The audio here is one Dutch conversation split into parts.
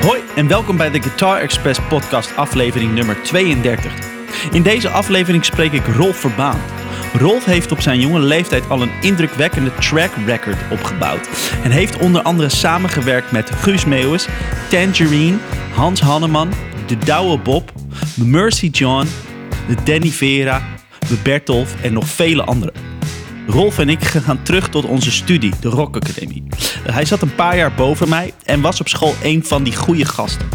Hoi en welkom bij de Guitar Express podcast aflevering nummer 32. In deze aflevering spreek ik Rolf Verbaan. Rolf heeft op zijn jonge leeftijd al een indrukwekkende track record opgebouwd. En heeft onder andere samengewerkt met Guus Meeuwis, Tangerine, Hans Hanneman, De Douwe Bob, Mercy John, de Danny Vera, de Bertolf en nog vele anderen. Rolf en ik gaan terug tot onze studie, de Rock Academy. Hij zat een paar jaar boven mij en was op school een van die goede gasten.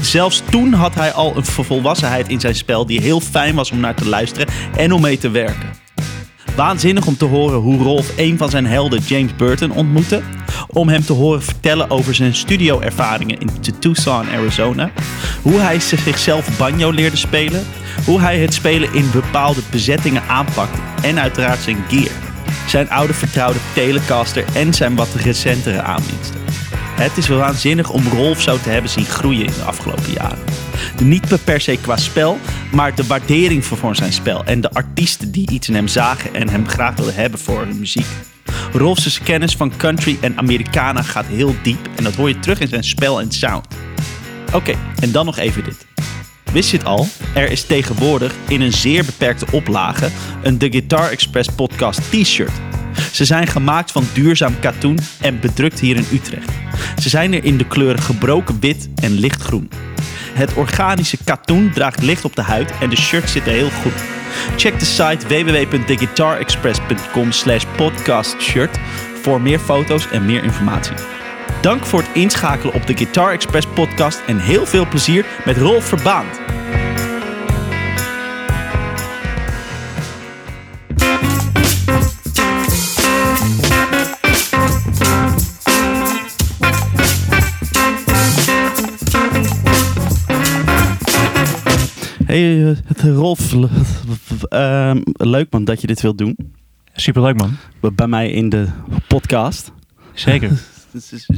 Zelfs toen had hij al een volwassenheid in zijn spel die heel fijn was om naar te luisteren en om mee te werken. Waanzinnig om te horen hoe Rolf een van zijn helden James Burton ontmoette. Om hem te horen vertellen over zijn studioervaringen in Tucson, Arizona. Hoe hij zichzelf banjo leerde spelen. Hoe hij het spelen in bepaalde bezettingen aanpakte. En uiteraard zijn gear. Zijn oude vertrouwde Telecaster en zijn wat recentere aanwinsten. Het is wel waanzinnig om Rolf zo te hebben zien groeien in de afgelopen jaren. Niet per se qua spel, maar de waardering voor zijn spel. En de artiesten die iets in hem zagen en hem graag wilden hebben voor hun muziek. Rolf's kennis van country en Americana gaat heel diep en dat hoor je terug in zijn spel en sound. Oké, en dan nog even dit. Wist je het al? Er is tegenwoordig in een zeer beperkte oplage een The Guitar Express podcast t-shirt. Ze zijn gemaakt van duurzaam katoen en bedrukt hier in Utrecht. Ze zijn er in de kleuren gebroken wit en lichtgroen. Het organische katoen draagt licht op de huid en de shirts zitten heel goed. Check de site www.theguitarexpress.com slash podcastshirt voor meer foto's en meer informatie. Dank voor het inschakelen op de Guitar Express podcast en heel veel plezier met Rolf Verbaand. Hey eh, Rolf, uh, leuk man dat je dit wilt doen. Superleuk man. Bij mij in de podcast. Zeker.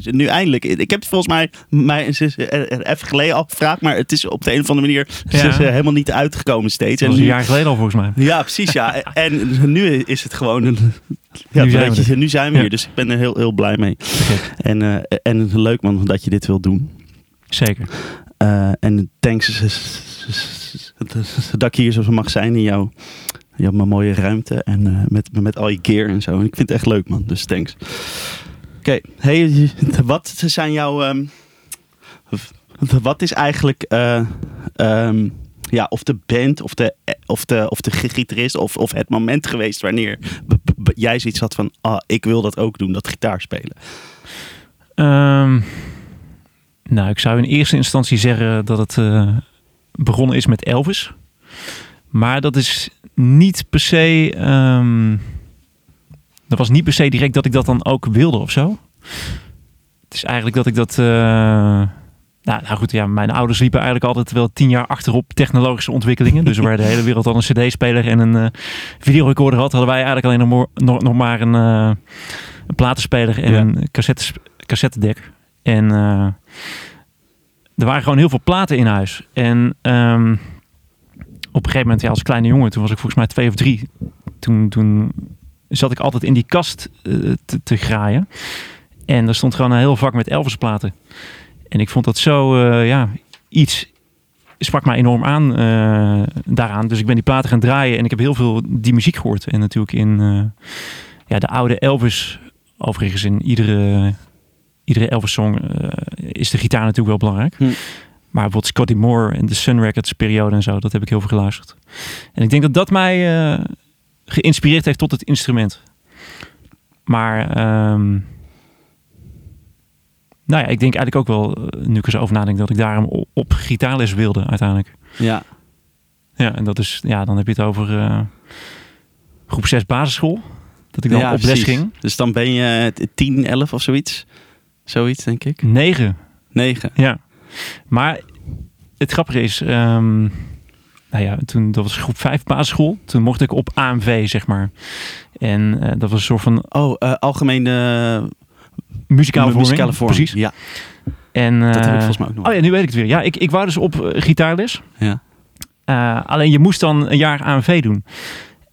nu eindelijk. Ik heb het volgens mij, mij even geleden al gevraagd, maar het is op de een of andere manier ja. helemaal niet uitgekomen steeds. Dat was een jaar geleden al volgens mij. Ja, precies ja. en nu is het gewoon een, ja, nu, zijn we, nu zijn we hier, dus ik ben er heel, heel blij mee. En, uh, en leuk man dat je dit wilt doen. Zeker. Uh, en thanks dat ik hier zo mag zijn in jouw, jouw mooie ruimte en uh, met, met al je gear en zo. En ik vind het echt leuk man, dus thanks. Hey, wat zijn jouw... Um, wat is eigenlijk... Uh, um, ja, of de band, of de, of de, of de gitarist, of, of het moment geweest wanneer jij zoiets had van, ah, ik wil dat ook doen, dat gitaar spelen? Um, nou, ik zou in eerste instantie zeggen dat het uh, begonnen is met Elvis. Maar dat is niet per se. Dat was niet per se direct dat ik dat dan ook wilde of zo. Het is eigenlijk dat ik dat. Uh, nou, nou, goed, ja, mijn ouders liepen eigenlijk altijd wel tien jaar achterop technologische ontwikkelingen. Dus waar de hele wereld al een CD-speler en een uh, videorecorder had, hadden wij eigenlijk alleen nog, nog, nog maar een, uh, een platenspeler en ja. een cassette, cassettedek. En er waren gewoon heel veel platen in huis. En um, op een gegeven moment, ja, als kleine jongen, toen was ik volgens mij twee of drie. Toen, toen zat ik altijd in die kast uh, te, te, graaien. En er stond gewoon een heel vak met Elvis platen. En ik vond dat zo, uh, ja, iets sprak mij enorm aan uh, daaraan. Dus ik ben die platen gaan draaien en ik heb heel veel die muziek gehoord. En natuurlijk in ja, de oude Elvis, overigens in iedere iedere Elvis song uh, is de gitaar natuurlijk wel belangrijk. Hm. Maar bijvoorbeeld Scotty Moore en de Sun Records periode en zo, dat heb ik heel veel geluisterd. En ik denk dat dat mij geïnspireerd heeft tot het instrument. Maar um, nou ja, ik denk eigenlijk ook wel, eh, nu ik er zo over nadenk, dat ik daarom op, op gitaarles wilde uiteindelijk. Ja. Ja, en dat is, ja, dan heb je het over uh, groep 6 basisschool. Dat ik dan ja, op les ging. Dus dan ben je 10, 11 of zoiets? Zoiets, denk ik. Negen. Negen. Ja. Maar het grappige is, um, nou ja, toen dat was groep 5 basisschool. Toen mocht ik op AMV, zeg maar. En uh, dat was een soort van. Oh, uh, algemene muzikale vorming. Muzikale. Precies. Ja. En, dat heb ik volgens mij ook nog. Oh ja, nu weet ik het weer. Ja, ik, ik wou dus op gitaarles. Ja. alleen je moest dan een jaar AMV doen.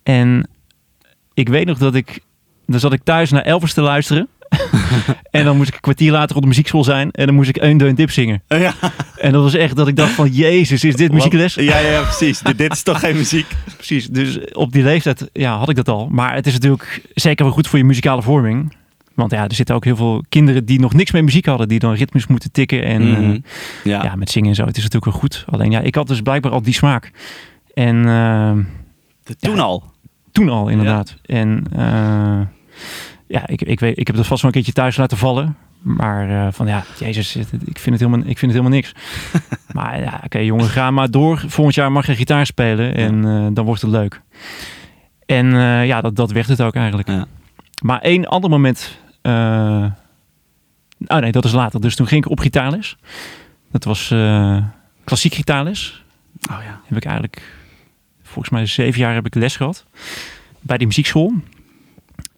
En ik weet nog dat ik dan zat ik thuis naar Elvis te luisteren. en dan moest ik een kwartier later op de muziekschool zijn. En dan moest ik een deun dip zingen. Ja. En dat was echt dat ik dacht van, jezus, is dit muziekles? Ja, ja, precies. Dit- dit is toch geen muziek? Precies, dus op die leeftijd ja, had ik dat al. Maar het is natuurlijk zeker wel goed voor je muzikale vorming. Want ja, er zitten ook heel veel kinderen die nog niks met muziek hadden. Die dan ritmes moeten tikken. En eh, Mhm. ja. ja. met zingen en zo. Het is natuurlijk wel goed. Alleen ja, ik had dus blijkbaar al die smaak. En eh, Toen Ja. al. toen al inderdaad. En eh, ja, ik, ik, weet, ik heb dat vast wel een keertje thuis laten vallen. Maar eh, van ja, jezus, ik vind het helemaal, ik vind het helemaal niks. maar ja, oké jongen, ga maar door. Volgend jaar mag je gitaar spelen en eh, dan wordt het leuk. En eh, ja, dat, dat werd het ook eigenlijk. Ja. Maar één ander moment... oh nee, dat is later. Dus toen ging ik op gitaarles. Dat was klassiek gitaarles Oh ja. heb ik eigenlijk volgens mij zeven jaar heb ik les gehad bij die muziekschool.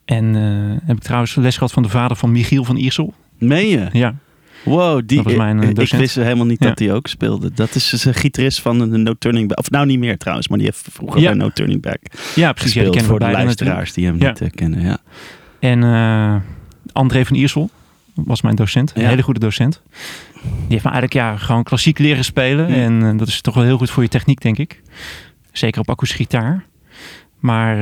En eh, heb ik trouwens les gehad van de vader van Michiel van Iersel. Meen je? Ja, Wow, die, Dat was mijn, eh, ik wist helemaal niet Ja. dat hij ook speelde. Dat is dus een gitarist van de No Turning Back. Of nou niet meer trouwens, maar die heeft vroeger Ja. bij No Turning Back ja precies. Ja, die gespeeld voor de luisteraars die hem niet eh, kennen. Ja. En André van Iersel was mijn docent. Een hele goede docent. Die heeft me eigenlijk ja, gewoon klassiek leren spelen. En dat is toch wel heel goed voor je techniek, denk ik. Zeker op akoestische gitaar. Maar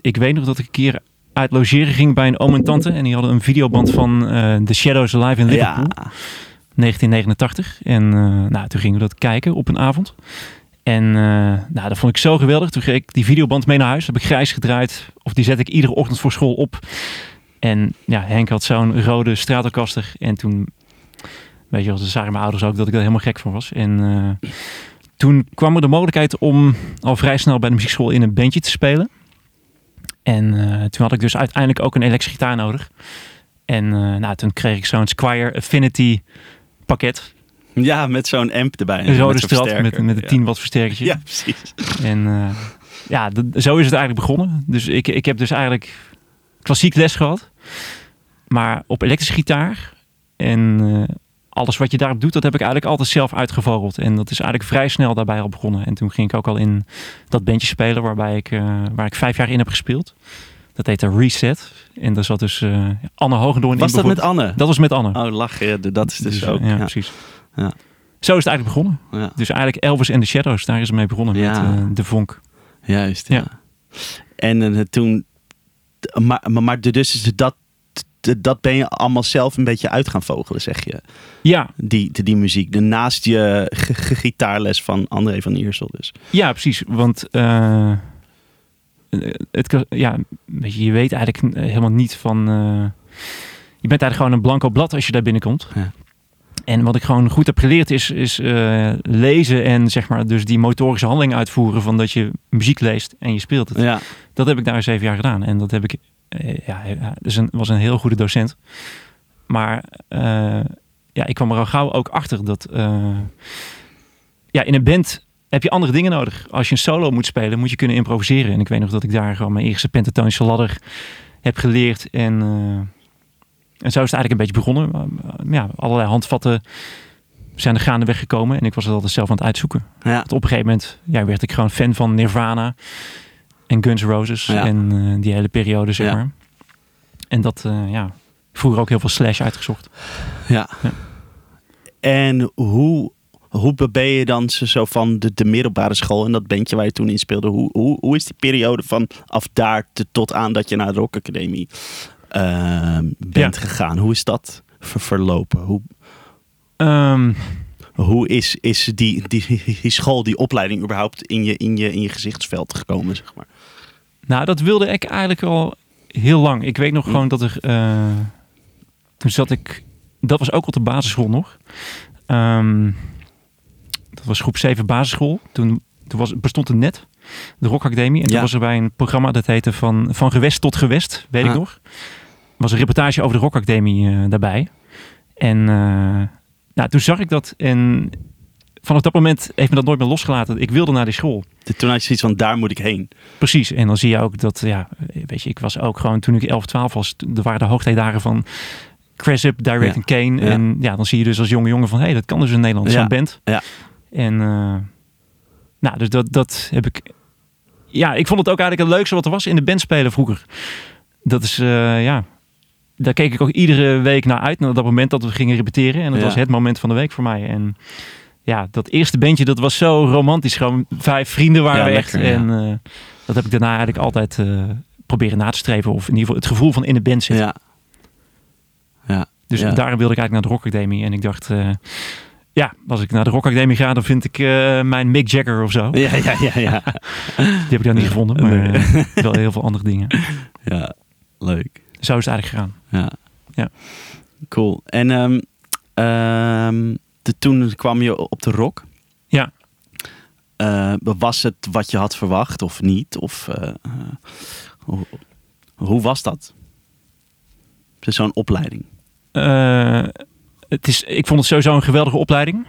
ik weet nog dat ik een keer uit logeren ging bij een oom en tante. En die hadden een videoband van eh The Shadows Live in Liverpool. ja. 1989. En eh, nou, toen gingen we dat kijken op een avond. En eh, nou, dat vond ik zo geweldig. Toen kreeg ik die videoband mee naar huis. Heb ik grijs gedraaid. Of die zet ik iedere ochtend voor school op. En ja, Henk had zo'n rode Stratocaster. En toen, weet je wel, toen zagen mijn ouders ook dat ik daar helemaal gek voor was. En toen kwam er de mogelijkheid om al vrij snel bij de muziekschool in een bandje te spelen. En eh, toen had ik dus uiteindelijk ook een elektrische gitaar nodig. En eh, nou, toen kreeg ik zo'n Squire Affinity pakket. ja, met zo'n amp erbij. Een rode zo'n strat met, met een Ja. 10 watt versterkertje. Ja, precies. En eh, ja, zo is het eigenlijk begonnen. Dus ik, ik heb dus eigenlijk klassiek les gehad. Maar op elektrische gitaar. En alles wat je daarop doet, dat heb ik eigenlijk altijd zelf uitgevogeld. En dat is eigenlijk vrij snel daarbij al begonnen. En toen ging ik ook al in dat bandje spelen waarbij ik, eh, waar ik vijf jaar in heb gespeeld. Dat heette Reset. En daar zat dus eh, Anne Hogendoorn in. Was dat met. Anne? Dat was met Anne. Oh, lachen. Dat is dus, Dus, ook. ja, Ja. precies. Ja. Zo is het eigenlijk begonnen. Ja. Dus eigenlijk Elvis en de Shadows, daar is het mee begonnen Ja. met eh, de vonk. Juist, ja. En toen... Maar, maar, maar dus is dat, dat ben je allemaal zelf een beetje uit gaan vogelen, zeg je. Ja, Die, die, die muziek. De, naast je gitaarles van André van Iersel dus. Ja, precies. Want eh, het, ja, weet je, je weet eigenlijk helemaal niet van. eh, je bent eigenlijk gewoon een blanco blad als je daar binnenkomt. Ja. En wat ik gewoon goed heb geleerd is, is eh, lezen en zeg maar dus die motorische handeling uitvoeren van dat je muziek leest en je speelt het. Ja. Dat heb ik daar zeven jaar gedaan. En dat heb ik, ja, ja, dus een, was een heel goede docent. Maar eh, ja, ik kwam er al gauw ook achter dat eh, ja, in een band heb je andere dingen nodig. Als je een solo moet spelen, moet je kunnen improviseren. En ik weet nog dat ik daar gewoon mijn eerste pentatonische ladder heb geleerd. En, eh, en zo is het eigenlijk een beetje begonnen. Ja, allerlei handvatten zijn er gaandeweg gekomen. En ik was het altijd zelf aan het uitzoeken. Ja. Op een gegeven moment ja, werd ik gewoon fan van Nirvana en Guns N' Roses. Ja. En eh, die hele periode, zeg Ja. maar. En dat, eh, ja, vroeger ook heel veel Slash uitgezocht. Ja. Ja. En hoe, hoe ben je dan zo- zo van de, de middelbare school en dat bandje waar je toen in speelde? Hoe, hoe, hoe is die periode van af daar te- tot aan dat je naar de Rock Academie eh, bent gegaan? Hoe is dat ver- verlopen? Hoe, Ehm, hoe is, is die, die, die school, die opleiding überhaupt in je, in, je, in je gezichtsveld gekomen, zeg maar? Nou, dat wilde ik eigenlijk al heel lang. Ik weet nog Hm. gewoon dat er... eh, toen zat ik... Dat was ook op de basisschool nog. Ehm, dat was groep 7 basisschool. Toen, toen was, bestond het net, de Rock Academie. En toen Ja. was er bij een programma dat heette Van, van Gewest tot Gewest, weet ik Ah. nog. was een reportage over de Rock Academie eh, daarbij. En eh, nou, toen zag ik dat en vanaf dat moment heeft me dat nooit meer losgelaten. Ik wilde naar die school. Toen had je zoiets van, daar moet ik heen. Precies. En dan zie je ook dat, ja, weet je, ik was ook gewoon toen ik 11, 12 was, er waren de hoogtijdagen van Cresip, Direct Ja. en Kane. Ja. En ja, dan zie je dus als jonge jongen van, hé, hey, dat kan dus in Nederland, Ja. zo'n band. Ja. En eh, nou, dus dat, dat heb ik, ja, ik vond het ook eigenlijk het leukste wat er was in de band spelen vroeger. Dat is, eh, ja, daar keek ik ook iedere week naar uit. Naar dat moment dat we gingen repeteren. En dat Ja. was het moment van de week voor mij. En ja, dat eerste bandje, dat was zo romantisch. Gewoon vijf vrienden waren Ja, we echt. lekker. En eh, dat heb ik daarna eigenlijk altijd eh, proberen na te streven. Of in ieder geval het gevoel van in de band zitten. Ja. Ja. Dus ja. daarom wilde ik eigenlijk naar de Rock Academy. En ik dacht, eh, ja, als ik naar de Rock Academy ga, dan vind ik mijn Mick Jagger of zo. Ja, ja, ja, ja. Die heb ik daar niet gevonden, maar Nee. wel heel veel andere dingen. ja. Leuk. Zo is het eigenlijk gegaan. Ja. Ja. Cool. En ehm, de, toen kwam je op de rock. Ja. Eh, was het wat je had verwacht of niet? Of eh, hoe, hoe was dat? Zo'n opleiding. Het is, ik vond het sowieso een geweldige opleiding.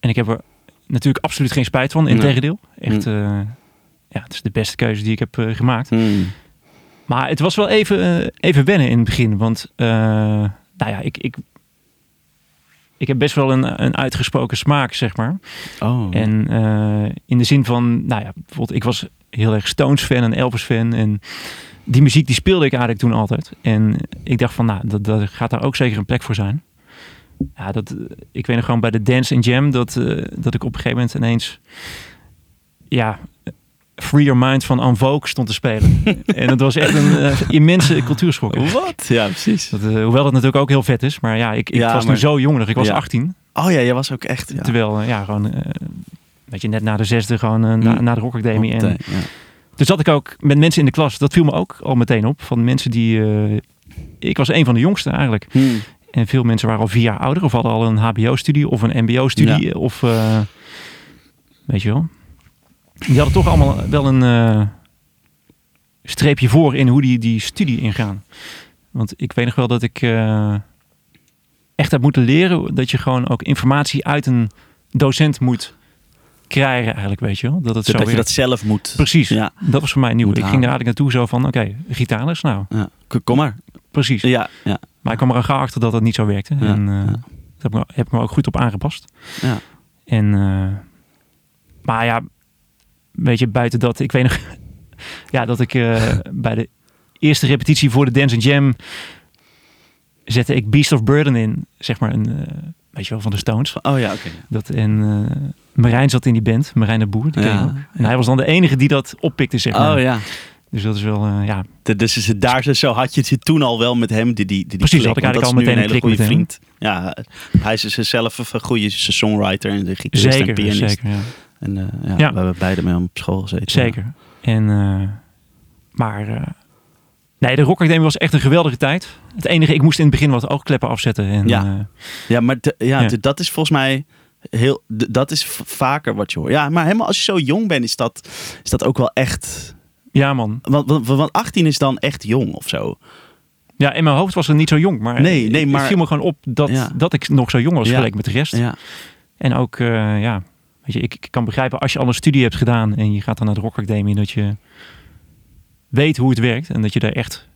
En ik heb er natuurlijk absoluut geen spijt van. Nee. Integendeel. Echt, Mm. eh, ja, het is de beste keuze die ik heb gemaakt. Hmm. Maar het was wel even, even wennen in het begin. Want uh, nou ja, ik, ik, ik heb best wel een, een uitgesproken smaak, zeg maar. Oh. En uh, in de zin van, nou ja, bijvoorbeeld ik was heel erg Stones fan en Elvis fan. En die muziek die speelde ik eigenlijk toen altijd. En ik dacht van, nou, dat, dat gaat daar ook zeker een plek voor zijn. Ja, dat, ik weet nog gewoon bij de Dance and Jam dat, uh, dat ik op een gegeven moment ineens, ja, Free Your Mind van En Vogue stond te spelen. en dat was echt een uh, immense cultuurschok. Wat? Ja, precies. Dat, uh, hoewel dat natuurlijk ook heel vet is. Maar ja, ik, ik Ja, was maar- nu zo jong nog. Ik was Ja. 18. Oh ja, jij was ook echt... Ja. Terwijl, uh, ja, gewoon... weet je, net na de zesde gewoon na, Mm. na de Rock Academy. En, dus zat ik ook met mensen in de klas. Dat viel me ook al meteen op. Van mensen die... ik was een van de jongsten eigenlijk. Hmm. En veel mensen waren al vier jaar ouder. Of hadden al een hbo-studie of een mbo-studie. Of... uh, weet je wel. Die hadden toch allemaal wel een uh, streepje voor in hoe die die studie ingaan. Want ik weet nog wel dat ik uh, echt heb moeten leren dat je gewoon ook informatie uit een docent moet krijgen eigenlijk, weet je wel. Dat, het Dat, zo je dat zelf moet... Precies, Ja. dat was voor mij nieuw. Moet Ik ging daar eigenlijk naartoe zo van, oké, gitaarles, nou, Ja. Kom maar. precies. Ja, ja, Maar ik kwam er al gauw achter dat dat niet zo werkte. Ja, En uh, ja. daar heb ik, me- heb ik me ook goed op aangepast. ja. En, uh, maar ja, weet je, buiten dat, ik weet nog, ja, dat ik uh, bij de eerste repetitie voor de Dance and Jam zette ik Beast of Burden in, zeg maar, een, uh, weet je wel, van de Stones. Oh ja, oké. Dat, en uh, Marijn zat in die band, Marijn de Boer, die Ja. En hij was dan de enige die dat oppikte, zeg maar. Oh ja. Dus dat is wel, uh, ja, De- Dus daar zo had je het toen al wel met hem, die, die, die Precies, klik, had ik eigenlijk al meteen een hele een goede klik vriend. Ja, hij is dus zelf een goede songwriter en de gitarist en zeker, pianist. zeker, ja. En uh, ja, Ja. we hebben beide met hem op school gezeten. Zeker. En, uh, maar, uh, nee, de Rock Academy was echt een geweldige tijd. Het enige, ik moest in het begin wat oogkleppen afzetten. En, Ja. uh, Ja, maar de- ja, Ja. de- dat is volgens mij heel, de- dat is vaker wat je hoort. Ja, maar helemaal als je zo jong bent, is dat, is dat ook wel echt. ja, man. Want, want, want 18 is dan echt jong of zo. Ja, in mijn hoofd was het niet zo jong. Maar, Nee, nee, maar- het viel me gewoon op dat, Ja. dat ik nog zo jong was vergeleken met de rest. Ja, En ook, uh, ja, weet je, ik, ik kan begrijpen als je al een studie hebt gedaan en je gaat dan naar de Rock Academy, dat je weet hoe het werkt en dat je daar echt...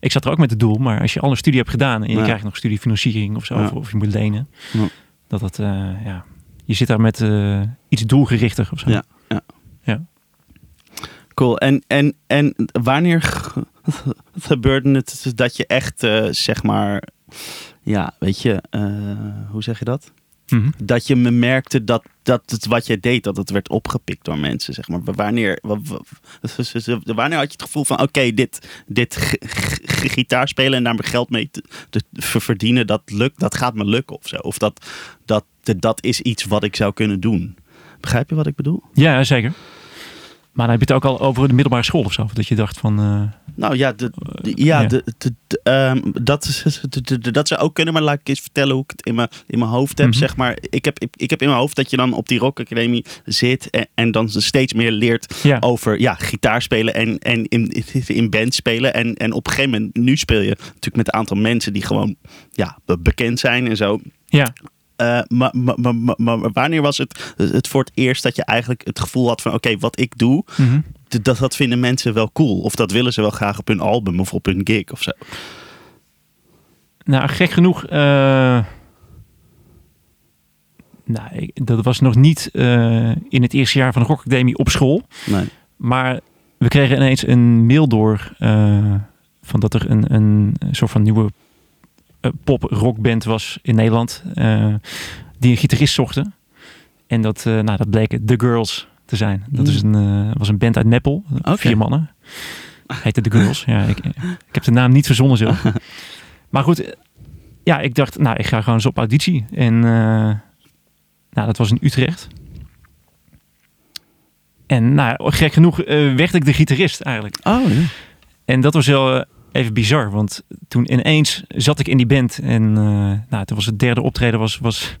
Ik zat er ook met het doel, maar als je al een studie hebt gedaan en je Ja. krijgt nog studiefinanciering of zo, Ja. of, je moet lenen, Ja. dat het, uh, ja, je zit daar met uh, iets doelgerichter of zo. Ja, ja. Ja. cool. En, en, en wanneer ge- gebeurde het dat je echt, eh, zeg maar, ja, weet je, eh, hoe zeg je dat? Mhm. dat je me merkte dat, dat het wat jij deed, dat het werd opgepikt door mensen, zeg maar. Wanneer, wa- wa- wanneer had je het gevoel van, oké, dit, dit gitaar spelen en daar mijn geld mee te, te ver- verdienen, dat lukt, dat gaat me lukken of zo. Of dat, dat, dat is iets wat ik zou kunnen doen. Begrijp je wat ik bedoel? Ja, zeker. Maar dan heb je het ook al over de middelbare school of zo. Dat je dacht van... uh, Nou ja, de, de- ja, ja. De, um, dat, is- dat zou ook kunnen, maar laat ik eens vertellen hoe ik het in mijn, in mijn hoofd heb. Mhm. Zeg maar, ik, heb, ik, ik heb in mijn hoofd dat je dan op die Rock Academy zit en, en dan steeds meer leert ja. over ja, gitaar spelen en, en in, in band spelen. En, en op een gegeven moment, nu speel je natuurlijk met een aantal mensen die gewoon ja, be- bekend zijn en zo. ja. Uh, maar, maar, maar, maar, wanneer was het, het voor het eerst dat je eigenlijk het gevoel had van oké, wat ik doe, Mhm. dat, dat vinden mensen wel cool. Of dat willen ze wel graag op hun album of op hun gig of zo. Nou, gek genoeg. eh, nou, ik- dat was nog niet eh, in het eerste jaar van de Rock Academy op school. Nee. Maar we kregen ineens een mail door eh, van dat er een, een soort van nieuwe pop-rockband was in Nederland. Uh, die een gitarist zochten. En dat, uh, nou, dat bleken The Girls te zijn. Dat is een, was een band uit Meppel. Okay. Vier mannen. Heette The Girls. ja, ik, ik heb de naam niet verzonnen zelf. maar goed, ja, ik dacht, nou, ik ga gewoon eens op auditie. En nou, dat was in Utrecht. En nou, gek genoeg uh, werd ik de gitarist eigenlijk. Oh, ja. En dat was wel even bizar, want toen ineens zat ik in die band. En uh, nou, toen was het derde optreden was, was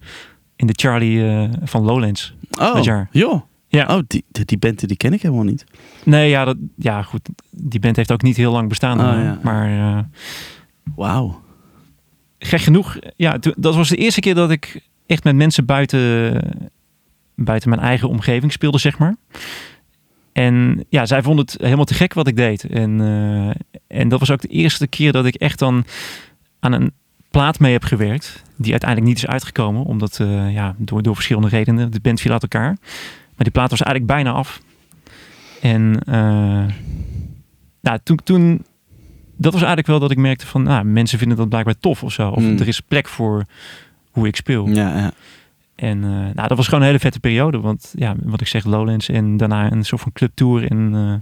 in de Charlie van Lowlands. Oh, dat jaar. joh. Ja. Oh, die, die band die ken ik helemaal niet. Nee, ja, dat, ja, goed. Die band heeft ook niet heel lang bestaan. Oh, ja. Maar... Wauw. Gek genoeg, ja, dat was de eerste keer dat ik echt met mensen buiten, buiten mijn eigen omgeving speelde, zeg maar. En ja, zij vonden het helemaal te gek wat ik deed. En, uh, en dat was ook de eerste keer dat ik echt dan aan een plaat mee heb gewerkt. Die uiteindelijk niet is uitgekomen. Omdat, uh, ja, door, door verschillende redenen. De band viel uit elkaar. Maar die plaat was eigenlijk bijna af. En uh, nou, toen, toen, dat was eigenlijk wel dat ik merkte van, nou, mensen vinden dat blijkbaar tof of zo. Of Hmm. er is plek voor hoe ik speel. Ja, ja. En uh, nou, dat was gewoon een hele vette periode. Want ja, wat ik zeg, Lowlands en daarna een soort van clubtour en uh,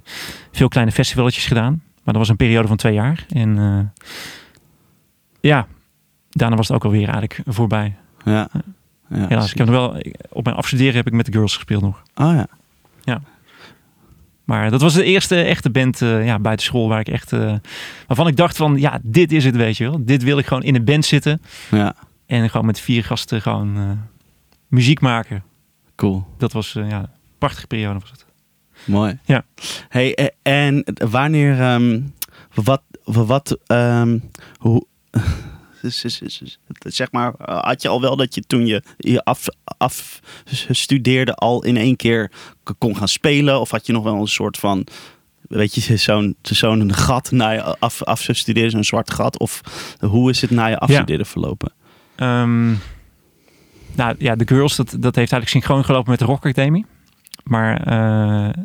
veel kleine festivaletjes gedaan. Maar dat was een periode van twee jaar. En uh, ja, daarna was het ook alweer eigenlijk voorbij. Ja. ja Helaas, ik heb nog wel, op mijn afstuderen heb ik met de girls gespeeld nog. Oh ja. Ja. Maar dat was de eerste echte band ja, buiten school waar ik echt, waarvan ik dacht van, ja, dit is het, weet je wel. Dit wil ik gewoon in een band zitten. Ja. En gewoon met vier gasten gewoon muziek maken. Cool. Dat was uh, ja, een prachtige periode was het. Mooi. Ja. Hey, en wanneer, um, wat, wat, um, hoe, zeg maar, had je al wel dat je toen je je af, afstudeerde al in één keer kon gaan spelen? Of had je nog wel een soort van, weet je, zo'n zo'n gat na je af, afstuderen, zo'n zwart gat? Of hoe is het na je afstuderen ja. verlopen? Um, nou ja, de Girls, dat, dat heeft eigenlijk synchroon gelopen met de Rock Academy. Maar uh,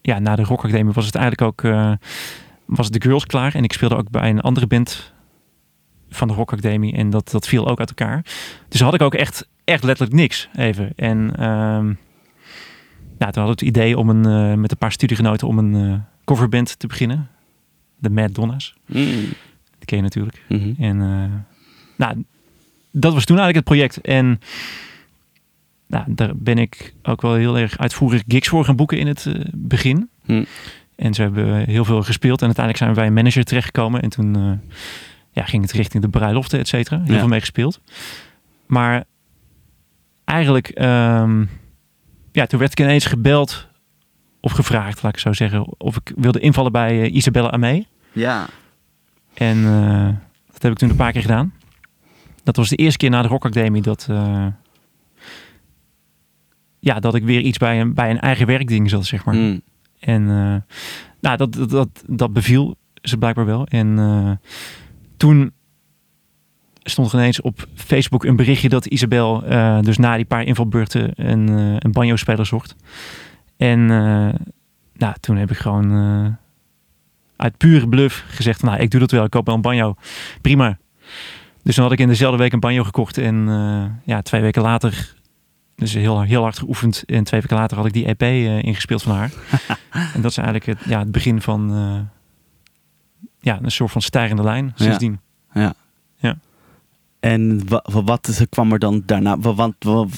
ja, na de Rock Academy was het eigenlijk ook uh, was de Girls klaar. En ik speelde ook bij een andere band van de Rock Academy. En dat, dat viel ook uit elkaar. Dus had ik ook echt, echt letterlijk niks even. En um, ja, toen hadden we het idee om een, uh, met een paar studiegenoten om een coverband te beginnen. De Mad Donna's. Mm. Die ken je natuurlijk. Mm -hmm. En nou, dat was toen eigenlijk het project. En nou, daar ben ik ook wel heel erg uitvoerig gigs voor gaan boeken in het uh, begin. Hm. En ze hebben heel veel gespeeld. En uiteindelijk zijn we bij een manager terechtgekomen. En toen uh, ja, ging het richting de bruiloften, et cetera. Heel Ja. veel mee gespeeld. Maar eigenlijk, ehm, ja, toen werd ik ineens gebeld of gevraagd, laat ik zo zeggen, of ik wilde invallen bij uh, Isabella Amee. Ja. En uh, dat heb ik toen een paar keer gedaan. Dat was de eerste keer na de Rock Academy dat, uh, ja, dat ik weer iets bij een, bij een eigen werkding zat, zeg maar. Mm. En uh, nou, dat, dat, dat, dat beviel ze blijkbaar wel. En uh, toen stond er ineens op Facebook een berichtje dat Isabel dus na die paar invalbeurten een, een banjo-speler zocht. En nou, toen heb ik gewoon uit pure bluff gezegd, nou, ik doe dat wel, ik koop wel een banjo. Prima. Dus dan had ik in dezelfde week een banjo gekocht en uh, ja, twee weken later, dus heel, heel hard geoefend. En twee weken later had ik die EP uh, ingespeeld van haar. en dat is eigenlijk het, ja, het begin van uh, ja, een soort van stijgende lijn sindsdien. Ja. ja. ja. En wat, wat kwam er dan daarna? Want, want,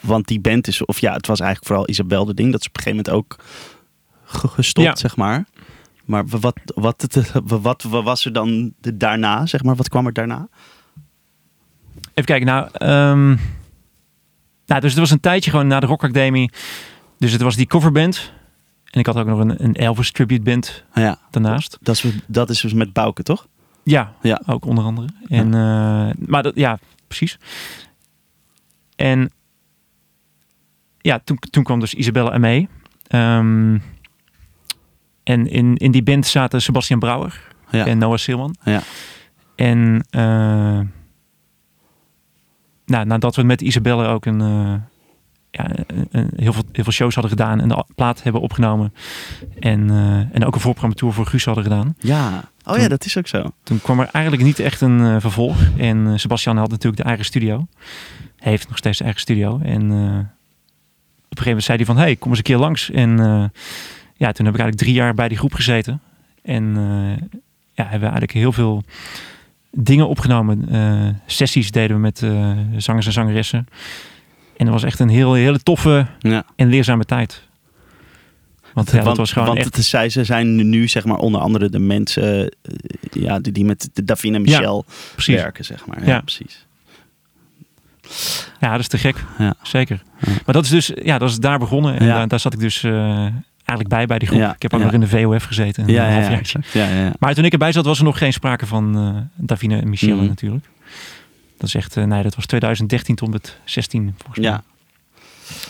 want die band is, of ja, het was eigenlijk vooral Isabel de ding. Dat is op een gegeven moment ook gestopt, ja. zeg maar. Maar wat, wat, wat, wat, was er dan daarna, zeg maar? Wat kwam er daarna? Even kijken, nou... Um, nou, dus het was een tijdje gewoon na de Rock Academy. Dus het was die coverband. En ik had ook nog een, een Elvis tribute band ja, daarnaast. Dat is, dat is dus met Bouke, toch? Ja, ja. ook onder andere. En, ja. Uh, maar dat, ja, precies. En ja, toen, toen kwam dus Isabelle en mee. Um, en in, in die band zaten Sebastian Brouwer ja. en Noah Silman. Ja. En uh, nou, nadat we met Isabelle ook een, uh, ja, een- heel, veel, heel veel shows hadden gedaan en de plaat hebben opgenomen. En, eh, en ook een voorprogrammateur voor Guus hadden gedaan. Ja. Oh ja, dat is ook zo. Toen kwam er eigenlijk niet echt een eh, vervolg. En eh, Sebastian had natuurlijk de eigen studio. Hij heeft nog steeds de eigen studio. En eh, op een gegeven moment zei hij van... hey, kom eens een keer langs. En eh, ja, toen heb ik eigenlijk drie jaar bij die groep gezeten. En eh, ja, hebben we eigenlijk heel veel dingen opgenomen. Eh, sessies deden we met eh, zangers en zangeressen. En dat was echt een heel, hele toffe Ja. en leerzame tijd. Want ja, want was gewoon want echt... zij, ze zijn nu zeg maar onder andere de mensen ja, die, die met de Davine en Michel werken, zeg maar. Ja, Ja. precies. Ja, dat is te gek. Ja. Zeker. Maar dat is dus, ja, dat is daar begonnen. En Ja. daar, daar zat ik dus eigenlijk bij, bij die groep. Ja, Ik heb ook ja. nog in de VOF gezeten. Een Ja, ja, half. Maar toen ik erbij zat, was er nog geen sprake van eh Davine en Michelle Mhm. natuurlijk. Dat is echt, eh, nee, dat was 2013 tot met 16 volgens mij. Ja.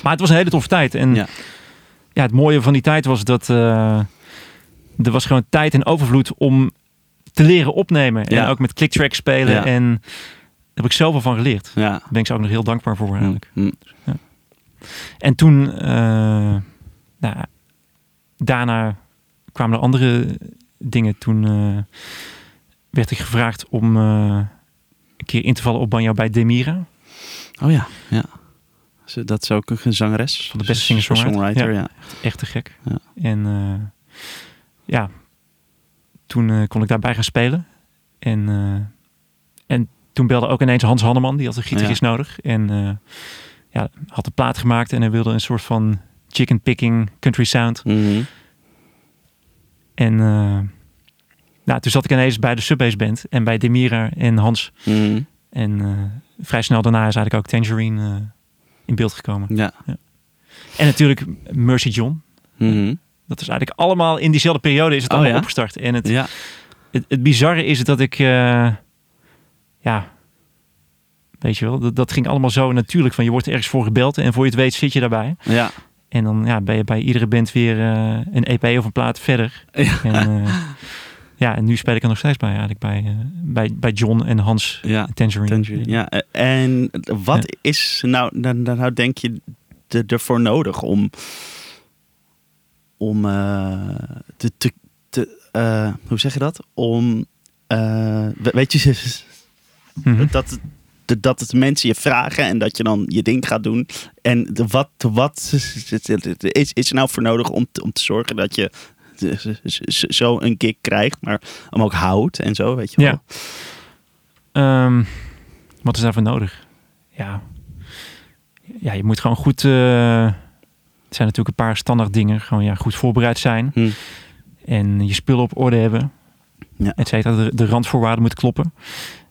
Maar het was een hele toffe tijd. En Ja. ja, het mooie van die tijd was dat eh, er was gewoon tijd en overvloed om te leren opnemen. En ook met clicktrack spelen. En daar heb ik zoveel van geleerd. Ja. Daar ben ik ze ook nog heel dankbaar voor eigenlijk. Mm. En toen, nou, daarna kwamen er andere dingen. Toen eh, werd ik gevraagd om eh, een keer in te vallen op banjo bij Demira. Oh ja, ja. Ze- Dat is ook een zangeres. Van de beste singer-songwriter. Songwriter, ja. Echt te gek. Ja. En eh, ja, toen eh, kon ik daarbij gaan spelen. En, eh, en toen belde ook ineens Hans Hanneman, die had een gitarist nodig. En eh, ja, had een plaat gemaakt en hij wilde een soort van chicken picking country sound. Mhm. En eh, nou, toen zat ik ineens bij de Subbase Band en bij Demira en Hans. Mhm. En eh, vrij snel daarna is eigenlijk ook Tangerine eh, in beeld gekomen. Ja. En natuurlijk Mercy John. Mhm. Dat is eigenlijk allemaal in diezelfde periode is het Oh, allemaal ja? opgestart. En het, Ja. het, het bizarre is dat ik, ja, weet je wel, dat, dat ging allemaal zo natuurlijk. Van je wordt ergens voor gebeld en voor je het weet zit je daarbij. Ja. En dan ja, ben je bij iedere band weer eh, een EP of een plaat verder. Ja. En, eh, ja, en nu speel ik er nog steeds bij eigenlijk bij, eh, bij, bij John en Hans Ja. Tangerine. Tangerine. Ja. En wat is nou, nou, nou denk je er- ervoor nodig om, om te, te, te hoe zeg je dat? Om, we- weet je, Mhm. dat, dat het mensen je vragen en dat je dan je ding gaat doen. En de, wat, wat is, is er nou voor nodig om, te- om te zorgen dat je zo een kick krijgt, maar hem ook houdt en zo, weet je wel? Ja. Ehm, wat is daarvoor nodig? Ja. ja, je moet gewoon goed... eh, het zijn natuurlijk een paar standaard dingen. Gewoon ja, goed voorbereid zijn. Hm. En je spullen op orde hebben. Ja. Et cetera. De, de randvoorwaarden moeten kloppen.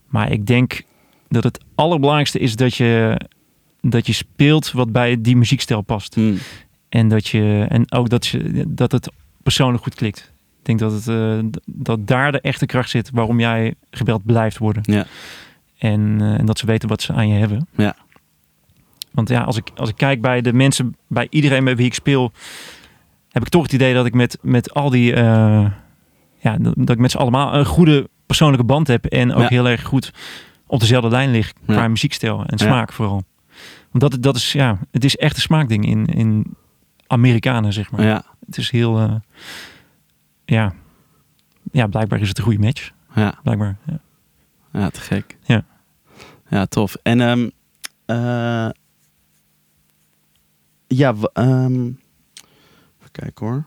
Maar ik denk dat het allerbelangrijkste is dat je, dat je speelt wat bij die muziekstijl past. Hm. En, dat je, en ook dat, je, dat het persoonlijk goed klikt. Ik denk dat, het, eh, dat daar de echte kracht zit waarom jij gebeld blijft worden. Ja. En, eh, en dat ze weten wat ze aan je hebben. Ja. Want ja, als ik, als ik kijk bij de mensen, bij iedereen met wie ik speel, heb ik toch het idee dat ik met, met al die, eh, ja, dat dat ik met z'n allemaal een goede persoonlijke band heb. En ook Ja. heel erg goed op dezelfde lijn lig qua Ja. muziekstijl en Ja. smaak vooral. Want dat, dat is, ja, het is echt een smaakding in, in Amerikanen, zeg maar. Ja, Het is heel, eh, ja, ja, blijkbaar is het een goede match. ja, Blijkbaar, ja. ja, te gek. Ja. Ja, tof. En ehm eh, ja, even kijken hoor.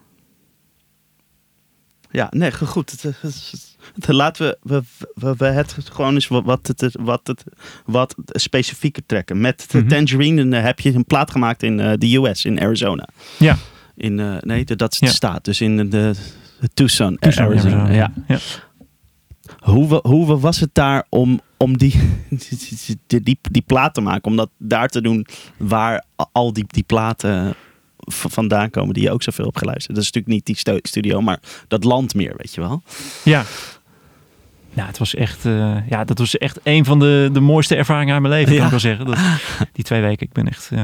Ja, nee, go- goed. Het, het- het- het- laten we, we, we, het gewoon eens wat, wat, het, wat, het, wat specifieker trekken. Met de Mhm. Tangerine eh, heb je een plaat gemaakt in eh, de US, in Arizona. Ja. In, eh, nee, de- dat is de Ja. staat. Dus in de, Tucson, Tucson, Arizona. Arizona. Ja. ja. Hoe, hoe wa- was het daar om, om die, die, die, die plaat te maken? Om dat daar te doen waar al die, die platen vandaan komen die je ook zoveel hebt geluisterd. Dat is natuurlijk niet die stu- studio, maar dat land meer, weet je wel. Ja. Ja, het was echt, eh, ja, dat was echt een van de, de mooiste ervaringen uit mijn leven, Ja. kan ik wel zeggen. Dat, die twee weken, ik ben echt, ja,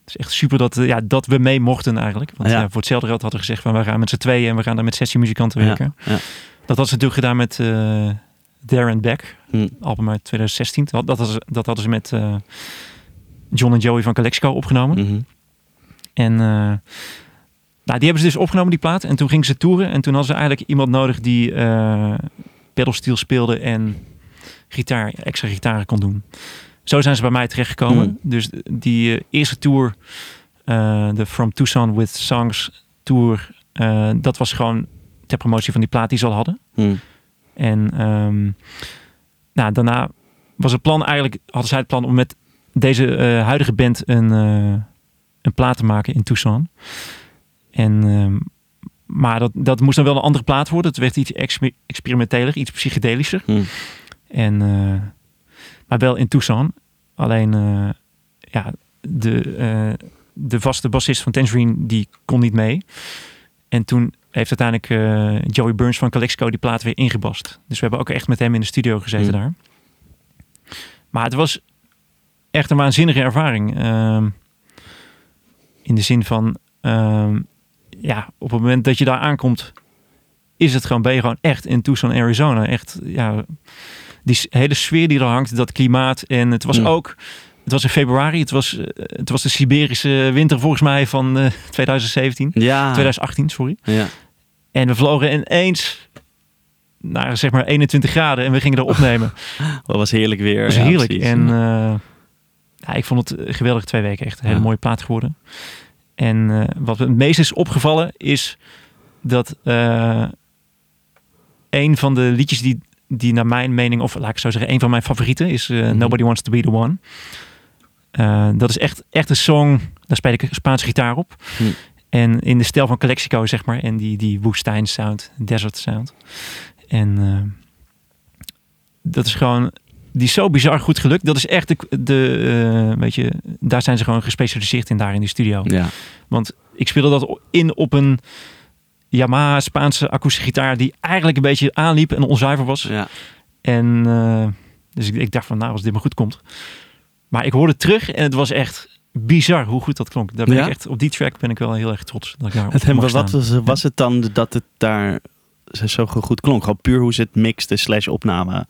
het is echt super dat, eh, ja, dat we mee mochten eigenlijk. Want Ja. ja. voor hetzelfde geld hadden we gezegd van we gaan met z'n tweeën en we gaan daar met sessiemuzikanten werken. ja. Dat hadden ze natuurlijk gedaan met eh Darren Beck, Hm. album uit 2016. Dat, dat, hadden ze, dat hadden ze met, eh, John en Joey van Calexico opgenomen. Mhm. En eh, nou, die hebben ze dus opgenomen, die plaat. En toen gingen ze toeren. En toen hadden ze eigenlijk iemand nodig die eh pedalsteel speelde en gitaar, extra gitaren kon doen. Zo zijn ze bij mij terechtgekomen. Hmm. Dus die eh, eerste tour, de From Tucson with Songs tour, dat was gewoon ter promotie van die plaat die ze al hadden. Mhm. En ehm, nou, daarna was het plan eigenlijk, hadden zij het plan om met deze huidige band een, een plaat te maken in Tucson. En, ehm, maar dat, dat moest dan wel een andere plaat worden. Het werd iets exper- experimenteler, iets psychedelischer. Mhm. En, eh, maar wel in Tucson. Alleen, eh, ja, de, eh, de vaste bassist van Tangerine, die kon niet mee. En toen heeft uiteindelijk Joey Burns van Calexico die plaat weer ingebast. Dus we hebben ook echt met hem in de studio gezeten Hmm. daar. Maar het was echt een waanzinnige ervaring. Ehm, in de zin van, ehm, ja, op het moment dat je daar aankomt, is het gewoon, ben je gewoon echt in Tucson, Arizona. Echt, ja, die hele sfeer die er hangt, dat klimaat. En het was ook, het was in februari, het was, eh, het was de Siberische winter volgens mij van eh, 2017. Ja. 2018, sorry. ja. En we vlogen ineens naar zeg maar 21 graden en we gingen er opnemen. Dat was heerlijk weer. Dat was heerlijk. En eh, ja, ik vond het geweldig twee weken. Echt een hele Ja. mooie plaat geworden. En eh, wat me het meest is opgevallen is dat eh, een van de liedjes die, die naar mijn mening, of laat ik zo zeggen, een van mijn favorieten is eh, Mhm. Nobody Wants to Be the One. Eh, dat is echt, echt een song, daar speel ik Spaanse gitaar op. Hm. En in de stijl van Calexico, zeg maar. En die, die woestijn sound, desert sound. En eh, dat is gewoon, die is zo bizar goed gelukt. Dat is echt de, de eh, weet je, daar zijn ze gewoon gespecialiseerd in daar in die studio. Ja. Want ik speelde dat in op een Yamaha Spaanse akoestische gitaar die eigenlijk een beetje aanliep en onzuiver was. Ja. En eh, dus ik, ik dacht van, nou, als dit maar goed komt. Maar ik hoorde terug en het was echt bizar hoe goed dat klonk. Daar ben Ja? ik echt, op die track ben ik wel heel erg trots dat ik daar Het, wat staan. was, was het dan dat het daar zo goed klonk? Gewoon puur hoe ze het mixte slash opnamen.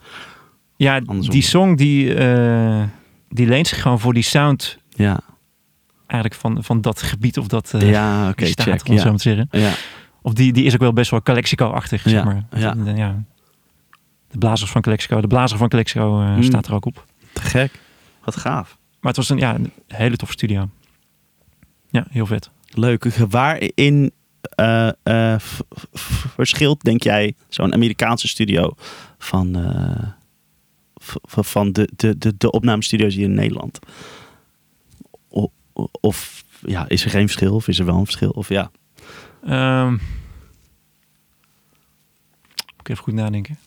Ja, Andersom. die song die, eh, die leent zich gewoon voor die sound Ja, eigenlijk van, van dat gebied of dat eh ja oké, staat, check. om het zo Ja. maar te zeggen. Ja. Of die, die is ook wel best wel Calexico-achtig, zeg Ja, maar. ja. De, ja. de blazers van Calexico, de blazer van Calexico eh, Mm. staat er ook op. Te gek. Wat gaaf. Maar het was een, ja, een hele toffe studio. Ja, heel vet. Leuk. Waarin eh, eh, v- verschilt, denk jij, zo'n Amerikaanse studio van, eh, van de, de, de, de opnamestudio's hier in Nederland? Of ja, is er geen verschil? Of is er wel een verschil? Of ja. Ehm, moet ik even goed nadenken.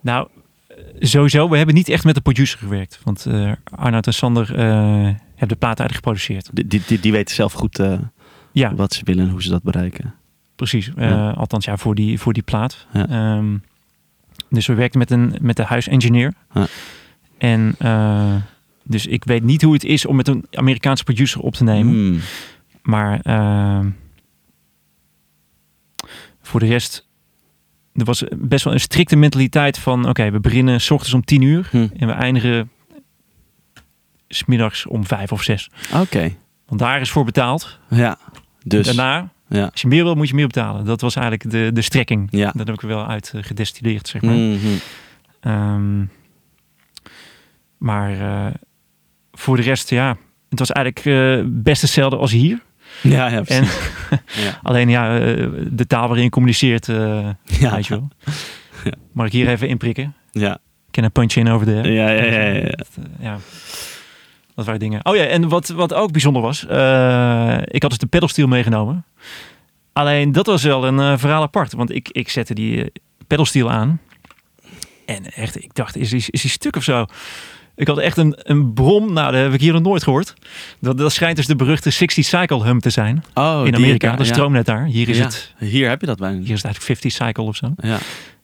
Nou, sowieso, we hebben niet echt met de producer gewerkt. Want eh Arnoud en Sander eh, hebben de plaat eigenlijk geproduceerd. Die, die, die, weten zelf goed eh, Ja, wat ze willen en hoe ze dat bereiken. precies. Ja. Althans, ja, voor die, voor die plaat. Ja. Ehm, dus we werkten met, een, met de huisengineer. Ja. En eh, dus ik weet niet hoe het is om met een Amerikaanse producer op te nemen. Hmm. Maar ehm, voor de rest, er was best wel een strikte mentaliteit van... oké, we beginnen s ochtends om tien uur Hm. en we eindigen smiddags om vijf of zes. Oké. Want daar is voor betaald. Ja. Dus. Daarna, Ja. als je meer wil, moet je meer betalen. Dat was eigenlijk de, de strekking. Ja. Dat heb ik er wel uit eh, gedestilleerd, zeg maar. Mhm. Ehm, maar eh, voor de rest, ja, het was eigenlijk eh, best hetzelfde als hier. Ja, ja, En ja. alleen ja, de taal waarin je communiceert, Ja. weet je wel. Ja. Mag ik hier even inprikken? Ja. Can I punch in over there? Ja, ja, ja, ja, ja. Dat, ja. Dat waren dingen. Oh ja, en wat, wat ook bijzonder was, eh, ik had dus de pedalsteel meegenomen. Alleen dat was wel een eh, verhaal apart, want ik, ik zette die uh, pedalsteel aan. En echt, ik dacht, is, is, is die stuk of zo? Ik had echt een, een brom, nou, dat heb ik hier nog nooit gehoord. Dat, dat schijnt dus de beruchte 60 cycle hum te zijn Oh, in Amerika. de ja. stroomnet daar. Hier is, Ja. het, Hier heb je dat bijna. hier is het eigenlijk 50 cycle of zo. Ja.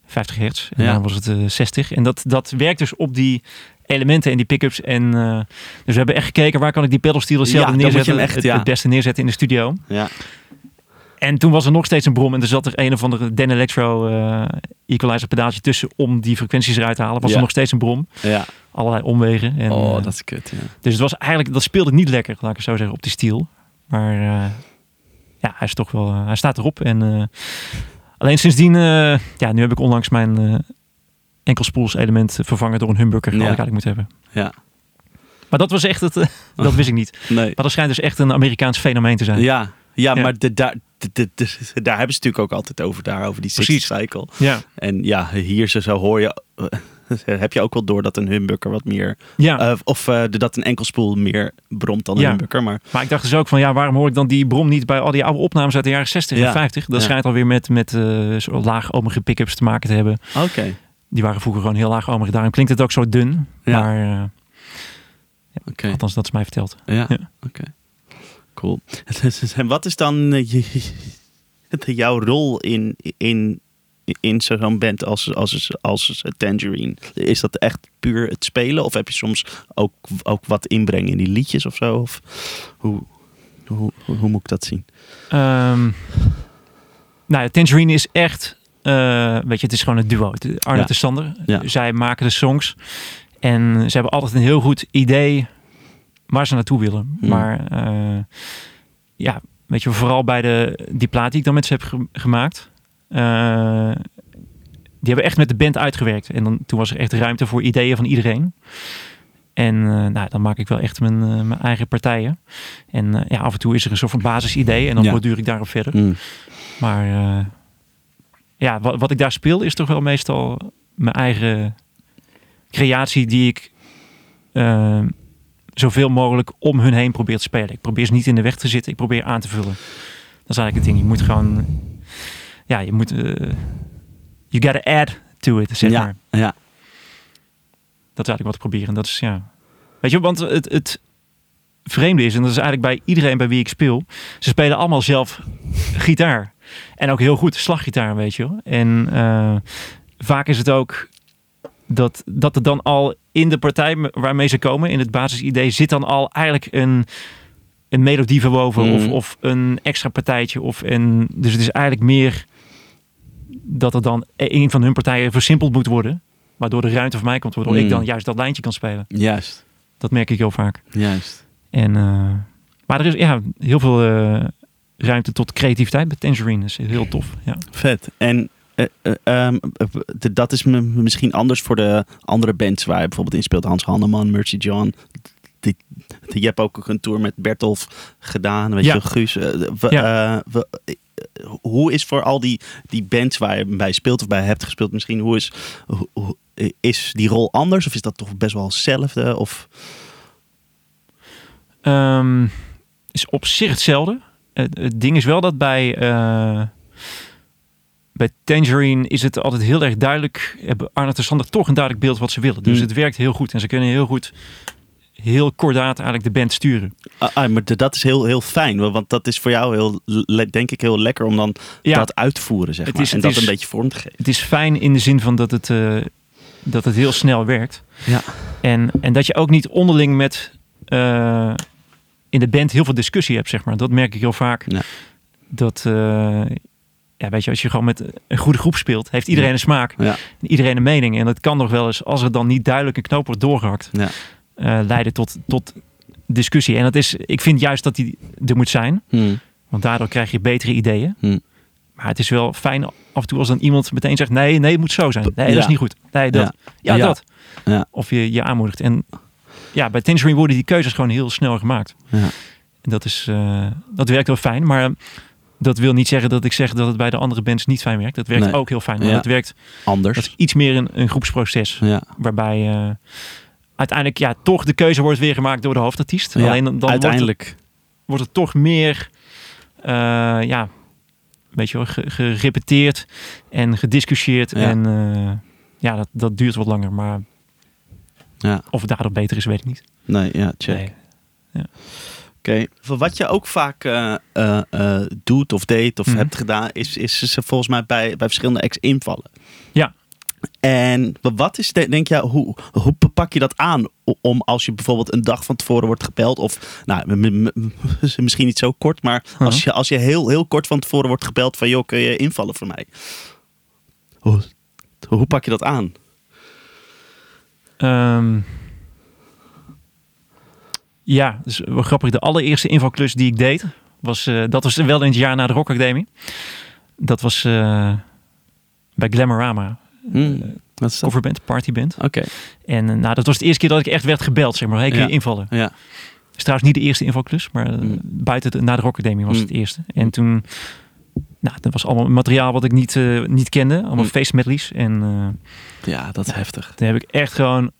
50 hertz. En Ja. dan was het eh, 60. En dat, dat werkt dus op die elementen en die pick-ups. En, eh, dus we hebben echt gekeken waar kan ik die pedalsteel Ja, moet je neerzetten. echt, het, ja. het beste neerzetten in de studio. Ja. En toen was er nog steeds een brom. En er zat er een of andere Den Electro eh, equalizer pedaaltje tussen om die frequenties eruit te halen. Was Ja. er nog steeds een brom. Ja. allerlei omwegen. En, oh, eh, dat is kut, ja. Dus het was eigenlijk, dat speelde niet lekker, laat ik het zo zeggen, op die stiel. Maar ja, hij is toch wel, hij staat erop. En alleen sindsdien, ja, nu heb ik onlangs mijn eh enkelspoels element vervangen door een humbucker. Ja. had ik eigenlijk moeten hebben. Ja, Maar dat was echt het, eh, dat wist ik niet. nee. Maar dat schijnt dus echt een Amerikaans fenomeen te zijn. Ja, ja, Ja. maar de, daar, de, de, de- daar hebben ze natuurlijk ook altijd over, daar, over die 60 Precies. cycle. Ja, En ja, hier zo, zo hoor je, heb je ook wel door dat een humbucker wat meer, ja. eh, of eh, dat een enkelspoel meer bromt dan een Ja. humbucker. Maar maar ik dacht dus ook van, ja, waarom hoor ik dan die brom niet bij al die oude opnames uit de jaren 60 Ja. en 50? Dat schijnt alweer met, met eh zo laagomige pick-ups te maken te hebben. oké, Die waren vroeger gewoon heel laagomig. Daarom klinkt het ook zo dun. Ja. Maar oké. althans, dat is mij verteld. Ja, Ja. oké. Cool. En wat is dan eh, je- jouw rol in, in, in zo'n band als, als, als Tangerine? Is dat echt puur het spelen? Of heb je soms ook, ook wat inbrengen in die liedjes of zo? Of hoe, hoe, hoe, hoe moet ik dat zien? Ehm nou, ja, Tangerine is echt, eh, weet je, het is gewoon een duo. Arnold Ja. en Sander, Ja. zij maken de songs. En ze hebben altijd een heel goed idee waar ze naartoe willen. Hmm. Maar eh, ja, weet je, vooral bij de, die plaat die ik dan met ze heb ge- gemaakt. eh, die hebben echt met de band uitgewerkt. En dan, toen was er echt ruimte voor ideeën van iedereen. En nou, dan maak ik wel echt mijn, mijn eigen partijen. En ja, af en toe is er een soort van basisidee. En dan Ja. borduur ik daarop verder. Mm. Maar ja, wat, wat ik daar speel is toch wel meestal mijn eigen creatie die ik eh, zoveel mogelijk om hun heen probeer te spelen. Ik probeer ze niet in de weg te zitten. Ik probeer aan te vullen. Dat is eigenlijk het ding. Je moet gewoon, ja, je moet, eh you gotta add to it, zeg Ja, maar. ja, Dat is eigenlijk wat ik probeer. En dat is, ja. Weet je, want het, het vreemde is, en dat is eigenlijk bij iedereen bij wie ik speel, ze spelen allemaal zelf gitaar. En ook heel goed slaggitaar, weet je wel. En eh, vaak is het ook dat, dat er dan al in de partij waarmee ze komen, in het basisidee, zit dan al eigenlijk een, een melodie verwoven Mhm. of, of een extra partijtje. Of een, dus het is eigenlijk meer dat er dan een van hun partijen versimpeld moet worden. Waardoor de ruimte voor mij komt, waardoor Mhm. ik dan juist dat lijntje kan spelen. juist, Dat merk ik heel vaak. juist. En, eh, maar er is ja, heel veel eh, ruimte tot creativiteit bij Tangerine. Is heel tof. Ja. Vet. En eh, eh, ehm, eh, dat is misschien anders voor de andere bands waar je bijvoorbeeld in speelt. Hans Hanneman, Mercy John. Die, die, je hebt ook een tour met Bertolf gedaan. Weet Ja. je, Guus. we- Ja. we- hoe is voor al die, die bands waar je bij speelt of bij hebt gespeeld misschien, hoe is, hoe- is die rol anders? Of is dat toch best wel hetzelfde? Of, Ehm, is op zich hetzelfde. Het, het ding is wel dat bij, eh, bij Tangerine is het altijd heel erg duidelijk. Hebben Arnold en Sander toch een duidelijk beeld wat ze willen. Dus Hmm. het werkt heel goed. En ze kunnen heel goed, heel kordaat eigenlijk de band sturen. ah, ah, maar dat is heel, heel fijn, want dat is voor jou heel, denk ik heel lekker om dan Ja, dat uit te voeren, zeg maar. is- en dat is- een beetje vorm te geven. het is fijn in de zin van dat het, eh, dat het heel snel werkt. Ja. En, en dat je ook niet onderling met eh, in de band heel veel discussie hebt, zeg maar. Dat merk ik heel vaak. Ja. Dat, eh, ja, weet je, als je gewoon met een goede groep speelt, heeft iedereen Ja. een smaak. Ja. Iedereen een mening. En dat kan nog wel eens, als er dan niet duidelijk een knoop wordt doorgehakt, Ja. eh, leiden tot, tot discussie. En dat is, ik vind juist dat die er moet zijn. Hmm. Want daardoor krijg je betere ideeën. Hmm. Maar het is wel fijn af en toe als dan iemand meteen zegt: nee, nee, het moet zo zijn. Nee, dat is niet goed. Nee, dat. Ja, Ja. dat. Ja. Of je je aanmoedigt. En ja, bij Tangerine worden die keuzes gewoon heel snel gemaakt. Ja. En dat, is, eh, dat werkt wel fijn. Maar dat wil niet zeggen dat ik zeg dat het bij de andere bands niet fijn werkt. Dat werkt Nee. ook heel fijn. Maar Ja. dat werkt Anders. dat is iets meer een, een groepsproces. ja. Waarbij eh, uiteindelijk ja, toch de keuze wordt weer gemaakt door de hoofdartiest. Alleen dan, wordt het- Uiteindelijk. wordt het toch meer, eh, ja, weet je wel, gerepeteerd en gediscussieerd. Ja. En ja, dat, dat duurt wat langer. Maar Ja. of het daardoor beter is, weet ik niet. Nee, ja, check. Nee. Oké. Wat je ook vaak eh, eh, eh, doet of deed of Mhm. hebt gedaan, is, is ze volgens mij bij, bij verschillende acts invallen. Ja. En wat is, de- denk je, hoe, hoe pak je dat aan om als je bijvoorbeeld een dag van tevoren wordt gebeld of, nou, misschien niet zo kort, maar als Uh-huh. je, als je heel, heel kort van tevoren wordt gebeld van, joh, kun je invallen voor mij? Hoe, hoe pak je dat aan? Ehm, ja, dus wel grappig. De allereerste invalklus die ik deed, was, eh, dat was wel in het jaar na de Rock Academy. Dat was eh, bij Glamorama. Hmm, wat is dat? Coverband, partyband. Oké. En eh, nou, dat was de eerste keer dat ik echt werd gebeld, zeg maar. Hey, kun je Ja. invallen? Ja. Is trouwens niet de eerste invalklus, maar eh, Mm. buiten de, na de Rock Academy was Mm. het eerste. En toen, nou, dat was allemaal materiaal wat ik niet, eh, niet kende. Allemaal Mm. face medleys. En eh, ja, dat is heftig. toen heb ik echt gewoon,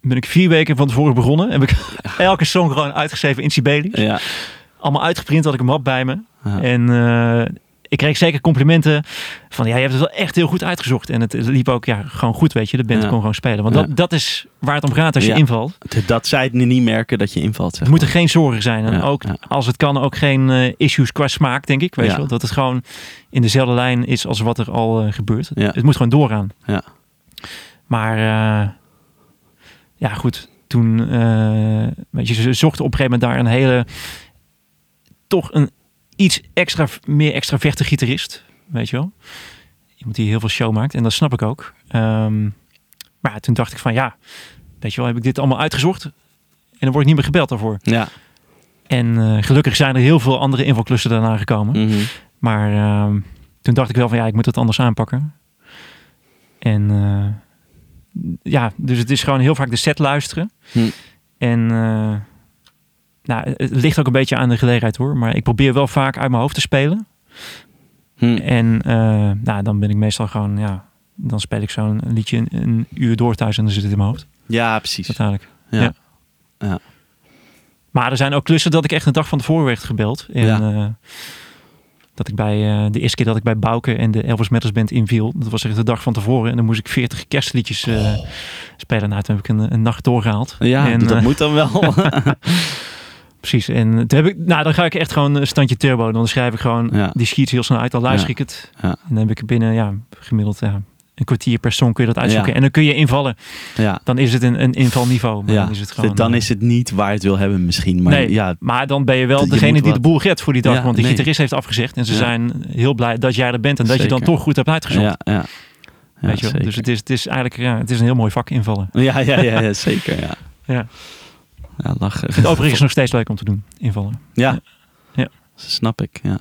ben ik vier weken van tevoren begonnen. Heb ik elke song gewoon uitgeschreven in Sibelius. Ja. Allemaal uitgeprint, had ik een map bij me. Ja. En eh, ik kreeg zeker complimenten van, ja, je hebt het wel echt heel goed uitgezocht. En het liep ook ja, gewoon goed, weet je. De band Ja. kon gewoon spelen. Want Ja. dat, dat is waar het om gaat als je invalt. Dat zij het niet merken dat je invalt. Zeg Er moeten geen zorgen zijn. En ook als het kan, ook geen eh, issues qua smaak, denk ik. Weet je wel? Dat het gewoon in dezelfde lijn is als wat er al eh, gebeurt. Ja. Het moet gewoon doorgaan. Ja. Maar eh, ja, goed. Toen, weet je, ze zochten op een gegeven moment daar een hele, toch een iets extra, meer extraverte gitarist. Weet je wel? Iemand die heel veel show maakt. En dat snap ik ook. Ehm, maar toen dacht ik van ja, weet je wel, heb ik dit allemaal uitgezocht? En dan word ik niet meer gebeld daarvoor. Ja. En eh, gelukkig zijn er heel veel andere invalklussen daarna gekomen. Mhm. Maar ehm, toen dacht ik wel van ja, ik moet het anders aanpakken. En eh, ja, dus het is gewoon heel vaak de set luisteren. Hm. En eh, nou, het ligt ook een beetje aan de gelegenheid hoor. Maar ik probeer wel vaak uit mijn hoofd te spelen. Hm. En eh, nou, dan ben ik meestal gewoon, ja, dan speel ik zo'n liedje een, een uur door thuis en dan zit het in mijn hoofd. Ja, precies. Uiteindelijk. Ja. Ja. Ja. Maar er zijn ook klussen dat ik echt een dag van tevoren werd gebeld. En Ja. eh, dat ik bij eh, de eerste keer dat ik bij Bouke en de Elvis Metals Band inviel, dat was echt de dag van tevoren. En dan moest ik 40 kerstliedjes eh, spelen. Nou, toen heb ik een, een nacht doorgehaald. Ja, en, dat moet dan wel. precies. En toen heb ik, nou, dan ga ik echt gewoon een standje turbo. Dan schrijf ik gewoon Ja. die sheets heel snel uit. Dan luister ik het. En dan heb ik binnen, ja, gemiddeld ja, een kwartier per song kun je dat uitzoeken. Ja. En dan kun je invallen. ja. Dan is het een, een invalniveau. Maar ja. dan is het gewoon... dan eh, is het niet waar het wil hebben misschien. Maar nee, ja, maar dan ben je wel degene die de boel redt voor die dag. Ja, want de nee. gitarist heeft afgezegd. En ze zijn heel blij dat jij er bent. En dat je dan toch goed hebt uitgezocht. ja, ja. Ja, weet je wel? Dus het is, het is eigenlijk ja, het is een heel mooi vak invallen. Ja, ja, ja, ja, zeker. Ja, Ja. Ja lachen. Ik vind het overigens nog steeds leuk om te doen, invallen. Ja. Ja. Snap ik, ja.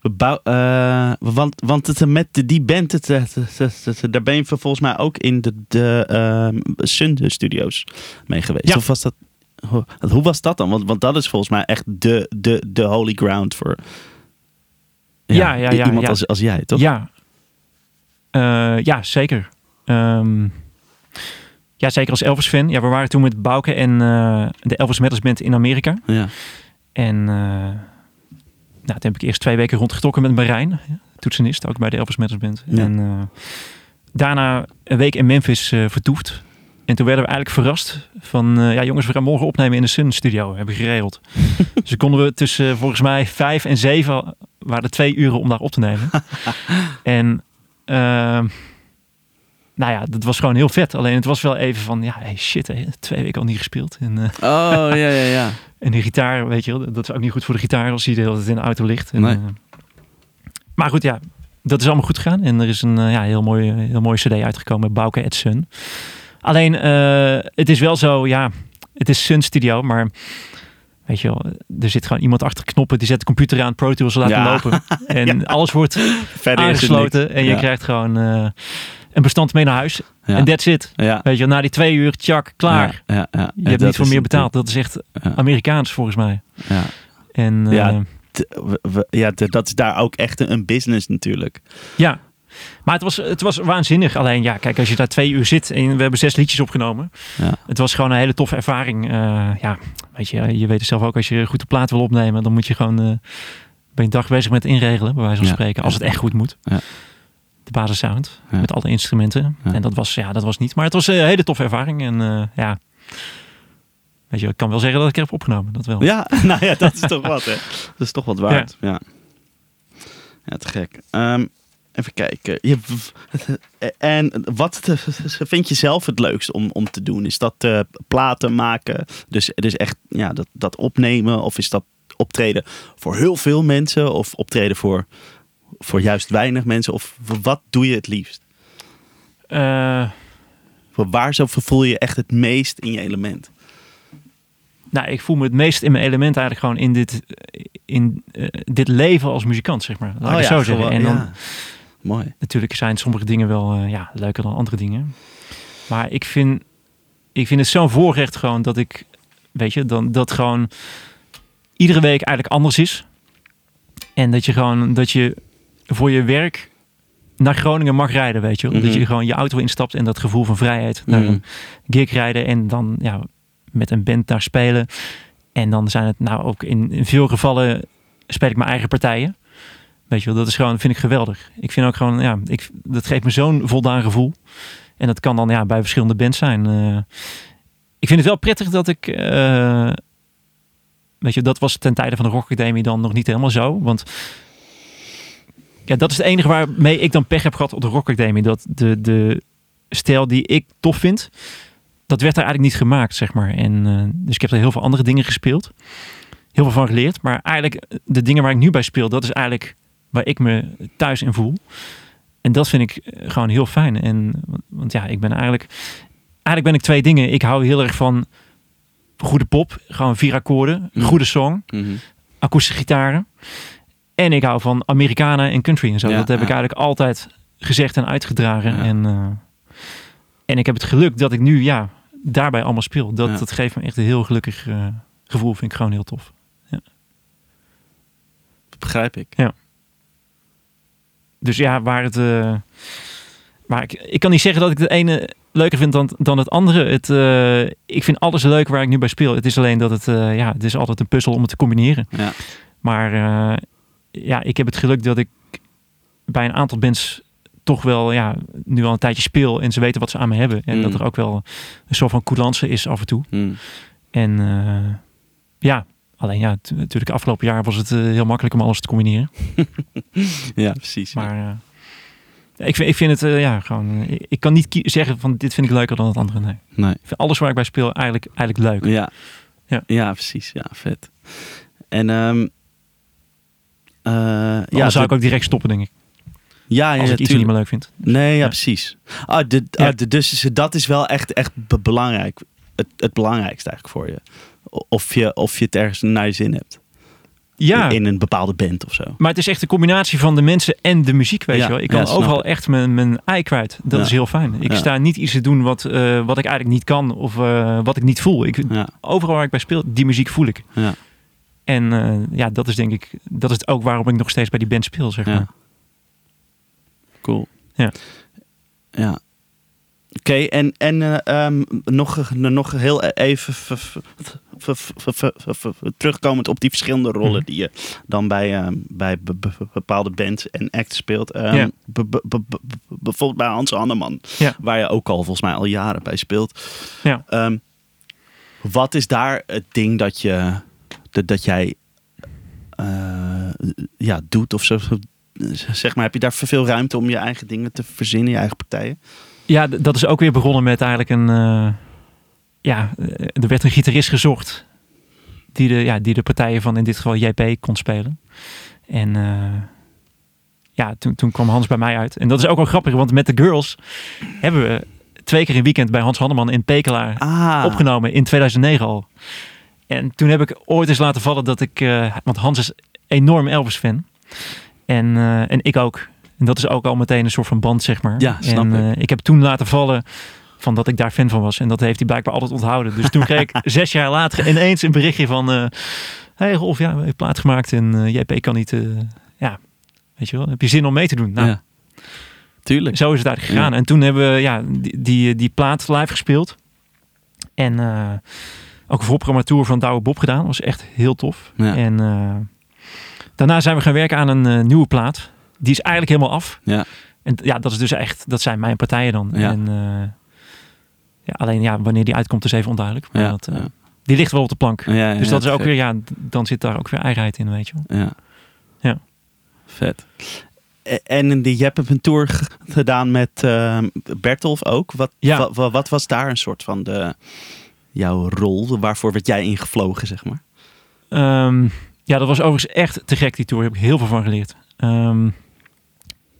We bouw, eh, want want het, met de- die band, het, het- het- daar ben je volgens mij ook in de, de ehm, Sun Studios mee geweest. Ja. Of was dat, hoe, hoe was dat dan? Want, want dat is volgens mij echt de, de, de holy ground voor Ja, ja, ja, iemand. Als, als jij, toch? Ja. Eh, ja, zeker. Ehm, ja, zeker als Elvis-fan. Ja, we waren toen met Bouke en eh, de Elvis Metals Band in Amerika. Ja. En eh, nou, toen heb ik eerst twee weken rondgetrokken met Marijn, toetsenist, ook bij de Elvis Metals Band. Ja. En eh, daarna een week in Memphis vertoefd. En toen werden we eigenlijk verrast van, ja jongens, we gaan morgen opnemen in de Sun Studio, hebben we geregeld. dus konden we tussen volgens mij vijf en zeven, waren er twee uren om daar op te nemen. en nou ja, dat was gewoon heel vet. Alleen het was wel even van, ja, hey, shit, twee weken al niet gespeeld. En, eh, Oh, ja, ja, ja. en die gitaar, weet je wel, dat is ook niet goed voor de gitaar als die de hele tijd in de auto ligt. En, Nee. eh, maar goed, ja, dat is allemaal goed gegaan. En er is een eh, ja, heel mooi, heel mooie cd uitgekomen Bouke at Sun. Alleen, het is wel zo, ja, het is Sun Studio, maar weet je wel, er zit gewoon iemand achter de knoppen, die zet de computer aan, Pro Tools laten Ja. lopen. En alles wordt Verder het aangesloten en je Ja. krijgt gewoon een bestand mee naar huis. Ja. En that's it. Ja. Weet je, na die twee uur, tjak, klaar. Ja. Je hebt niet voor meer betaald. Dat is echt. Amerikaans volgens mij. Ja. En eh, Ja, we- we- ja, dat is daar ook echt een, business natuurlijk. Ja, maar het was, het was waanzinnig. Alleen ja, kijk, als je daar twee uur zit en we hebben zes liedjes opgenomen. Ja. Het was gewoon een hele toffe ervaring. Eh, ja, weet je, je weet het zelf ook, als je goed de plaat wil opnemen, dan moet je gewoon, eh ben je een dag bezig met inregelen, bij wijze van Ja, spreken, als het echt goed moet. Ja. De basissound, Ja. met alle instrumenten. Ja. En dat was, ja, dat was niet. Maar het was een hele toffe ervaring. En eh, ja, weet je, ik kan wel zeggen dat ik er heb opgenomen. Dat wel. Ja, nou ja, dat is toch wat, hè? Dat is toch wat waard. Ja, ja. te gek. Ehm, even kijken. Je, en wat vind je zelf het leukst om, om te doen? Is dat eh, platen maken? Dus, dus echt ja, dat, dat opnemen? Of is dat optreden voor heel veel mensen? Of optreden voor, voor juist weinig mensen? Of wat doe je het liefst? Eh, Waar zo voel je je echt het meest in je element? Nou, ik voel me het meest in mijn element eigenlijk gewoon in dit, in, eh, dit leven als muzikant, zeg maar. Laat ik het zo zeggen. gewoon- En dan, ja. Mooi. natuurlijk zijn sommige dingen wel eh, ja, leuker dan andere dingen. Maar ik vind, ik vind het zo'n voorrecht gewoon dat ik, weet je, dan, dat gewoon iedere week eigenlijk anders is. En dat je gewoon, dat je voor je werk naar Groningen mag rijden, weet je. wel. Dat Mhm. je gewoon je auto instapt en dat gevoel van vrijheid naar Mhm. een gig rijden en dan ja, met een band daar spelen. En dan zijn het nou ook in, in veel gevallen speel ik mijn eigen partijen. Weet je wel, dat is gewoon, vind ik geweldig. Ik vind ook gewoon, ja, ik, dat geeft me zo'n voldaan gevoel. En dat kan dan ja, bij verschillende bands zijn. Eh, ik vind het wel prettig dat ik, eh, weet je, dat was ten tijde van de Rock Academy dan nog niet helemaal zo. Want ja, dat is het enige waarmee ik dan pech heb gehad op de Rock Academy. Dat de, de stijl die ik tof vind, dat werd daar eigenlijk niet gemaakt, zeg maar. En, eh, dus ik heb er heel veel andere dingen gespeeld. Heel veel van geleerd. Maar eigenlijk eh, de dingen waar ik nu bij speel, dat is eigenlijk waar ik me thuis in voel. En dat vind ik eh, gewoon heel fijn. En, want- ja, ik ben eigenlijk... Eigenlijk ben ik twee dingen. Ik hou heel erg van goede pop. Gewoon vier akkoorden. Mm. Goede song. Mhm. Akoestische gitaren. En ik hou van Amerikanen en country en zo. Ja, dat heb ja. ik eigenlijk altijd gezegd en uitgedragen. Ja. En, eh, en ik heb het geluk dat ik nu ja, daarbij allemaal speel. Dat, Ja. dat geeft me echt een heel gelukkig eh, gevoel. Vind ik gewoon heel tof. Begrijp ik. Dus ja, waar het. eh, maar ik, ik kan niet zeggen dat ik het ene leuker vind dan, dan het andere. Het, eh, ik vind alles leuk waar ik nu bij speel. Het is alleen dat het. eh, ja, het is altijd een puzzel om het te combineren. Ja. Maar eh, ja, ik heb het geluk dat ik bij een aantal bands toch wel ja, nu al een tijdje speel. En ze weten wat ze aan me hebben. En Mm. dat er ook wel een soort van coulance is af en toe. Mm. En eh, ja, alleen ja, natuurlijk afgelopen jaar was het eh, heel makkelijk om alles te combineren. Ja, precies. Maar eh, ik, vind, ik vind het ja, gewoon. ik, kan niet zeggen van dit vind ik leuker dan het andere. Nee. Nee. Ik vind alles waar ik bij speel eigenlijk, eigenlijk leuk. Ja. Ja. ja, precies. Ja, vet. En eh, ja, Ja, zou ik ook direct stoppen, denk ik. ja, ja, Als ik iets tuurlijk. niet meer leuk vind. Nee, ja, Ja. precies. Ah, de, Ja. ah, de, dus is- dat is wel echt, echt be- belangrijk. Het, het belangrijkste eigenlijk voor je. Of je, of je het ergens naar je zin hebt. Ja, In een bepaalde band of zo. maar het is echt de combinatie van de mensen en de muziek, weet Ja, je wel. Ik ja, kan overal ik. echt mijn, mijn ei kwijt. Dat Ja. is heel fijn. Ik Ja. sta niet iets te doen wat, eh, wat ik eigenlijk niet kan of eh, wat ik niet voel. Ik, Ja, overal waar ik bij speel, die muziek voel ik. En eh, ja, dat is denk ik, dat is ook waarom ik nog steeds bij die band speel, zeg maar. ja. Cool. Ja. Ja. Oké, en, en eh, ehm, nog, nog heel even terugkomend op die verschillende rollen Mhm. die je dan bij, ehm, bij be- be- bepaalde bands en acts speelt. Ehm, bijvoorbeeld bij Hans Hanneman, Ja. waar je ook al volgens mij al jaren bij speelt. Ja. Ehm, wat is daar het ding dat, je, dat, dat jij eh, ja, doet of zo? Zeg maar, heb je daar veel ruimte om je eigen dingen te verzinnen, je eigen partijen? Ja, dat is ook weer begonnen met eigenlijk een. eh, ja, eh, er werd een gitarist gezocht. Die de, ja, die de partijen van in dit geval JP kon spelen. En ja, toen, toen kwam Hans bij mij uit. En dat is ook wel grappig, want met de Girls hebben we twee keer een weekend bij Hans Hanneman in Pekelaar Ah, opgenomen in 2009 al. En toen heb ik ooit eens laten vallen dat ik, eh, want Hans is enorm Elvis-fan. En, eh, en ik ook. En dat is ook al meteen een soort van band, zeg maar. Ja, snap en ik. eh, ik heb toen laten vallen van dat ik daar fan van was. En dat heeft hij blijkbaar altijd onthouden. Dus toen kreeg ik zes jaar later ineens een berichtje van... hey Rolf, ja, we hebben plaat gemaakt en JP kan niet... ja, weet je wel, heb je zin om mee te doen? Nou, ja. Tuurlijk. zo is het eigenlijk gegaan. Ja. En toen hebben we ja, die, die, die plaat live gespeeld. En ook een voorprogrammatour van Douwe Bob gedaan. Dat was echt heel tof. Ja. En eh, daarna zijn we gaan werken aan een eh, nieuwe plaat. Die is eigenlijk helemaal af. Ja. En ja, dat is dus echt, dat zijn mijn partijen dan. Ja. En, eh, ja, alleen ja, wanneer die uitkomt is even onduidelijk. Maar Ja, dat. Die ligt wel op de plank. Dus dat is ook weer, ja, dan zit daar ook weer eigenheid in, weet je wel. Ja. Ja. Vet. E- En die, je hebt een tour gedaan met Bertolf ook. Wat, Ja. wa- wa- wat, was daar een soort van de, jouw rol? Waarvoor werd jij ingevlogen, zeg maar? Ehm, ja, dat was overigens echt te gek die tour. Daar heb ik heel veel van geleerd. Ehm,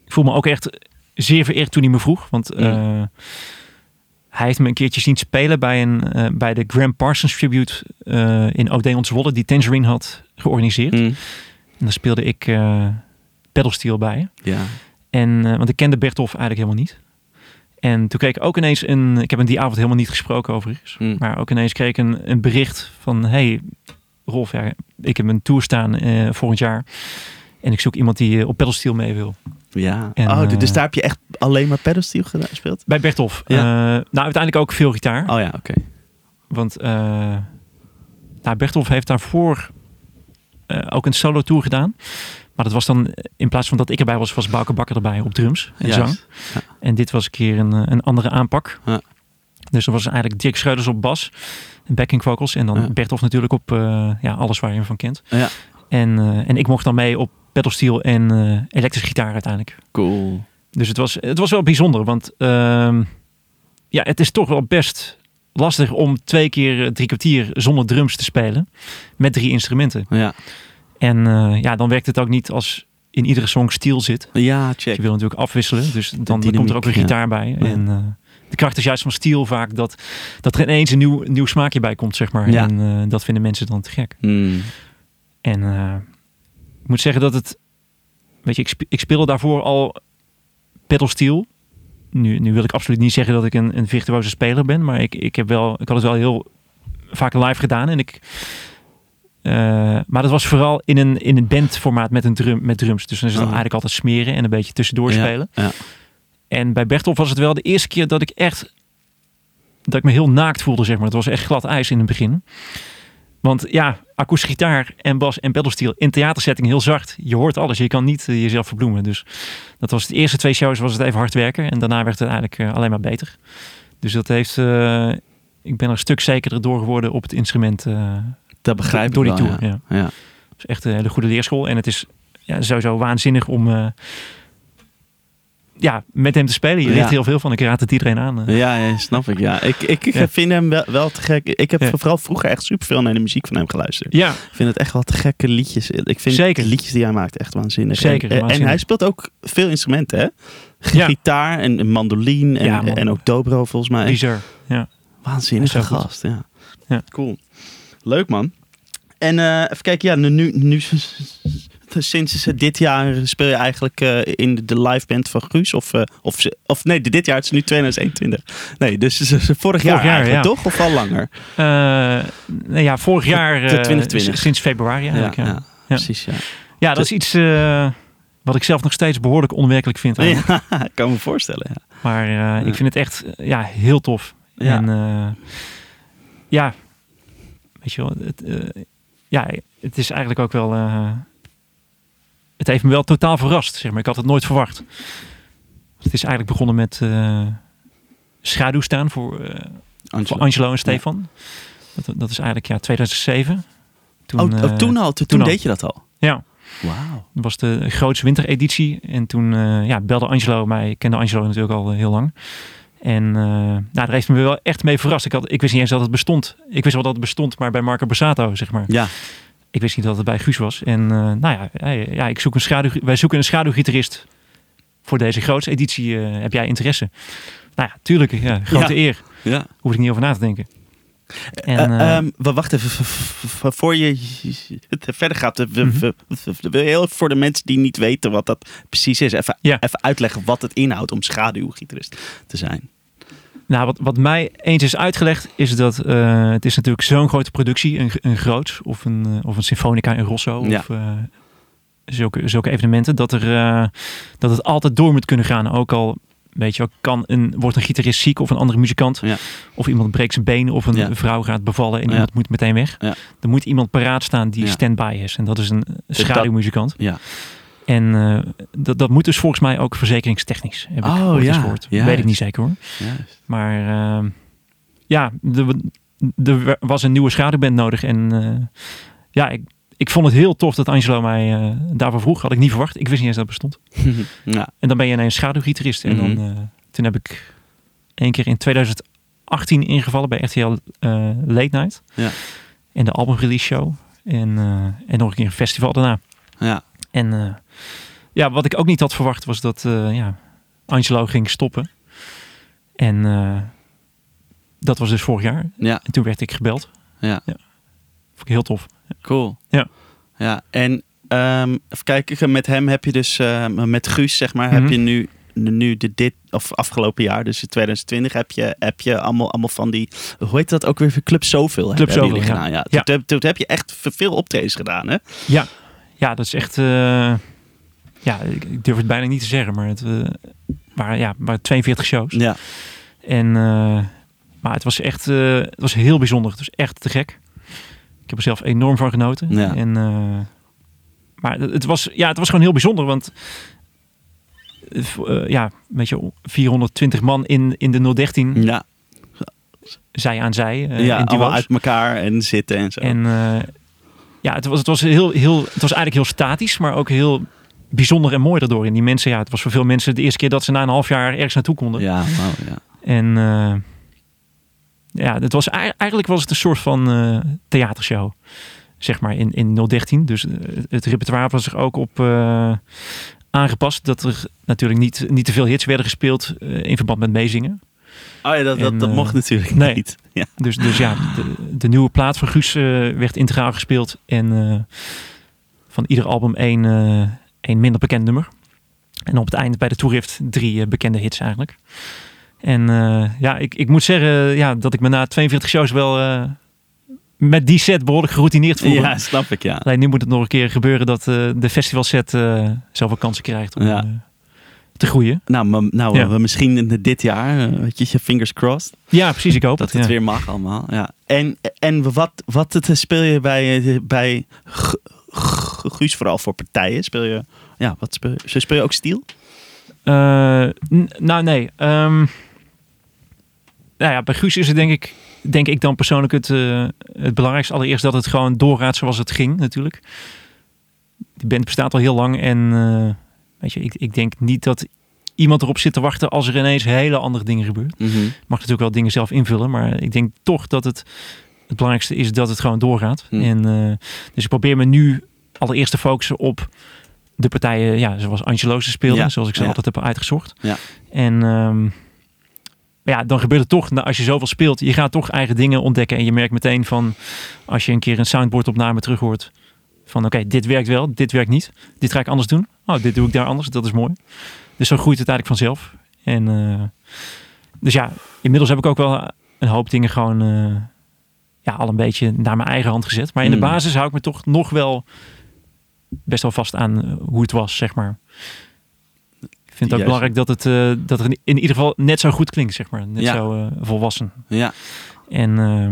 ik voel me ook echt zeer vereerd toen hij me vroeg. Want eh, hij heeft me een keertje zien spelen bij, een, eh, bij de Graham Parsons Tribute eh, in Odeon Zwolle, die Tangerine had georganiseerd. Mm. En daar speelde ik pedalsteel bij. Ja. En, want ik kende Bertolf eigenlijk helemaal niet. En toen kreeg ik ook ineens een... Ik heb hem die avond helemaal niet gesproken overigens. Mm. Maar ook ineens kreeg ik een, een bericht van... Hey Rolf, ja, ik heb een tour staan eh, volgend jaar. En ik zoek iemand die eh, op pedalsteel mee wil. Ja. En, oh, dus eh, daar heb je echt alleen maar pedalsteel gespeeld? Bij Bertolf. Ja. Eh, nou, uiteindelijk ook veel gitaar. Oh ja, oké. Want eh nou, Bertolf heeft daarvoor eh, ook een solo tour gedaan. Maar dat was dan, eh, in plaats van dat ik erbij was, was Bouke Bakker erbij op drums en zang. Juist. En dit was een keer een, eh, een andere aanpak. Ja. Dus er was eigenlijk Dirk Schreuders op bas backing vocals. En dan Ja. Bertolf natuurlijk op eh, ja, alles waar je hem van kent. Ja. En, en ik mocht dan mee op pedalsteel en eh, elektrische gitaar uiteindelijk. Cool. Dus het was, het was wel bijzonder, want ehm, ja, het is toch wel best lastig om twee keer drie kwartier zonder drums te spelen met drie instrumenten. Ja. En eh, ja, dan werkt het ook niet als in iedere song stil zit. Ja, check. Je wil natuurlijk afwisselen, dus dan, komt er ook ja. gitaar bij. Ja. En eh, de kracht is juist van steel vaak dat, dat er ineens een nieuw, nieuw smaakje bij komt, zeg maar. Ja. En eh, dat vinden mensen dan te gek. Mm. En ik moet zeggen dat het, weet je, ik, spe- ik speelde daarvoor al pedal steel. Nu, nu wil ik absoluut niet zeggen dat ik een, een virtuoze speler ben, maar ik, ik, heb wel, ik had het wel heel vaak live gedaan. En ik, eh, maar dat was vooral in een, in een bandformaat met, een drum, met drums. Dus dan is het Oh. eigenlijk altijd smeren en een beetje tussendoor Ja, spelen. ja. En bij Bertolf was het wel de eerste keer dat ik echt dat ik me heel naakt voelde, zeg maar. Het was echt glad ijs in het begin. Want ja, akoestische gitaar en bas en pedalsteel in theatersetting heel zacht. Je hoort alles, je kan niet eh, jezelf verbloemen. Dus dat was de eerste twee shows was het even hard werken. En daarna werd het eigenlijk eh, alleen maar beter. Dus dat heeft, ik ben er een stuk zekerder door geworden op het instrument. Dat begrijp ik door die wel, tour. Ja. Ja. Is echt een hele goede leerschool. En het is ja, sowieso waanzinnig om eh, ja, met hem te spelen. Je Ja. leert heel veel van. Ik raad het iedereen aan. eh. Ja, ja, snap ik. Ja. Ik, ik vind hem wel, wel te gek. Ik heb vooral vroeger echt superveel naar de muziek van hem geluisterd. Ja, Ik vind het echt wel te gekke liedjes. Ik vind Zeker. de liedjes die hij maakt echt waanzinnig. Zeker, En, en hij speelt ook veel instrumenten, hè? Gitaar en en mandolin en, man. en ook dobro volgens mij. bizar. Ja. Waanzinnige gast, ja. Ja. Cool. Leuk man. En eh, even kijken, ja, nu, nu, sinds dit jaar speel je eigenlijk eh, in de, de live band van Guus? Of, eh, of, of nee, dit jaar, het is nu 2021. Nee, dus vorig jaar, ja. toch? Of al langer? Nee, ja, vorig jaar, 2020. s- sinds februari eigenlijk. Ja, ja. precies, ja. Ja, dat is iets wat ik zelf nog steeds behoorlijk onwerkelijk vind. eigenlijk. Ja, kan me voorstellen, ja. Maar ik vind het echt ja, heel tof. Ja. En ja, weet je wel, het, eh, ja, het is eigenlijk ook wel. eh, het heeft me wel totaal verrast, zeg maar. Ik had het nooit verwacht. Het is eigenlijk begonnen met eh schaduw staan voor, eh, voor Angelo. Angelo en Stefan. Dat, dat is eigenlijk ja, 2007. Toen, oh, oh, toen al? Toen, toen al. deed je dat al? Ja, Wauw. dat was de grootste wintereditie. En toen ja, belde Angelo mij. Ik kende Angelo natuurlijk al heel lang. En eh, nou, daar heeft me wel echt mee verrast. Ik, had, ik wist niet eens dat het bestond. Ik wist wel dat het bestond, maar bij Marco Borsato, zeg maar. Ja, Ik wist niet dat het bij Guus was. En eh, nou ja, ja, ja, ik zoek een schaduw, wij zoeken een schaduwgitarist voor deze grootste editie. eh, heb jij interesse? Nou ja, tuurlijk. Ja, grote Ja. eer. ja. Hoef ik niet over na te denken. En, wacht even, voor je het verder gaat, Mhm. wil je heel voor de mensen die niet weten wat dat precies is, even, Ja. even uitleggen wat het inhoudt om schaduwgitarist te zijn. Nou, wat, wat mij eens is uitgelegd, is dat eh, het is natuurlijk zo'n grote productie, een, een groots of een, of een symfonica in Rosso Ja. of zulke, zulke evenementen, dat, er, dat het altijd door moet kunnen gaan. Ook al, weet je wel, kan een, wordt een gitarist ziek of een andere muzikant, Ja. of iemand breekt zijn been of een Ja. vrouw gaat bevallen en Ja. iemand moet meteen weg. Er moet iemand paraat staan die stand-by is en dat is een schaduwmuzikant. Ja. En eh, dat, dat moet dus volgens mij ook verzekeringstechnisch, heb ik Oh, ja. gehoord. Juist. Weet ik niet zeker hoor. Juist. Maar ehm, ja, er, er was een nieuwe schaduwband nodig. En eh, ja, ik, ik vond het heel tof dat Angelo mij eh, daarvoor vroeg. Had ik niet verwacht. Ik wist niet eens dat het bestond. ja. En dan ben je ineens schaduwgitarist. En dan, Mhm. eh, toen heb ik één keer in 2018 ingevallen bij RTL eh Late Night. Ja. En de albumrelease show. En, en nog een keer een festival daarna. Ja. En ja, wat ik ook niet had verwacht was dat ja, Angelo ging stoppen. En dat was dus vorig jaar. Ja, En toen werd ik gebeld. ja. Vond ik heel tof. Cool. Ja. Ja, en ehm, even kijken, met hem heb je dus, eh, met Guus zeg maar, Mhm. heb je nu, nu de, dit, of afgelopen jaar, dus in 2020, heb je, heb je allemaal, allemaal van die, hoe heet dat ook weer, Club Zoveel Club Zoveel, ja. gedaan. Ja. Ja. Toen, toen heb je echt veel optredens gedaan, hè? Ja, ja dat is echt... eh, ja, ik, durf het bijna niet te zeggen, maar het eh, waren, ja, waren 42 shows. Ja. En, eh, maar het was echt het was heel bijzonder. Het was echt te gek. Ik heb er zelf enorm van genoten. Ja. En, eh, maar het was, ja, het was gewoon heel bijzonder, want eh, ja, weet je, 420 man in, in de 013, Ja, zij aan zij, eh, ja allemaal uit elkaar en zitten en zo. En ja, het was, het, was heel, heel, het was eigenlijk heel statisch, maar ook heel bijzonder en mooi daardoor. En die mensen, ja, het was voor veel mensen de eerste keer dat ze na een half jaar ergens naartoe konden. ja, ja. En ja, het was, ei- eigenlijk was het een soort van eh, theatershow, zeg maar, in, in 013. Dus eh, het repertoire was er ook op eh, aangepast. Dat er natuurlijk niet, niet te veel hits werden gespeeld in verband met meezingen. Oh ja, dat, dat, En, dat mocht natuurlijk nee. niet. Ja. Dus, dus ja, de, de nieuwe plaat van Guus werd integraal gespeeld. En van ieder album één, één minder bekend nummer. En op het eind bij de toerift drie bekende hits eigenlijk. En eh, ja, ik, ik moet zeggen ja, dat ik me na 42 shows wel eh, met die set behoorlijk geroutineerd voelde. ja, snap ik, ja. Alleen nu moet het nog een keer gebeuren dat eh, de festivalset eh zoveel kansen krijgt om Ja. te groeien. Nou, nou Ja. misschien dit jaar, weet je, je fingers crossed. Ja, precies. Ik hoop Dat het. het ja. weer mag allemaal. Ja. En, en wat, wat het, speel je bij, bij Guus vooral voor partijen? Speel je, ja, wat speel je? Speel je ook stiel? Nou, nee. Ehm, nou ja, bij Guus is het denk ik, denk ik dan persoonlijk het, eh, het belangrijkste. Allereerst dat het gewoon doorgaat zoals het ging natuurlijk. De band bestaat al heel lang en eh, weet je, ik, ik denk niet dat iemand erop zit te wachten als er ineens hele andere dingen gebeuren. Mhm. Mag natuurlijk wel dingen zelf invullen, maar ik denk toch dat het het belangrijkste is dat het gewoon doorgaat. Hm. En, eh, dus ik probeer me nu allereerst te focussen op de partijen, ja, zoals Angelo's speelde, Ja, zoals ik ze ja. altijd heb uitgezocht. Ja. En ehm, ja, dan gebeurt het toch, nou, als je zoveel speelt, je gaat toch eigen dingen ontdekken en je merkt meteen van, als je een keer een soundboard opname terug hoort, van oké, dit werkt wel, dit werkt niet, dit ga ik anders doen. Oh, dit doe ik daar anders, dat is mooi. Dus zo groeit het eigenlijk vanzelf. En eh, dus ja, inmiddels heb ik ook wel een hoop dingen gewoon eh, ja, al een beetje naar mijn eigen hand gezet. Maar in de Mm. basis hou ik me toch nog wel best wel vast aan eh, hoe het was, zeg maar. Vind het ook Juist. belangrijk dat het, eh, dat het in ieder geval net zo goed klinkt, zeg maar. Net Ja. zo eh, volwassen. Ja, En eh,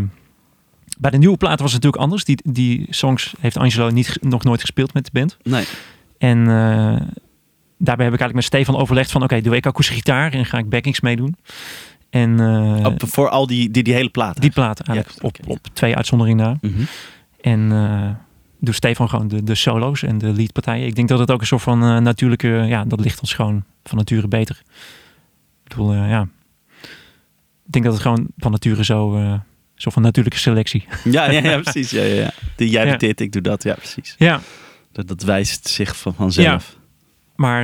bij de nieuwe plaat was het natuurlijk anders. Die, die songs heeft Angelo niet, nog nooit gespeeld met de band. nee. En daarbij heb ik eigenlijk met Stefan overlegd van... oké, doe ik akoestische gitaar en ga ik backings meedoen. En Op, voor al die, die, die hele plaat. die plaat eigenlijk Ja, op, op twee uitzonderingen na. Mhm. En eh doe Stefan gewoon de, de solo's en de leadpartijen. Ik denk dat het ook een soort van eh, natuurlijke... Ja, dat ligt ons gewoon van nature beter. Ik bedoel, eh, ja... Ik denk dat het gewoon van nature zo... eh soort van natuurlijke selectie. Ja, ja, ja, precies. Ja, ja, ja. Die, jij Ja. doet dit, ik doe dat. Ja, precies. Ja, Dat, dat wijst zich van, vanzelf. maar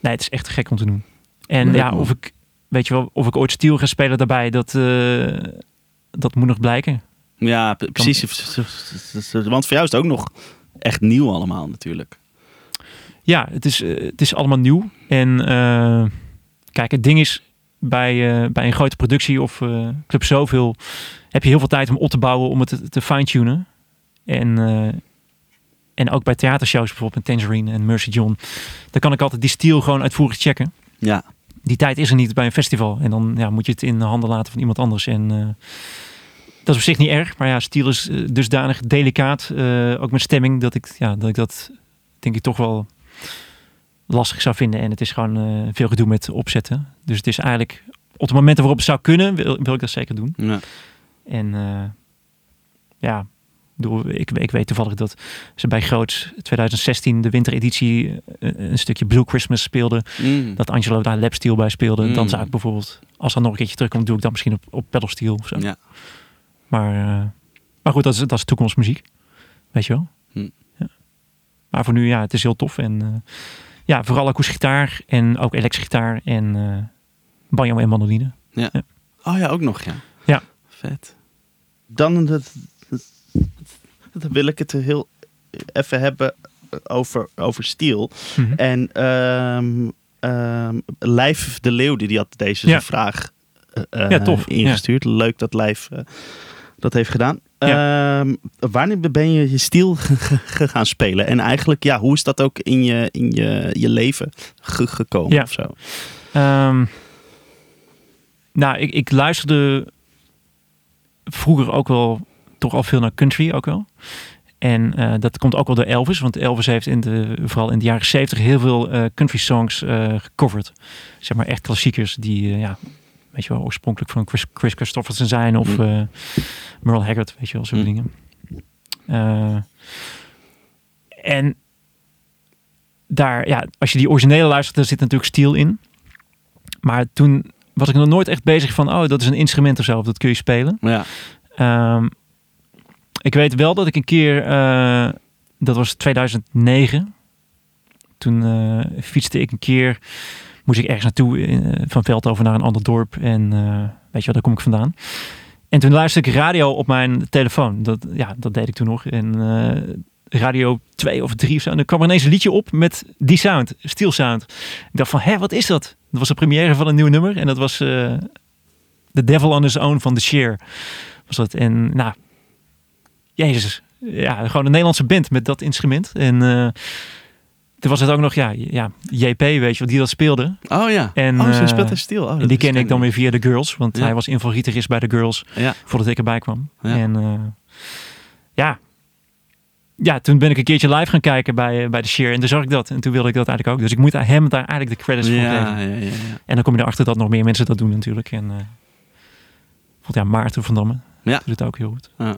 nee, het is echt gek om te doen. En Leuk, ja, man. of ik, weet je wel, of ik ooit Steel ga spelen daarbij, dat, dat moet nog blijken. Ja, precies. Want voor jou is het ook nog echt nieuw allemaal natuurlijk. Ja, het is, eh, het is allemaal nieuw. En eh, kijk, het ding is, bij, eh, bij een grote productie of eh, Club Zoveel heb je heel veel tijd om op te bouwen, om het te, te fine-tunen. En, en ook bij theatershows, bijvoorbeeld met Tangerine en Mercy John, dan kan ik altijd die stijl gewoon uitvoerig checken. Ja, die tijd is er niet bij een festival. En dan ja, moet je het in de handen laten van iemand anders. En dat is op zich niet erg. Maar ja, stiel is eh, dusdanig delicaat. eh, ook met stemming. Dat ik, ja, dat ik dat denk ik toch wel lastig zou vinden. En het is gewoon eh, veel gedoe met opzetten. Dus het is eigenlijk op de momenten waarop het zou kunnen, wil, wil ik dat zeker doen. ja. En ja, ik ik, weet toevallig dat ze bij Groots 2016 de wintereditie een stukje Blue Christmas speelden Mm. dat Angelo daar lapsteel bij speelde. Mm. Dan zou ik bijvoorbeeld, als dat nog een keertje terugkomt, doe ik dan misschien op, op pedalsteel of zo. Ja. Maar, eh, maar goed, dat is, dat is toekomstmuziek. Weet je wel? Hm. Ja. Maar voor nu, ja, het is heel tof. En eh, ja, vooral akoestische gitaar en ook elektrische gitaar en eh banjo en mandoline. Oh ja, ook nog, ja. Ja. vet. Dan dat, wil ik het heel even hebben over, over Stiel. Mhm. En ehm, Lijf de Leeuw, die die had deze Ja. vraag Ja, tof. ingestuurd. Leuk dat Lijf dat heeft gedaan. Ja. Ehm, wanneer ben je je stiel gaan spelen? En eigenlijk, ja, hoe is dat ook in je, in je, je leven ge- gekomen Ja. of zo? Ehm, nou, ik, ik luisterde vroeger ook wel toch al veel naar country ook wel. En eh, dat komt ook wel door Elvis. Want Elvis heeft in de, vooral in de jaren 70 heel veel eh, country songs eh gecoverd. Zeg maar echt klassiekers die, ja, weet je wel, oorspronkelijk van Chris, Chris Christofferson zijn. Of Mm. eh Merle Haggard, weet je wel, soort Mm. dingen. Eh, en daar, ja, als je die originele luistert, daar zit natuurlijk steel in. Maar toen was ik nog nooit echt bezig van, oh, dat is een instrument of zo, of dat kun je spelen. Ja. Ehm, ik weet wel dat ik een keer, eh, dat was 2009, toen fietste ik een keer, moest ik ergens naartoe, eh, van Veldhoven naar een ander dorp. En eh, weet je wel, daar kom ik vandaan. En toen luisterde ik radio op mijn telefoon. Dat, ja, dat deed ik toen nog. En eh, radio 2 of 3 of zo. En er kwam ineens een liedje op met die sound, Steel Sound. Ik dacht van, hé, wat is dat? Dat was de première van een nieuw nummer. En dat was eh The Devil on His Own van The Sheer. Was dat. En nou, jezus. Ja, gewoon een Nederlandse band met dat instrument. En eh toen was het ook nog, ja, ja JP, weet je, wat die dat speelde. Oh ja. En, oh, zo eh, speelt hij stil. Oh, En die ken ik dan weer via The Girls. Want Ja. hij was invalgitarist bij The Girls Ja. voordat ik erbij kwam. Ja. En eh, ja. ja, toen ben ik een keertje live gaan kijken bij, eh, bij de Sheer. En toen zag ik dat. En toen wilde ik dat eigenlijk ook. Dus ik moet hem daar eigenlijk de credits voor geven. ja, ja, ja. En dan kom je erachter dat nog meer mensen dat doen natuurlijk. En eh bijvoorbeeld ja, Maarten van Damme. Ja. Doet het ook heel goed. Ja.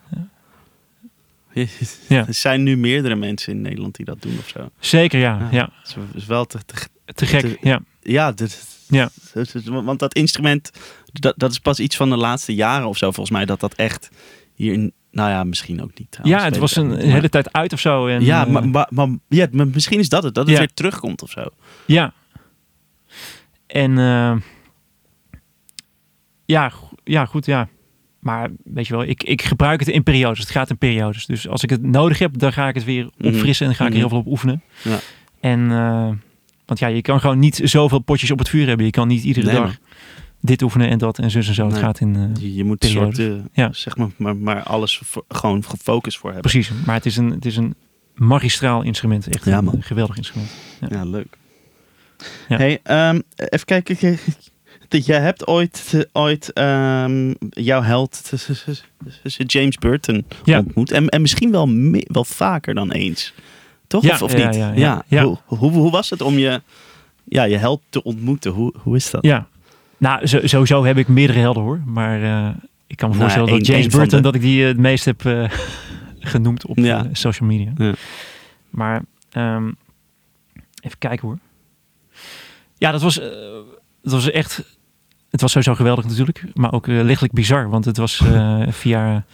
Er zijn nu meerdere mensen in Nederland die dat doen of zo. Zeker, ja. Ja. Ja, Het is wel te, te, te gek. te- ja. ja, dit, Ja. want dat instrument, dat, dat is pas iets van de laatste jaren of zo volgens mij, dat dat echt hier, in, nou ja, misschien ook niet. trouwens, ja, het was een hele tijd uit of zo. En, ja, eh, maar, maar, maar- ja, maar misschien is dat het, dat het Ja. weer terugkomt of zo. Ja. En eh, ja, ja, goed, ja. Maar weet je wel, ik, ik gebruik het in periodes. Het gaat in periodes. Dus als ik het nodig heb, dan ga ik het weer Mhm. opfrissen en dan ga ik er heel Mhm. veel op oefenen. Ja. En, eh, want ja, je kan gewoon niet zoveel potjes op het vuur hebben. Je kan niet iedere Nee, dag dit oefenen en dat en zus en zo. Het gaat in, eh, Je, moet soort, eh, Ja. zeg maar, maar, maar alles voor- gewoon gefocust voor hebben. precies. Maar het is een, het is een magistraal instrument. Echt Ja, een geweldig instrument. Ja, leuk. Ja. Hey, ehm, even kijken. Je- Jij hebt ooit, ooit ehm, jouw held James Burton Ja. ontmoet. En, en misschien wel, me- wel vaker dan eens. Toch? Ja, of of niet? ja, ja. Ja. Hoe, hoe, hoe was het om je, ja, je held te ontmoeten? Hoe, hoe is dat? Ja, nou sowieso heb ik meerdere helden hoor. Maar eh, ik kan me Nou, voorstellen dat James Burton de- dat ik die eh, het meest heb eh, genoemd op social media. Ja. Maar ehm, even kijken hoor. Ja, dat was, dat was echt. Het was sowieso geweldig natuurlijk, maar ook eh, lichtelijk bizar, want het was eh, via.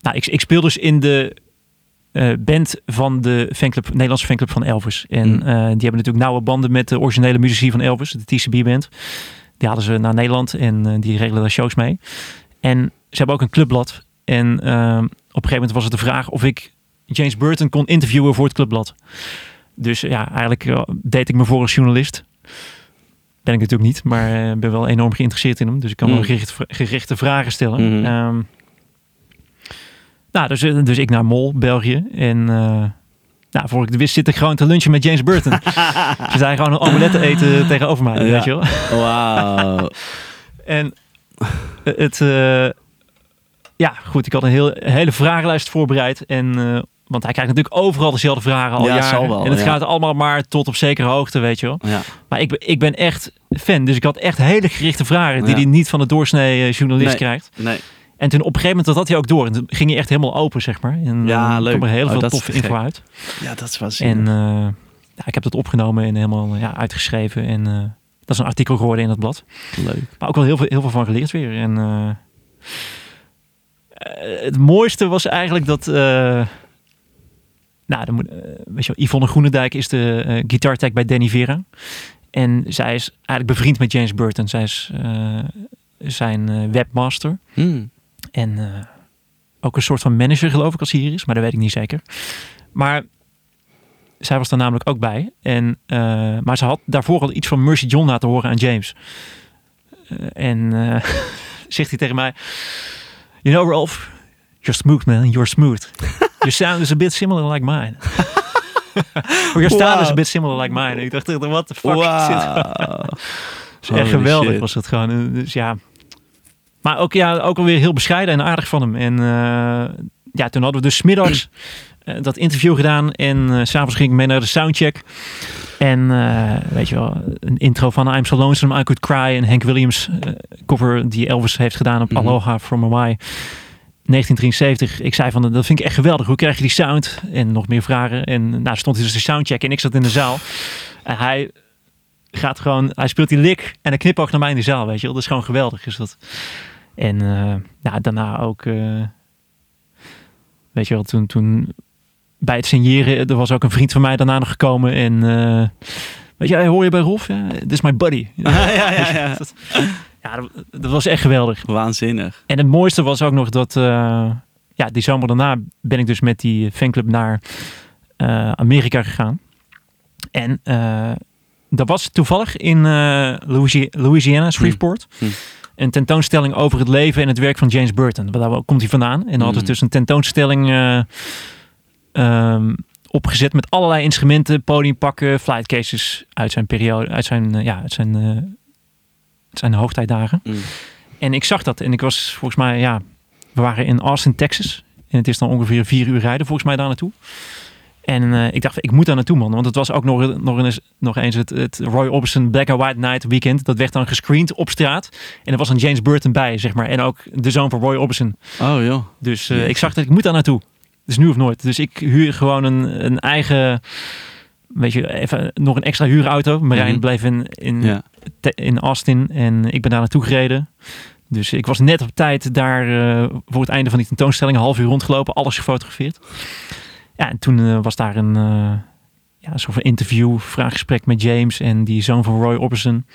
Nou, ik, ik speel dus in de eh, band van de fanclub, Nederlandse fanclub van Elvis. En Mm. die hebben natuurlijk nauwe banden met de originele muzici van Elvis, de TCB-band. Die hadden ze naar Nederland en die regelen daar shows mee. En ze hebben ook een clubblad. En op een gegeven moment was het de vraag of ik James Burton kon interviewen voor het clubblad. Dus ja, eigenlijk deed ik me voor als journalist. Ben ik natuurlijk niet, maar eh, ben wel enorm geïnteresseerd in hem. Dus ik kan Mm. wel gericht, gerichte vragen stellen. Ehm, nou, dus, eh, dus ik naar Mol, België. En eh, nou, voor ik het wist zit ik gewoon te lunchen met James Burton. Ze zijn gewoon een omelette eten tegenover mij, Ja. weet je wel. Wauw. En het, ja, goed, ik had een heel, hele vragenlijst voorbereid. En, want hij krijgt natuurlijk overal dezelfde vragen al Ja, jaren. wel, en het ja. gaat allemaal maar tot op zekere hoogte, weet je wel. ja. Maar ik, ben- ik ben echt fan, dus ik had echt hele gerichte vragen die hij niet van de doorsnee eh, journalist Nee. krijgt. Nee. En toen op een gegeven moment had hij ook door. En toen ging hij echt helemaal open, zeg maar. En Ja, eh, leuk. kwam er heel Oh, veel dat toffe info uit. Ja, dat was En eh, ja, ik heb dat opgenomen en helemaal ja, uitgeschreven. En dat is een artikel geworden in het blad. leuk. Maar ook wel heel veel, heel veel van geleerd weer. En het mooiste was eigenlijk dat... eh, nou, dan moet, eh, weet je wel, Yvonne Groenendijk is de eh guitar tech bij Danny Vera. En zij is eigenlijk bevriend met James Burton. Zij is eh, zijn eh, webmaster. Hmm. En eh, ook een soort van manager geloof ik als hij hier is, maar dat weet ik niet zeker. Maar zij was er namelijk ook bij. En, eh, maar ze had daarvoor al iets van Mercy John laten horen aan James. Eh, en eh, zegt hij tegen mij... You know Rolf, you're smooth man, you're smooth. Your sound is a bit similar like mine. Your style is a bit similar like mine. En ik dacht, what the fuck is dit? Echt geweldig shit. was het gewoon. Eh, Dus ja. Maar ook, ja, ook alweer heel bescheiden en aardig van hem. En eh, ja, toen hadden we dus middags eh, dat interview gedaan. En s s'avonds ging ik mee naar de soundcheck. En weet je wel, een intro van I'm So Lonesome, I Could Cry. En Hank Williams cover die Elvis heeft gedaan op Mhm. Aloha from Hawaii. 1973. Ik zei van, dat vind ik echt geweldig. Hoe krijg je die sound? En nog meer vragen. En nou stond hij dus de soundcheck en ik zat in de zaal. En hij gaat gewoon, hij speelt die lik en hij knipoogt naar mij in de zaal, weet je wel. Dat is gewoon geweldig, is dat. En eh, ja, daarna ook, eh, weet je wel, toen, toen bij het signeren, er was ook een vriend van mij daarna nog gekomen en eh, weet je, hoor je bij Rolf? Ja, dit is my buddy. ja, ja, ja. Ja, dat, dat was echt geweldig. Waanzinnig. En het mooiste was ook nog dat, eh, ja, die zomer daarna ben ik dus met die fanclub naar eh, Amerika gegaan. En eh, dat was toevallig in Louisi- Louisiana, Shreveport. Hm. Een tentoonstelling over het leven en het werk van James Burton. Daar komt hij vandaan. En dan hadden Hm. ze dus een tentoonstelling eh, ehm, opgezet met allerlei instrumenten, podiumpakken, flight cases uit zijn periode, uit zijn, ja, uit zijn, uit zijn hoogtijdagen. Mm. En ik zag dat en ik was volgens mij, ja, we waren in Austin, Texas. En het is dan ongeveer vier uur rijden volgens mij daar naartoe. En eh, ik dacht, ik moet daar naartoe man. Want het was ook nog, nog, eens, nog eens het, het Roy Orbison Black and White Night weekend. Dat werd dan gescreend op straat. En er was een James Burton bij, zeg maar. En ook de zoon van Roy Orbison. Oh joh. Dus eh, ik zag dat ik moet daar naartoe. Dus nu of nooit. Dus ik huur gewoon een, een eigen, weet je, even nog een extra huurauto. Marijn Mhm. bleef in, in, Ja. te- in Austin en ik ben daar naartoe gereden. Dus ik was net op tijd daar eh, voor het einde van die tentoonstelling, een half uur rondgelopen, alles gefotografeerd. Ja, en toen eh, was daar een, eh ja, soort van interview, vraaggesprek met James en die zoon van Roy Orbison.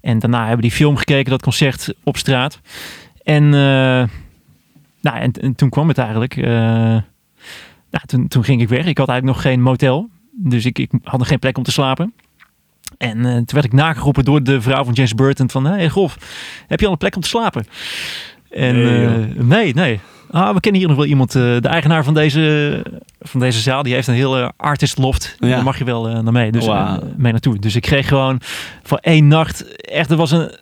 En daarna hebben die film gekeken, dat concert op straat. En, nou, en, en toen kwam het eigenlijk. nou, toen, toen ging ik weg. Ik had eigenlijk nog geen motel. Dus ik, ik had nog geen plek om te slapen. En eh, toen werd ik nageroepen door de vrouw van James Burton van... Hé hey, Golf, heb je al een plek om te slapen? En Nee, nee, nee. nee. Ah, we kennen hier nog wel iemand. eh, de eigenaar van deze, van deze zaal, die heeft een hele artist loft. Ja. Daar mag je wel eh, naar mee. Dus eh, mee naartoe. Dus ik kreeg gewoon voor één nacht... Echt, er was een...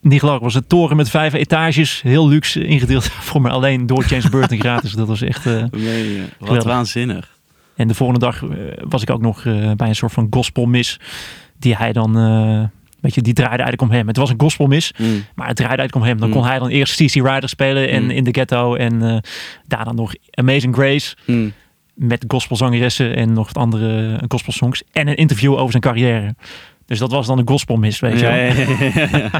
Niet gelogen, was een toren met vijf etages. Heel luxe ingedeeld voor me alleen door James Burton gratis. Dat was echt... eh, Nee, eh, wat waanzinnig. En de volgende dag eh, was ik ook nog eh, bij een soort van gospelmis. Die hij dan, eh, weet je, die draaide eigenlijk om hem. Het was een gospelmis, Mm. maar het draaide eigenlijk om hem. Dan Mm. kon hij dan eerst CC Rider spelen en Mm. in de ghetto. En eh, daarna nog Amazing Grace Mm. met gospelzangeressen en nog wat andere gospelsongs. En een interview over zijn carrière. Dus dat was dan een gospelmis, weet je Ja, ja, ja.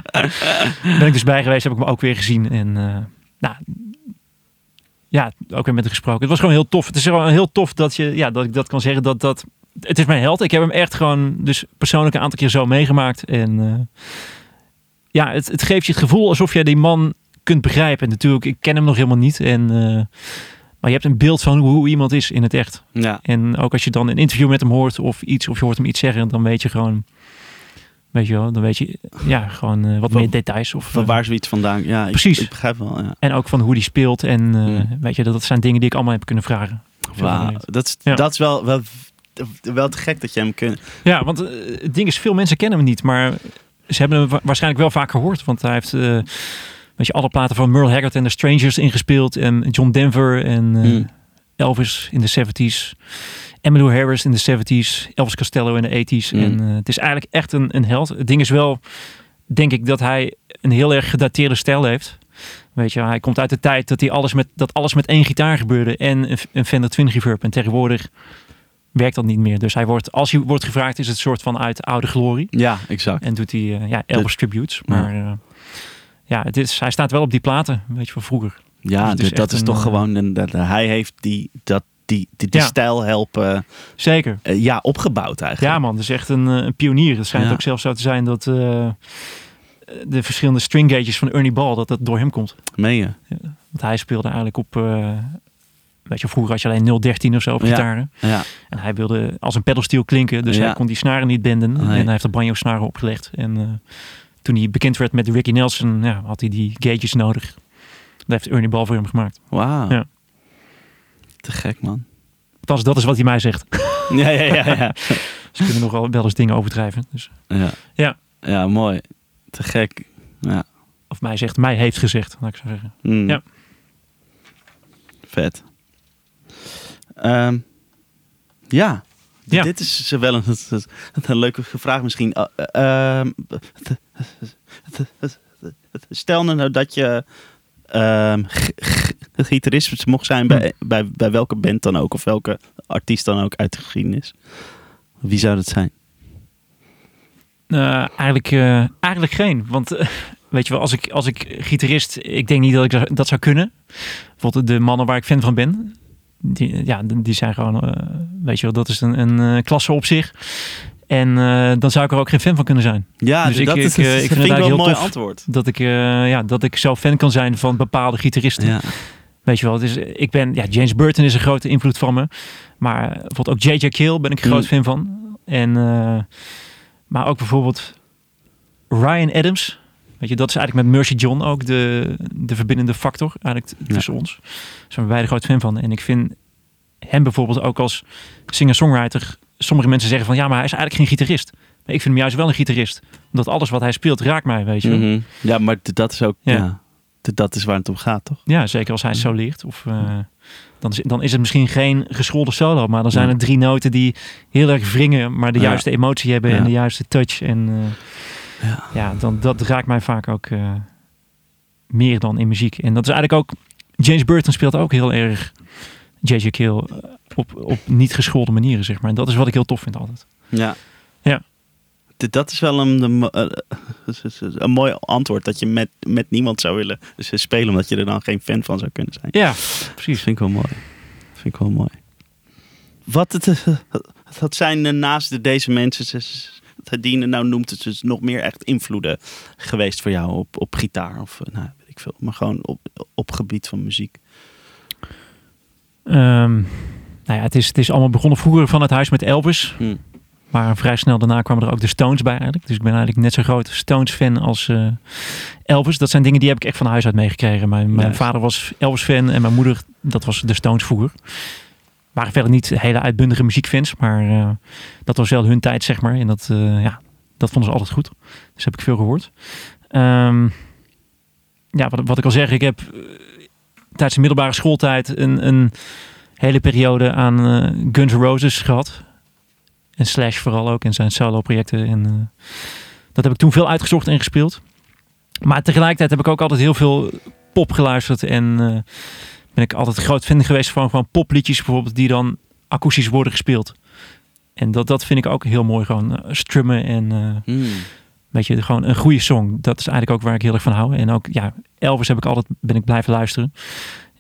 Ben ik dus bij geweest, heb ik hem ook weer gezien. En eh, nou, ja, ook weer met hem gesproken. Het was gewoon heel tof. Het is gewoon heel tof dat, je, ja, dat ik dat kan zeggen. Dat, dat, het is mijn held. Ik heb hem echt gewoon dus persoonlijk een aantal keer zo meegemaakt. En eh, ja, het, het geeft je het gevoel alsof je die man kunt begrijpen. En natuurlijk, ik ken hem nog helemaal niet. En, eh, maar je hebt een beeld van hoe, hoe iemand is in het echt. ja. En ook als je dan een interview met hem hoort of iets, of je hoort hem iets zeggen, dan weet je gewoon, weet je wel, dan weet je, ja, gewoon eh, wat Wa- meer details. Of, Van eh, waar zoiets vandaan. Ja, Precies. Ik begrijp wel. Ja. en ook van hoe die speelt. En eh, Mm. weet je, dat, dat zijn dingen die ik allemaal heb kunnen vragen. Weet. Dat is, Ja. dat is wel, wel, wel te gek dat je hem kunt. Ja, want het ding is, veel mensen kennen hem niet, maar ze hebben hem wa- waarschijnlijk wel vaak gehoord. Want hij heeft, weet je, alle platen van Merle Haggard en The Strangers ingespeeld. En John Denver en eh, Mm. Elvis in de 70s. Emmylou Harris in de 70s. Elvis Costello in de 80s. Mm. En eh, het is eigenlijk echt een, een held. Het ding is wel, denk ik, dat hij een heel erg gedateerde stijl heeft. Weet je, hij komt uit de tijd dat, hij alles met, dat alles met één gitaar gebeurde en een, een Fender Twin Reverb. En tegenwoordig werkt dat niet meer. Dus hij wordt, als hij wordt gevraagd, is het een soort van uit oude glorie. Ja, exact. En doet hij eh, ja, Elvis tributes. Ja. Maar eh, ja, het is, hij staat wel op die platen, weet je, van vroeger. Ja, Dus dus dat is een, toch gewoon... Een, dat, hij heeft die, dat, die, die, die Ja. stijl helpen Zeker. eh, ja, opgebouwd eigenlijk. Ja man, dat is echt een, eh, een pionier. Het schijnt Ja. ook zelfs zo te zijn dat eh, de verschillende string gauges van Ernie Ball, dat dat door hem komt. Meen je? Want hij speelde eigenlijk op... eh, weet je, vroeger had je alleen 013 of zo op Ja. gitaren. Ja, En hij wilde als een pedalsteel klinken. Dus Ja. hij kon die snaren niet benden. Nee. En hij heeft de banjo snaren opgelegd. En toen hij bekend werd met Ricky Nelson, ja, had hij die gauges nodig. Daar heeft Ernie Ball voor hem gemaakt. wauw. Ja. Te gek, man. Althans, dat is wat hij mij zegt. Ja, ja, ja. Ja, Ze kunnen nog wel, eens dingen overdrijven. Dus, ja. Ja. ja mooi. Te gek. Ja. of mij zegt, mij heeft gezegd, laat ik zo zeggen. Mm. Ja. Vet. Ehm, ja. Ja. Dit is wel een, een leuke vraag misschien. Uh, ehm, stel nou dat je ehm, gitarist mocht zijn bij, bij, bij welke band dan ook. Of welke artiest dan ook uit de geschiedenis. Wie zou dat zijn? Eh, eigenlijk, eh, eigenlijk geen. Want eh, weet je wel, als ik, als ik gitarist, ik denk niet dat ik dat- zou kunnen. Bijvoorbeeld de mannen waar ik fan van ben, die, ja, die zijn gewoon, weet je wel, dat is een, een klasse op zich. En dan zou ik er ook geen fan van kunnen zijn. Ja, Dus ik- dat, ik, is, dat ik vind vind het ik wel mooi heel tof. antwoord. Dat ik, ja, dat ik zo fan kan zijn van bepaalde gitaristen. Ja. Weet je wel, het is, ik ben, ja, James Burton is een grote invloed van me. Maar bijvoorbeeld ook J.J. Kill ben ik een groot Mm. fan van. En, eh, maar ook bijvoorbeeld Ryan Adams. Weet je, dat is eigenlijk met Mercy John ook de, de verbindende factor eigenlijk Ja. tussen ons. Daar zijn we beide groot fan van. En ik vind hem bijvoorbeeld ook als singer-songwriter. Sommige mensen zeggen van ja, maar hij is eigenlijk geen gitarist. Maar ik vind hem juist wel een gitarist. Omdat alles wat hij speelt raakt mij, weet je. Mhm. Ja, maar dat is ook... Ja. Ja. Dat is waar het om gaat, toch? Ja, zeker als hij zo leert. Of, eh, dan, is, dan is het misschien geen geschoolde solo, maar dan zijn Ja. er drie noten die heel erg wringen, maar de Ja. juiste emotie hebben Ja. en de juiste touch. En eh, Ja. ja, dan, dat raakt mij vaak ook eh, meer dan in muziek. En dat is eigenlijk ook, James Burton speelt ook heel erg J.J. Kill op, op niet geschoolde manieren, zeg maar. En dat is wat ik heel tof vind altijd. Ja. Dat is wel een, een, eh, een mooi antwoord. Dat je met, met niemand zou willen spelen. Omdat je er dan geen fan van zou kunnen zijn. Ja, precies. vind ik wel mooi. Vind ik wel mooi. Wat het, eh, zijn eh, naast de- deze mensen die nou noemt, het dus nog meer echt invloeden geweest voor jou op, op gitaar? Of eh, nou, weet ik veel. Maar gewoon op, op gebied van muziek. Ehm, nou ja, het is, het is allemaal begonnen vroeger van het huis met Elvis. Hm. Maar vrij snel daarna kwamen er ook de Stones bij eigenlijk. Dus ik ben eigenlijk net zo groot Stones-fan als eh, Elvis. Dat zijn dingen die heb ik echt van huis uit meegekregen. Mijn, mijn vader was Elvis-fan en mijn moeder, dat was de Stones vroeger. Waren verder niet hele uitbundige muziekfans, maar eh, dat was wel hun tijd, zeg maar. En dat, eh, ja, dat vonden ze altijd goed. Dus heb ik veel gehoord. Ehm, ja, wat, wat ik al zeg, ik heb tijdens de middelbare schooltijd een, een hele periode aan Guns N' Roses gehad. En Slash vooral ook in zijn solo-projecten. En eh, dat heb ik toen veel uitgezocht en gespeeld. Maar tegelijkertijd heb ik ook altijd heel veel pop geluisterd. En eh, ben ik altijd groot fan geweest van gewoon popliedjes bijvoorbeeld, die dan akoestisch worden gespeeld. En dat, dat vind ik ook heel mooi. Gewoon eh, strummen en eh, Hm. weet je, gewoon een goede song. Dat is eigenlijk ook waar ik heel erg van hou. En ook, ja, Elvis heb ik altijd, ben ik blijven luisteren.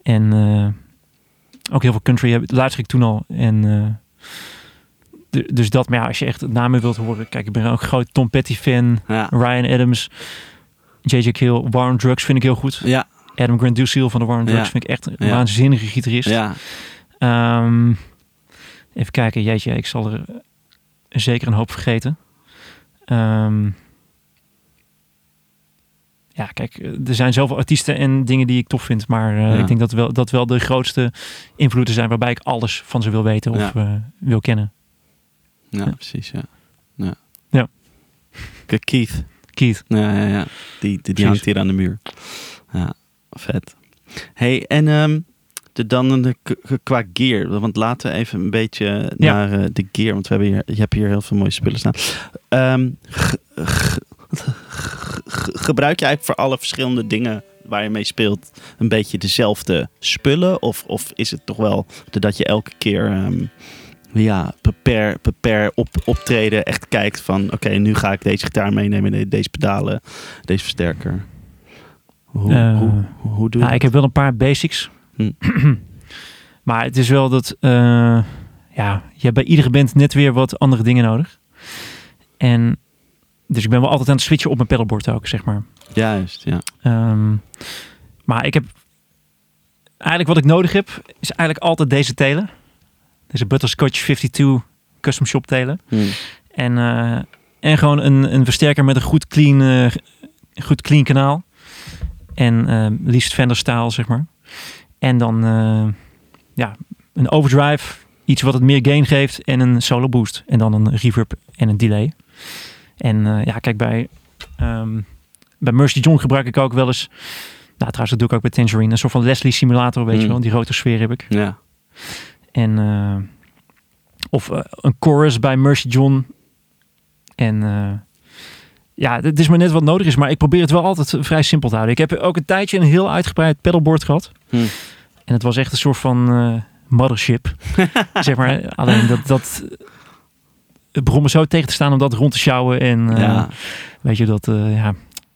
En ook heel veel country heb, luister ik toen al. En dus dat, maar ja, als je echt namen wilt horen. Kijk, ik ben ook een groot Tom Petty fan. Ja. Ryan Adams, J.J. Kill, Warren Drugs vind ik heel goed. Ja. Adam Grant van de Warren Drugs Ja. vind ik echt een waanzinnige gitarist. Ja. Ehm, even kijken, jeetje, ik zal er zeker een hoop vergeten. Ehm, ja, kijk, er zijn zoveel artiesten en dingen die ik tof vind, maar eh, Ja. ik denk dat wel, dat wel de grootste invloeden zijn waarbij ik alles van ze wil weten of Ja. wil kennen. Ja, Ja. precies. Ja. Ja. Ja. Kijk, Keith. Keith. Ja, ja, ja. Die, die, hangt hier aan de muur. Ja, vet. hey, en ehm, de, dan k- qua gear. Want laten we even een beetje Ja. naar eh, de gear. Want we hebben hier, je hebt hier heel veel mooie spullen staan. Ehm, gebruik je eigenlijk voor alle verschillende dingen waar je mee speelt een beetje dezelfde spullen? Of, of is het toch wel dat je elke keer ehm, ja, per, per, op, optreden echt kijkt van... oké, nu ga ik deze gitaar meenemen, de- deze pedalen, deze versterker. Hoe, Eh, hoe, doe je Ja, ik heb wel een paar basics. Hm. maar het is wel dat, eh, ja, je hebt bij iedere band net weer wat andere dingen nodig. En dus ik ben wel altijd aan het switchen op mijn pedalboard ook, zeg maar. Juist, ja. Ehm, maar ik heb eigenlijk wat ik nodig heb, is eigenlijk altijd deze telen. Deze Butterscotch 52 Custom Shop telen. Hmm. En, eh, en gewoon een, een versterker met een goed clean, eh, goed clean kanaal. En eh, liefst Fender staal, zeg maar. En dan ja, een overdrive, iets wat het meer gain geeft. En een solo boost. En dan een reverb en een delay. En ja, kijk, bij, ehm, bij Mercy John gebruik ik ook wel eens... Nou, trouwens, dat doe ik ook bij Tangerine. Een soort van Leslie simulator, weet je Mm. wel. Die rode sfeer heb ik. Ja. En, eh, of eh, een chorus bij Mercy John. En eh, ja, het is maar net wat nodig is. Maar ik probeer het wel altijd vrij simpel te houden. Ik heb ook een tijdje een heel uitgebreid pedalboard gehad. Hmm. En het was echt een soort van mothership. zeg maar. Alleen dat, dat het begon me zo tegen te staan om dat rond te sjouwen. En ja. weet je, dat, ja,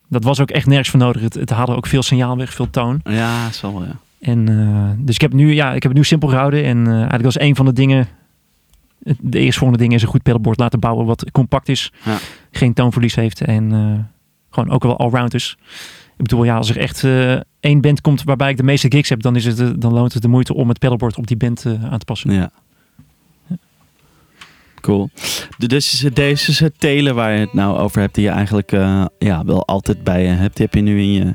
dat was ook echt nergens voor nodig. Het, het haalde ook veel signaal weg, veel toon. Ja, zal wel, ja. En, eh, dus ik heb, het nu, ja, ik heb het nu simpel gehouden. En eh, eigenlijk was een van de dingen... het- De eerstvolgende ding is een goed pedalboard laten bouwen wat compact is. Ja. Geen toonverlies heeft. En eh, gewoon ook wel allround is. Ik bedoel, ja, als er echt één band komt waarbij ik de meeste gigs heb... dan, is het, dan loont het de moeite om het pedalboard op die band aan te passen. Ja. Cool. De- Dus deze telen waar je het nou over hebt, die je eigenlijk ja, wel altijd bij je hebt, die heb je nu in je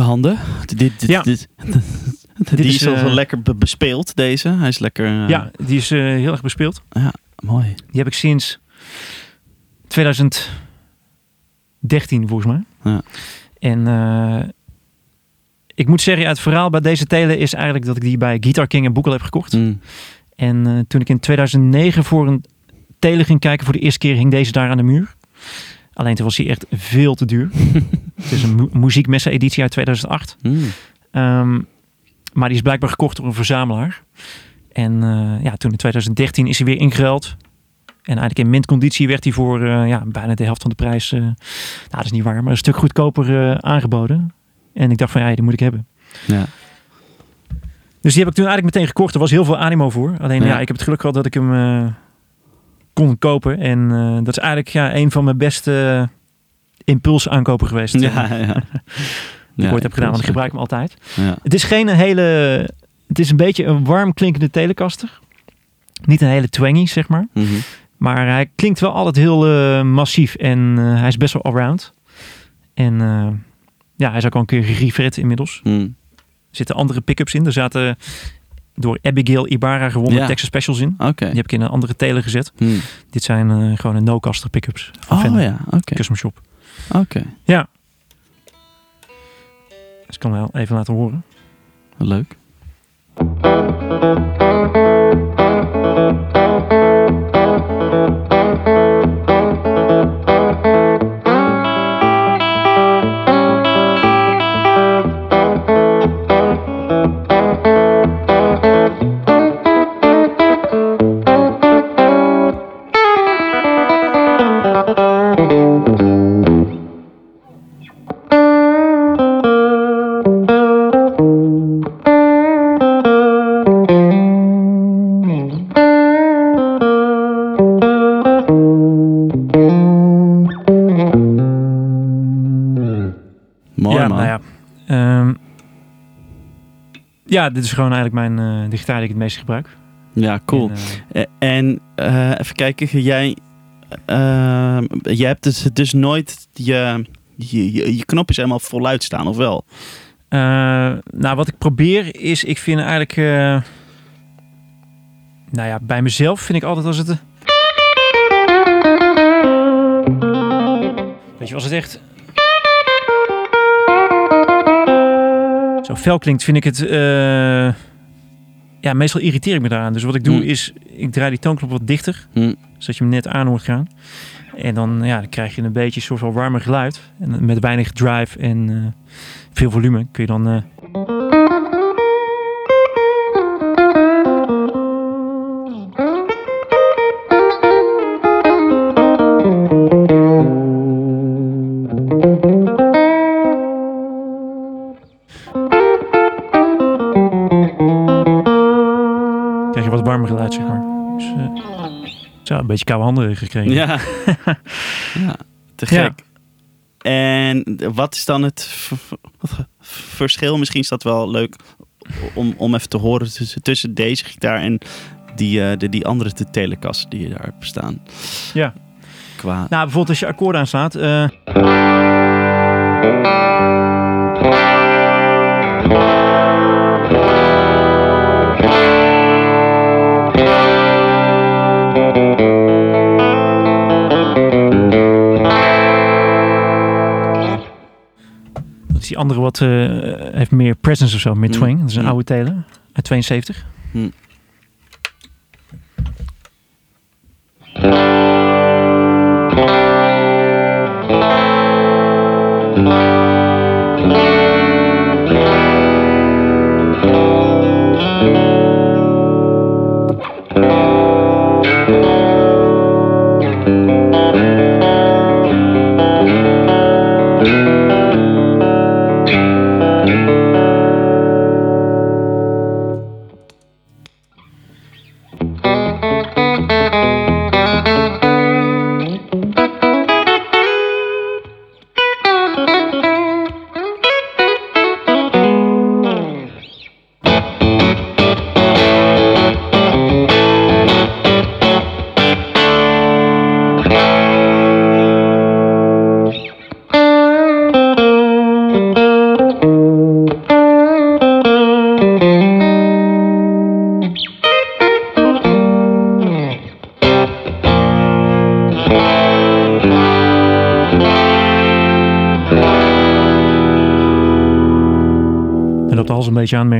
handen. Dit, dit, Ja. dit- die is, is eh, lekker be- bespeeld, deze. Hij is lekker... eh, Ja, die is eh, heel erg bespeeld. Mooi. Die heb ik sinds 2013 volgens mij. Ja. En ik moet zeggen, ja, het verhaal bij deze telen is eigenlijk dat ik die bij Guitar King en Boekel heb gekocht. Mm. En toen ik in 2009 voor een telen ging kijken voor de eerste keer, hing deze daar aan de muur. Alleen toen was die echt veel te duur. het is een mu muziekmessen editie uit 2008. Mm. Ehm, maar die is blijkbaar gekocht door een verzamelaar. En eh, ja, toen in 2013 is hij weer ingeruild. En eigenlijk in mintconditie werd hij voor eh, ja, bijna de helft van de prijs, eh, nou dat is niet waar, maar een stuk goedkoper aangeboden. En ik dacht van ja, die moet ik hebben. Ja. Dus die heb ik toen eigenlijk meteen gekocht. Er was heel veel animo voor. Alleen ja, Ja. ik heb het geluk gehad dat ik hem kon kopen. En eh, dat is eigenlijk ja, een van mijn beste impuls aankopen geweest. Ja, ja. Die ik ooit heb gedaan, want ik gebruik hem altijd. Ja. Het is geen hele... Het is een beetje een warm klinkende telecaster. Niet een hele twangy, zeg maar. Mhm. Maar hij klinkt wel altijd heel eh, massief en eh, hij is best wel allround. En eh, ja, hij is ook al een keer gerefret inmiddels. Mm. Er zitten andere pick-ups in. Er zaten door Abigail Ibarra gewonnen Ja. Texas Specials in. Die heb ik in een andere teler gezet. Mm. Dit zijn eh, gewoon een no-caster pick-ups. van Oh Fender. ja, oké. Custom Shop. Oké. Dus ik kan wel even laten horen. Leuk. Ja, dit is gewoon eigenlijk mijn eh de gitaar die ik het meest gebruik. Ja, cool. En, eh, Eh, En even kijken, jij, jij hebt dus, dus nooit je, je, je, je knopjes helemaal voluit staan, of wel? nou, wat ik probeer is, ik vind eigenlijk... nou ja, bij mezelf vind ik altijd als het... Weet je, als het echt... Zo fel klinkt, vind ik het... eh, ja, meestal irriteer ik me daaraan. Dus wat ik doe Hmm. is, ik draai die toonknop wat dichter. Hm. Zodat je hem net aan hoort gaan. En dan, ja, dan krijg je een beetje een soort van warmer geluid. En met weinig drive en eh, veel volume kun je dan... een beetje koude handen gekregen. Ja. ja, te Ja. gek. En wat is dan het verschil. Misschien is dat wel leuk om, om even te horen tussen, tussen deze gitaar en die, eh, de, die andere de Telecaster die je daar hebt staan. Ja. Qua... Nou, bijvoorbeeld als je akkoord aanslaat. eh is die andere wat eh, heeft meer presence of zo, meer Mm. twang. Dat is een Mm. oude Taylor uit 72.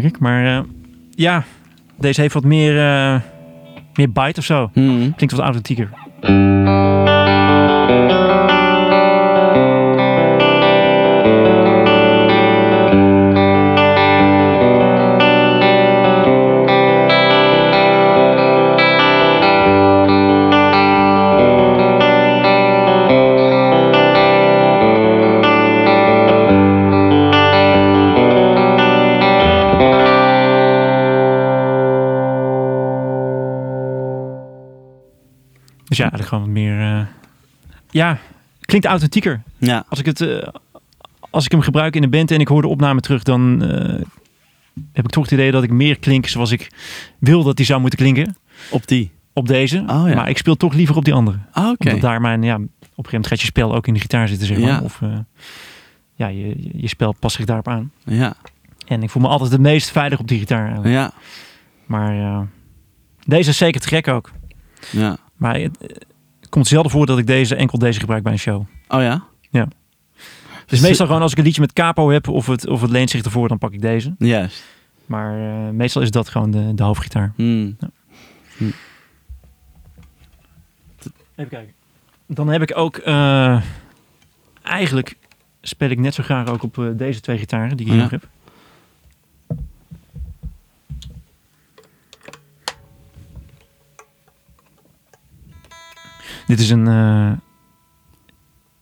Merk ik. Maar eh, ja, deze heeft wat meer, eh, meer bite of zo. Hm. Klinkt wat authentieker. Dus ja, eigenlijk gewoon wat meer... eh, ja, klinkt authentieker. Ja. Als ik, het, eh, als ik hem gebruik in de band en ik hoor de opname terug, dan eh, heb ik toch het idee dat ik meer klink zoals ik wil dat die zou moeten klinken. Op die. Op deze. Oh, ja. Maar ik speel toch liever op die andere. Ah, oké. Omdat daar mijn, ja, op een gegeven moment gaat je spel ook in de gitaar zitten, zeg maar. Ja. Of ja, je, je- spel past zich daarop aan. Ja. En ik voel me altijd het meest veilig op die gitaar. eigenlijk. Ja. Maar deze is zeker te gek ook. Ja. Maar het, het komt zelden voor dat ik deze enkel deze gebruik bij een show. Oh ja? Ja. Dus meestal gewoon als ik een liedje met capo heb of het, of het leent zich ervoor, dan pak ik deze. Juist. Maar eh, meestal is dat gewoon de, de hoofdgitaar. Hm. Even kijken. Dan heb ik ook... eh, eigenlijk speel ik net zo graag ook op eh, deze twee gitaren die ik hier Ja. nog heb. Dit is een eh,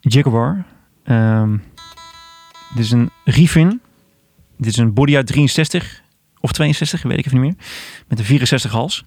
Jaguar. Ehm, dit is een Riefin. Dit is een body uit 63 of 62, weet ik even niet meer. Met een 64 hals.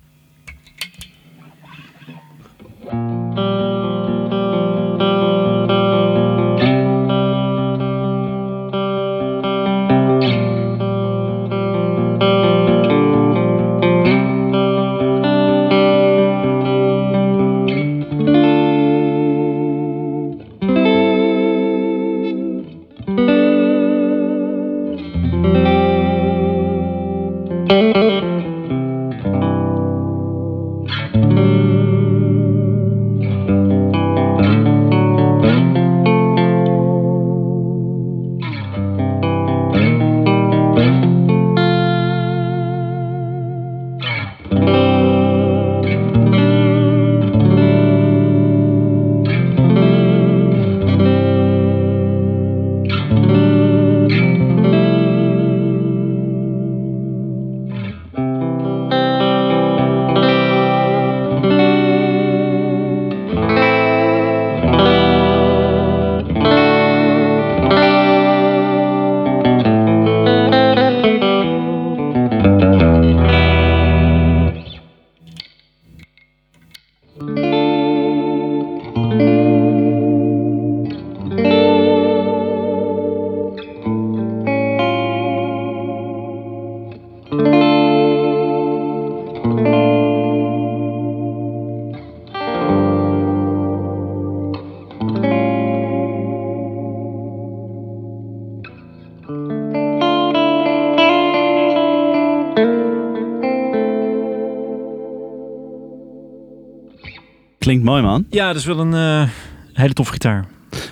Klinkt mooi, man. Ja, dat is wel een eh, hele toffe gitaar.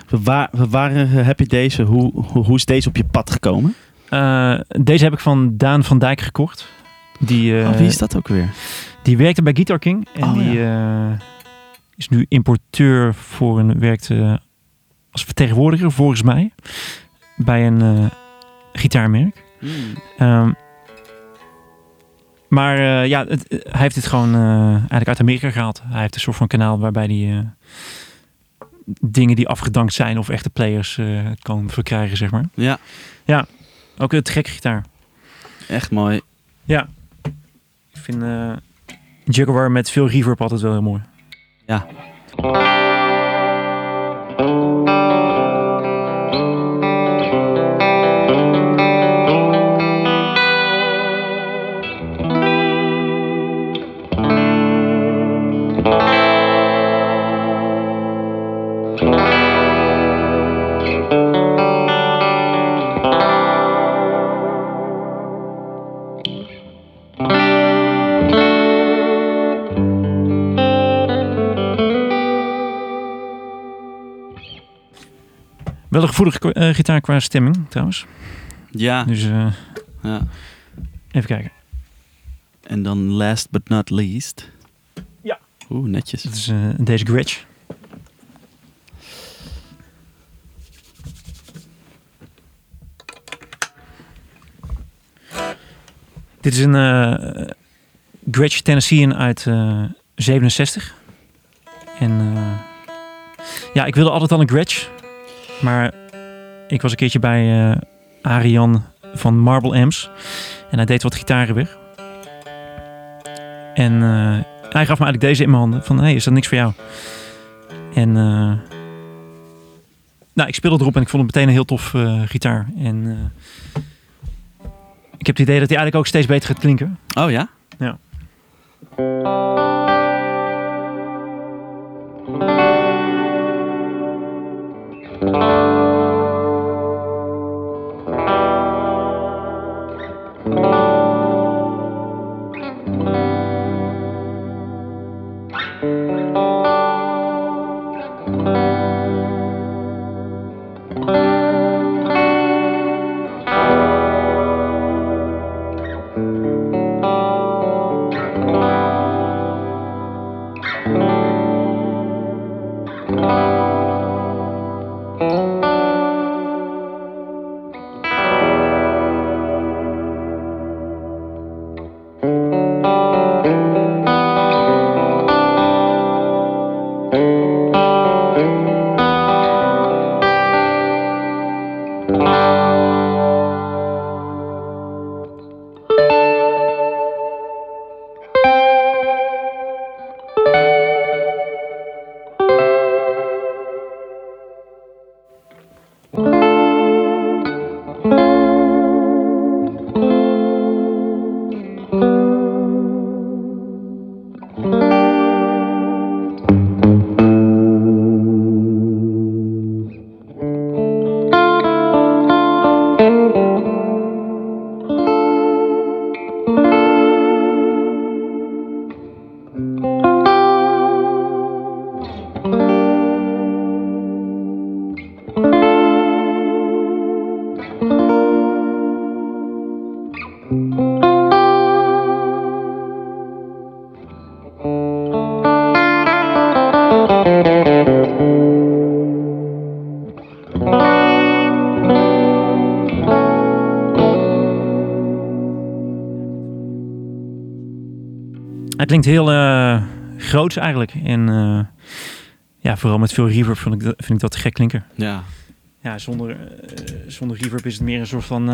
Waar, waar eh, heb je deze? Hoe, hoe, hoe is deze op je pad gekomen? Eh, deze heb ik van Daan van Dijk gekocht. Die, oh, wie is dat ook weer? die werkte bij Guitar King. En Oh, die is nu importeur voor een... Werkt als vertegenwoordiger, volgens mij. Bij een gitaarmerk. Ehm, maar eh, ja, het, hij heeft dit gewoon eh, eigenlijk uit Amerika gehaald. Hij heeft een soort van kanaal waarbij hij eh, dingen die afgedankt zijn of echte players eh, kan verkrijgen, zeg maar. Ja, Ook een te gekke gitaar. echt mooi. Ja. Ik vind eh Jaguar met veel reverb altijd wel heel mooi. Ja. Gevoelige eh, gitaar qua stemming trouwens. Ja, Dus eh, ja. even kijken. En dan last but not least. Ja. Oeh, netjes. Dat is eh, deze Gretsch. Dit is een eh Gretsch Tennesseean uit eh 67. En eh, ja, ik wilde altijd al een Gretsch. Maar ik was een keertje bij eh Arian van Marble Amps. En hij deed wat gitaren weg. En eh, hij gaf me eigenlijk deze in mijn handen. Van, hey, is dat niks voor jou? En eh, nou, ik speelde erop en ik vond het meteen een heel tof gitaar. En ik heb het idee dat hij eigenlijk ook steeds beter gaat klinken. Oh ja? Ja. Klinkt heel eh groots eigenlijk. En eh, ja, vooral met veel reverb vind ik, dat- vind ik dat gek klinken. Ja. Ja, zonder, eh, zonder reverb is het meer een soort van...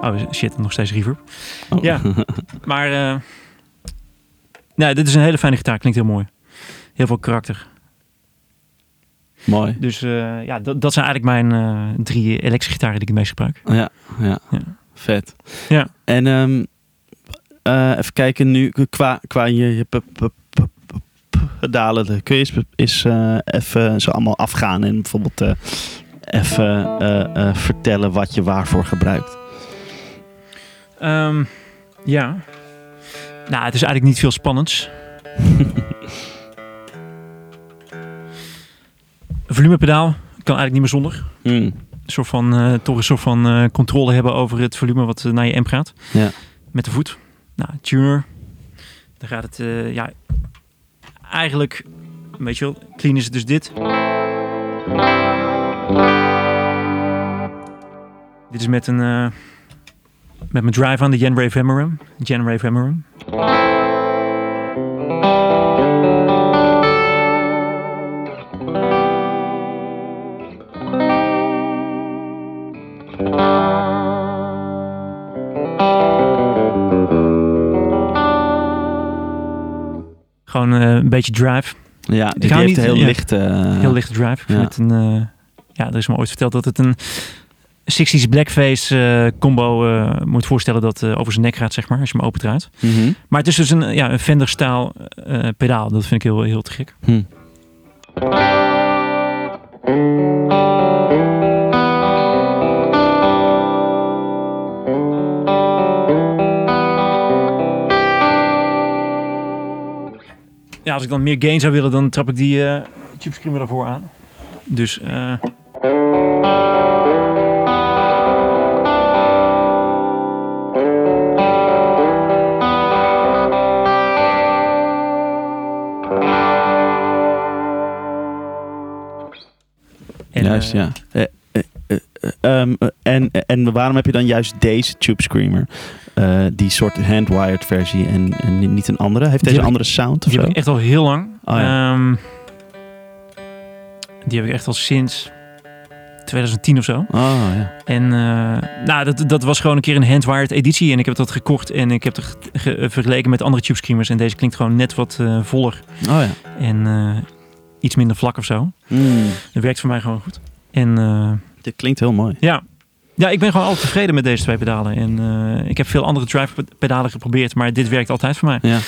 Oh shit, nog steeds reverb. Oh. Ja. Maar nee, dit is een hele fijne gitaar. Klinkt heel mooi. Heel veel karakter. Mooi. Dus ja, dat, dat zijn eigenlijk mijn drie elektrische gitaren die ik het meest gebruik. Ja, ja. Ja. Vet. En ehm, eh, even kijken nu qua, qua je, je p- p- p- pedalen. Kun je eens, eens even zo allemaal afgaan en bijvoorbeeld eh, even eh, vertellen wat je waarvoor gebruikt? Ehm, ja. Nou, het is eigenlijk niet veel spannends. een volumepedaal kan eigenlijk niet meer zonder. Hmm. Een soort van, eh, toch een soort van eh, controle hebben over het volume wat eh, naar je amp gaat. Ja. Met de voet. Nou, tuner. Dan gaat het, ja, eigenlijk, weet je wel, clean is het dus dit. Dit is met een, met mijn drive aan de Genrave Emerum. Genrave Emerum. Een beetje drive. Ja, die, heeft niet- een heel ja. licht... eh, Heel lichte drive. Ja. het een, eh, ja, er is me ooit verteld dat het een 60s blackface eh, combo moet voorstellen dat over zijn nek gaat, zeg maar, als je hem opendraait. mhm. Maar het is dus een, ja, een Fender-staal pedaal. Dat vind ik heel, heel te gek. Hm. Als ik dan meer gain zou willen, dan trap ik die eh tube screamer ervoor aan. Dus eh, en, Juist, eh, ja. Eh, eh, eh, ehm, eh, en, en waarom heb je dan juist deze Tube Screamer? Die soort handwired versie en, en niet een andere? Heeft deze ik- andere sound of Die zo? heb ik echt al heel lang. Oh ja. Ehm, die heb ik echt al sinds 2010 of zo. Oh ja. En nou, dat, dat was gewoon een keer een handwired editie. En ik heb dat gekocht en ik heb het ge- ge- vergeleken met andere tube screamers. En deze klinkt gewoon net wat voller Oh ja. en iets minder vlak of zo. Mm. Dat werkt voor mij gewoon goed. En Dit klinkt heel mooi. ja. ja, ik ben gewoon altijd tevreden met deze twee pedalen. En eh, ik heb veel andere drive pedalen geprobeerd, maar dit werkt altijd voor mij. Ja.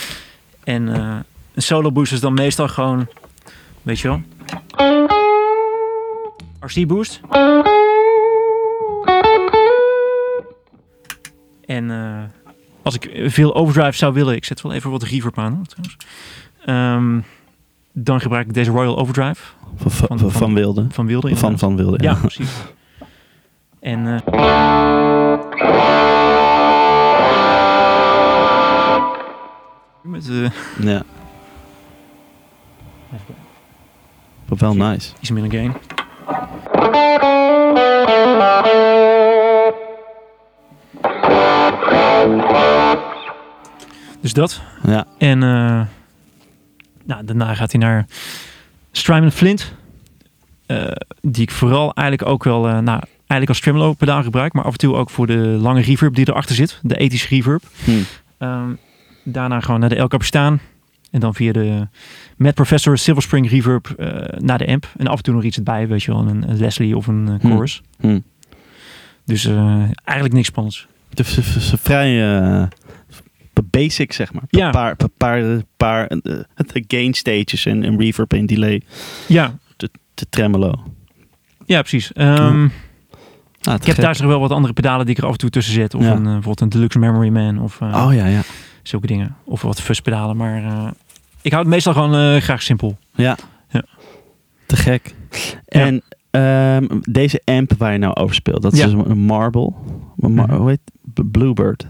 En eh, een solo boost is dan meestal gewoon, weet je wel, RC boost. En eh, als ik veel overdrive zou willen, ik zet wel even wat reverb aan trouwens. Ehm, dan gebruik ik deze Royal Overdrive Van, van, Van- van, van- Wilde. van Wilde. Van, inderdaad. van Wilde, Ja, ja. precies. En eh, met eh, ja. Wat wel nice. iets minder gain. Dus dat. Ja. En eh, nou, daarna gaat hij naar Strymon Flint. Eh, die ik vooral eigenlijk ook wel, eh, nou, eigenlijk als tremolo pedaal gebruik. Maar af en toe ook voor de lange reverb die erachter zit. De ethische reverb. Hm. Ehm, daarna gewoon naar de El Capistaan. En dan via de Mad Professor Silver Spring Reverb eh, naar de amp. En af en toe nog iets erbij, weet je wel. Een, een Leslie of een eh, Hm. chorus. Hm. Dus eigenlijk niks spannends. Het is, vrij basic, zeg maar. Ja. Een paar, een paar, een paar eh, de gain stages en, en reverb en delay. Ja, De tremolo. ja precies. Ehm, Ah, Ik heb gek. thuis nog wel wat andere pedalen die ik er af en toe tussen zet. Of Ja. een, eh, bijvoorbeeld een Deluxe Memory Man of eh, Oh ja, ja. zulke dingen. Of wat fuzz pedalen. Maar ik hou het meestal gewoon graag simpel. Ja. Ja. Te gek. En ehm, deze amp waar je nou over speelt, dat is dus een Marble. Een mar- Mhm. Hoe heet Bluebird.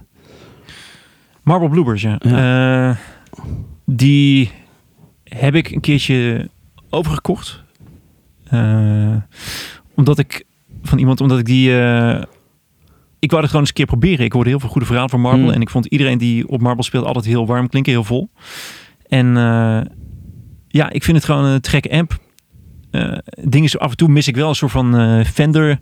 Marble Bluebirds, ja. Eh, die heb ik een keertje overgekocht. Eh, omdat ik van iemand, omdat ik die. eh, ik wou het gewoon eens een keer proberen. Ik hoorde heel veel goede verhalen van Marble. Hmm. En ik vond iedereen die op Marble speelt altijd heel warm klinken, heel vol. En ja, ik vind het gewoon een trek amp. Eh ding is, af en toe mis ik wel een soort van Fender,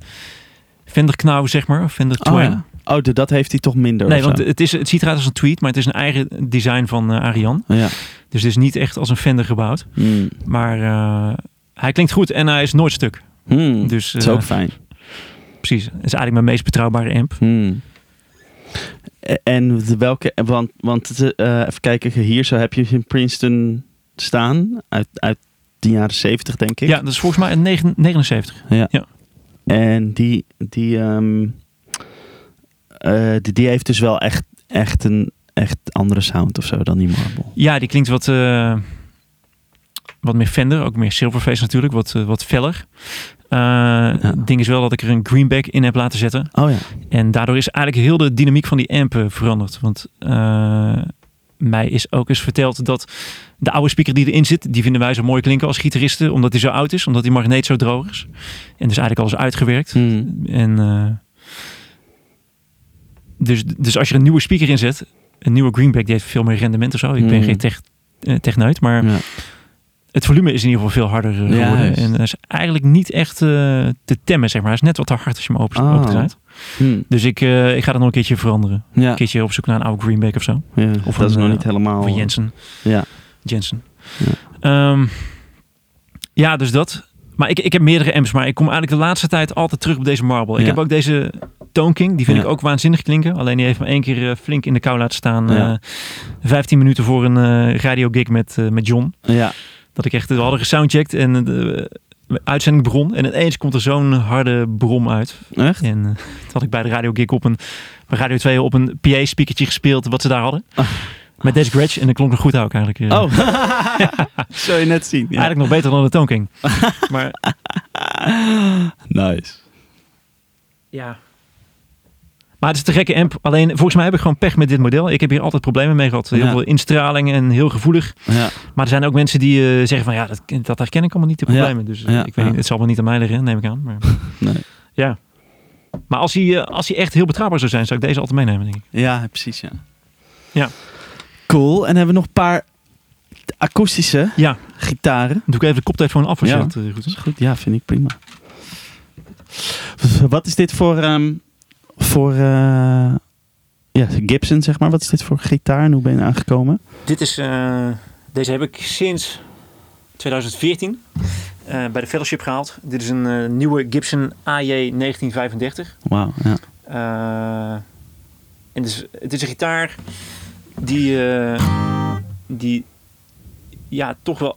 Fender knauw, zeg maar. Fender Oh, twang. ja. Oh de- dat heeft hij toch minder Nee, want zo? het, is, het ziet eruit als een tweet, maar het is een eigen design van eh Arian. Ja. Dus het is niet echt als een Fender gebouwd. Hmm. Maar eh, hij klinkt goed en hij is nooit stuk. Hmm. Dus dat is eh, ook fijn. precies. Het is eigenlijk mijn meest betrouwbare amp. Hmm. En welke, want, want eh, even kijken, hier zo heb je in Princeton staan, uit, uit de jaren 70 denk ik. Ja, dat is volgens mij negen- 79. En die, die, ehm, eh, die, die heeft dus wel echt, echt een, echt andere sound of zo dan die Marble. Ja, die klinkt wat, eh, wat meer Fender, ook meer Silverface natuurlijk, wat, eh, wat feller. Het ding is wel dat ik er een greenback in heb laten zetten. Oh ja. En daardoor is eigenlijk heel de dynamiek van die amp eh, veranderd. Want mij is ook eens verteld dat de oude speaker die erin zit, die vinden wij zo mooi klinken als gitaristen, omdat hij zo oud is, omdat die magneet zo droog is. En dus eigenlijk alles uitgewerkt. Hmm. En dus, dus als je een nieuwe speaker in zet, een nieuwe greenback, die heeft veel meer rendement of zo. Ik ben Mm. geen tech, eh, techneut, maar Ja. het volume is in ieder geval veel harder eh, Ja, geworden. en dat is eigenlijk niet echt eh, te temmen, zeg maar. Hij is net wat te hard als je hem open, opendraait. Hmm. Dus ik, ik ga dat nog een keertje veranderen. Ja. Een keertje op zoek naar een oude greenback of zo. ja. Of dat is nog niet helemaal... Van Jensen. Ja. Jensen. Ja, ja dus dat. Maar ik, ik heb meerdere amps, maar ik kom eigenlijk de laatste tijd altijd terug op deze Marble. Ik heb ook deze Tone King, die vind Ja. ik ook waanzinnig klinken. Alleen die heeft me één keer eh, flink in de kou laten staan. Ja. eh 15 minuten voor een eh radio gig met, eh, met John. Ja. Dat ik echt, we hadden gesoundcheckt en eh, de uitzending begon. En ineens komt er zo'n harde brom uit. Echt? En eh, toen had ik bij de radio gig op een, bij Radio 2 op een PA-speakertje gespeeld wat ze daar hadden. Ah. Met Des Gretsch en dat klonk nog goed ook eigenlijk. eh. Oh. Zou je net zien. Ja. Eigenlijk nog beter dan de Tone King. maar Nice. ja. Maar het is te gekke amp. Alleen volgens mij heb ik gewoon pech met dit model. Ik heb hier altijd problemen mee gehad. Heel Ja. veel instraling en heel gevoelig. Ja. Maar er zijn ook mensen die eh, zeggen van ja, dat, dat herken ik allemaal niet de problemen. Dus eh, ik weet niet, het zal wel niet aan mij liggen, neem ik aan. Maar, Nee. ja. Maar als hij, eh, als hij echt heel betrouwbaar zou zijn, zou ik deze altijd meenemen, denk ik. Ja, precies, ja. Ja. Cool. En hebben we nog een paar akoestische Ja, gitaren. doe ik even de koptelefoon af als Ja. je dat goed is. Goed, ja, vind ik prima. Wat is dit voor, ehm, voor eh, ja, Gibson, zeg maar? Wat is dit voor gitaar en hoe ben je aangekomen? Dit is, eh, deze heb ik sinds 2014 eh, bij de fellowship gehaald. Dit is een nieuwe Gibson AJ 1935. Wauw, ja. En het is, het is een gitaar die, die ja, toch wel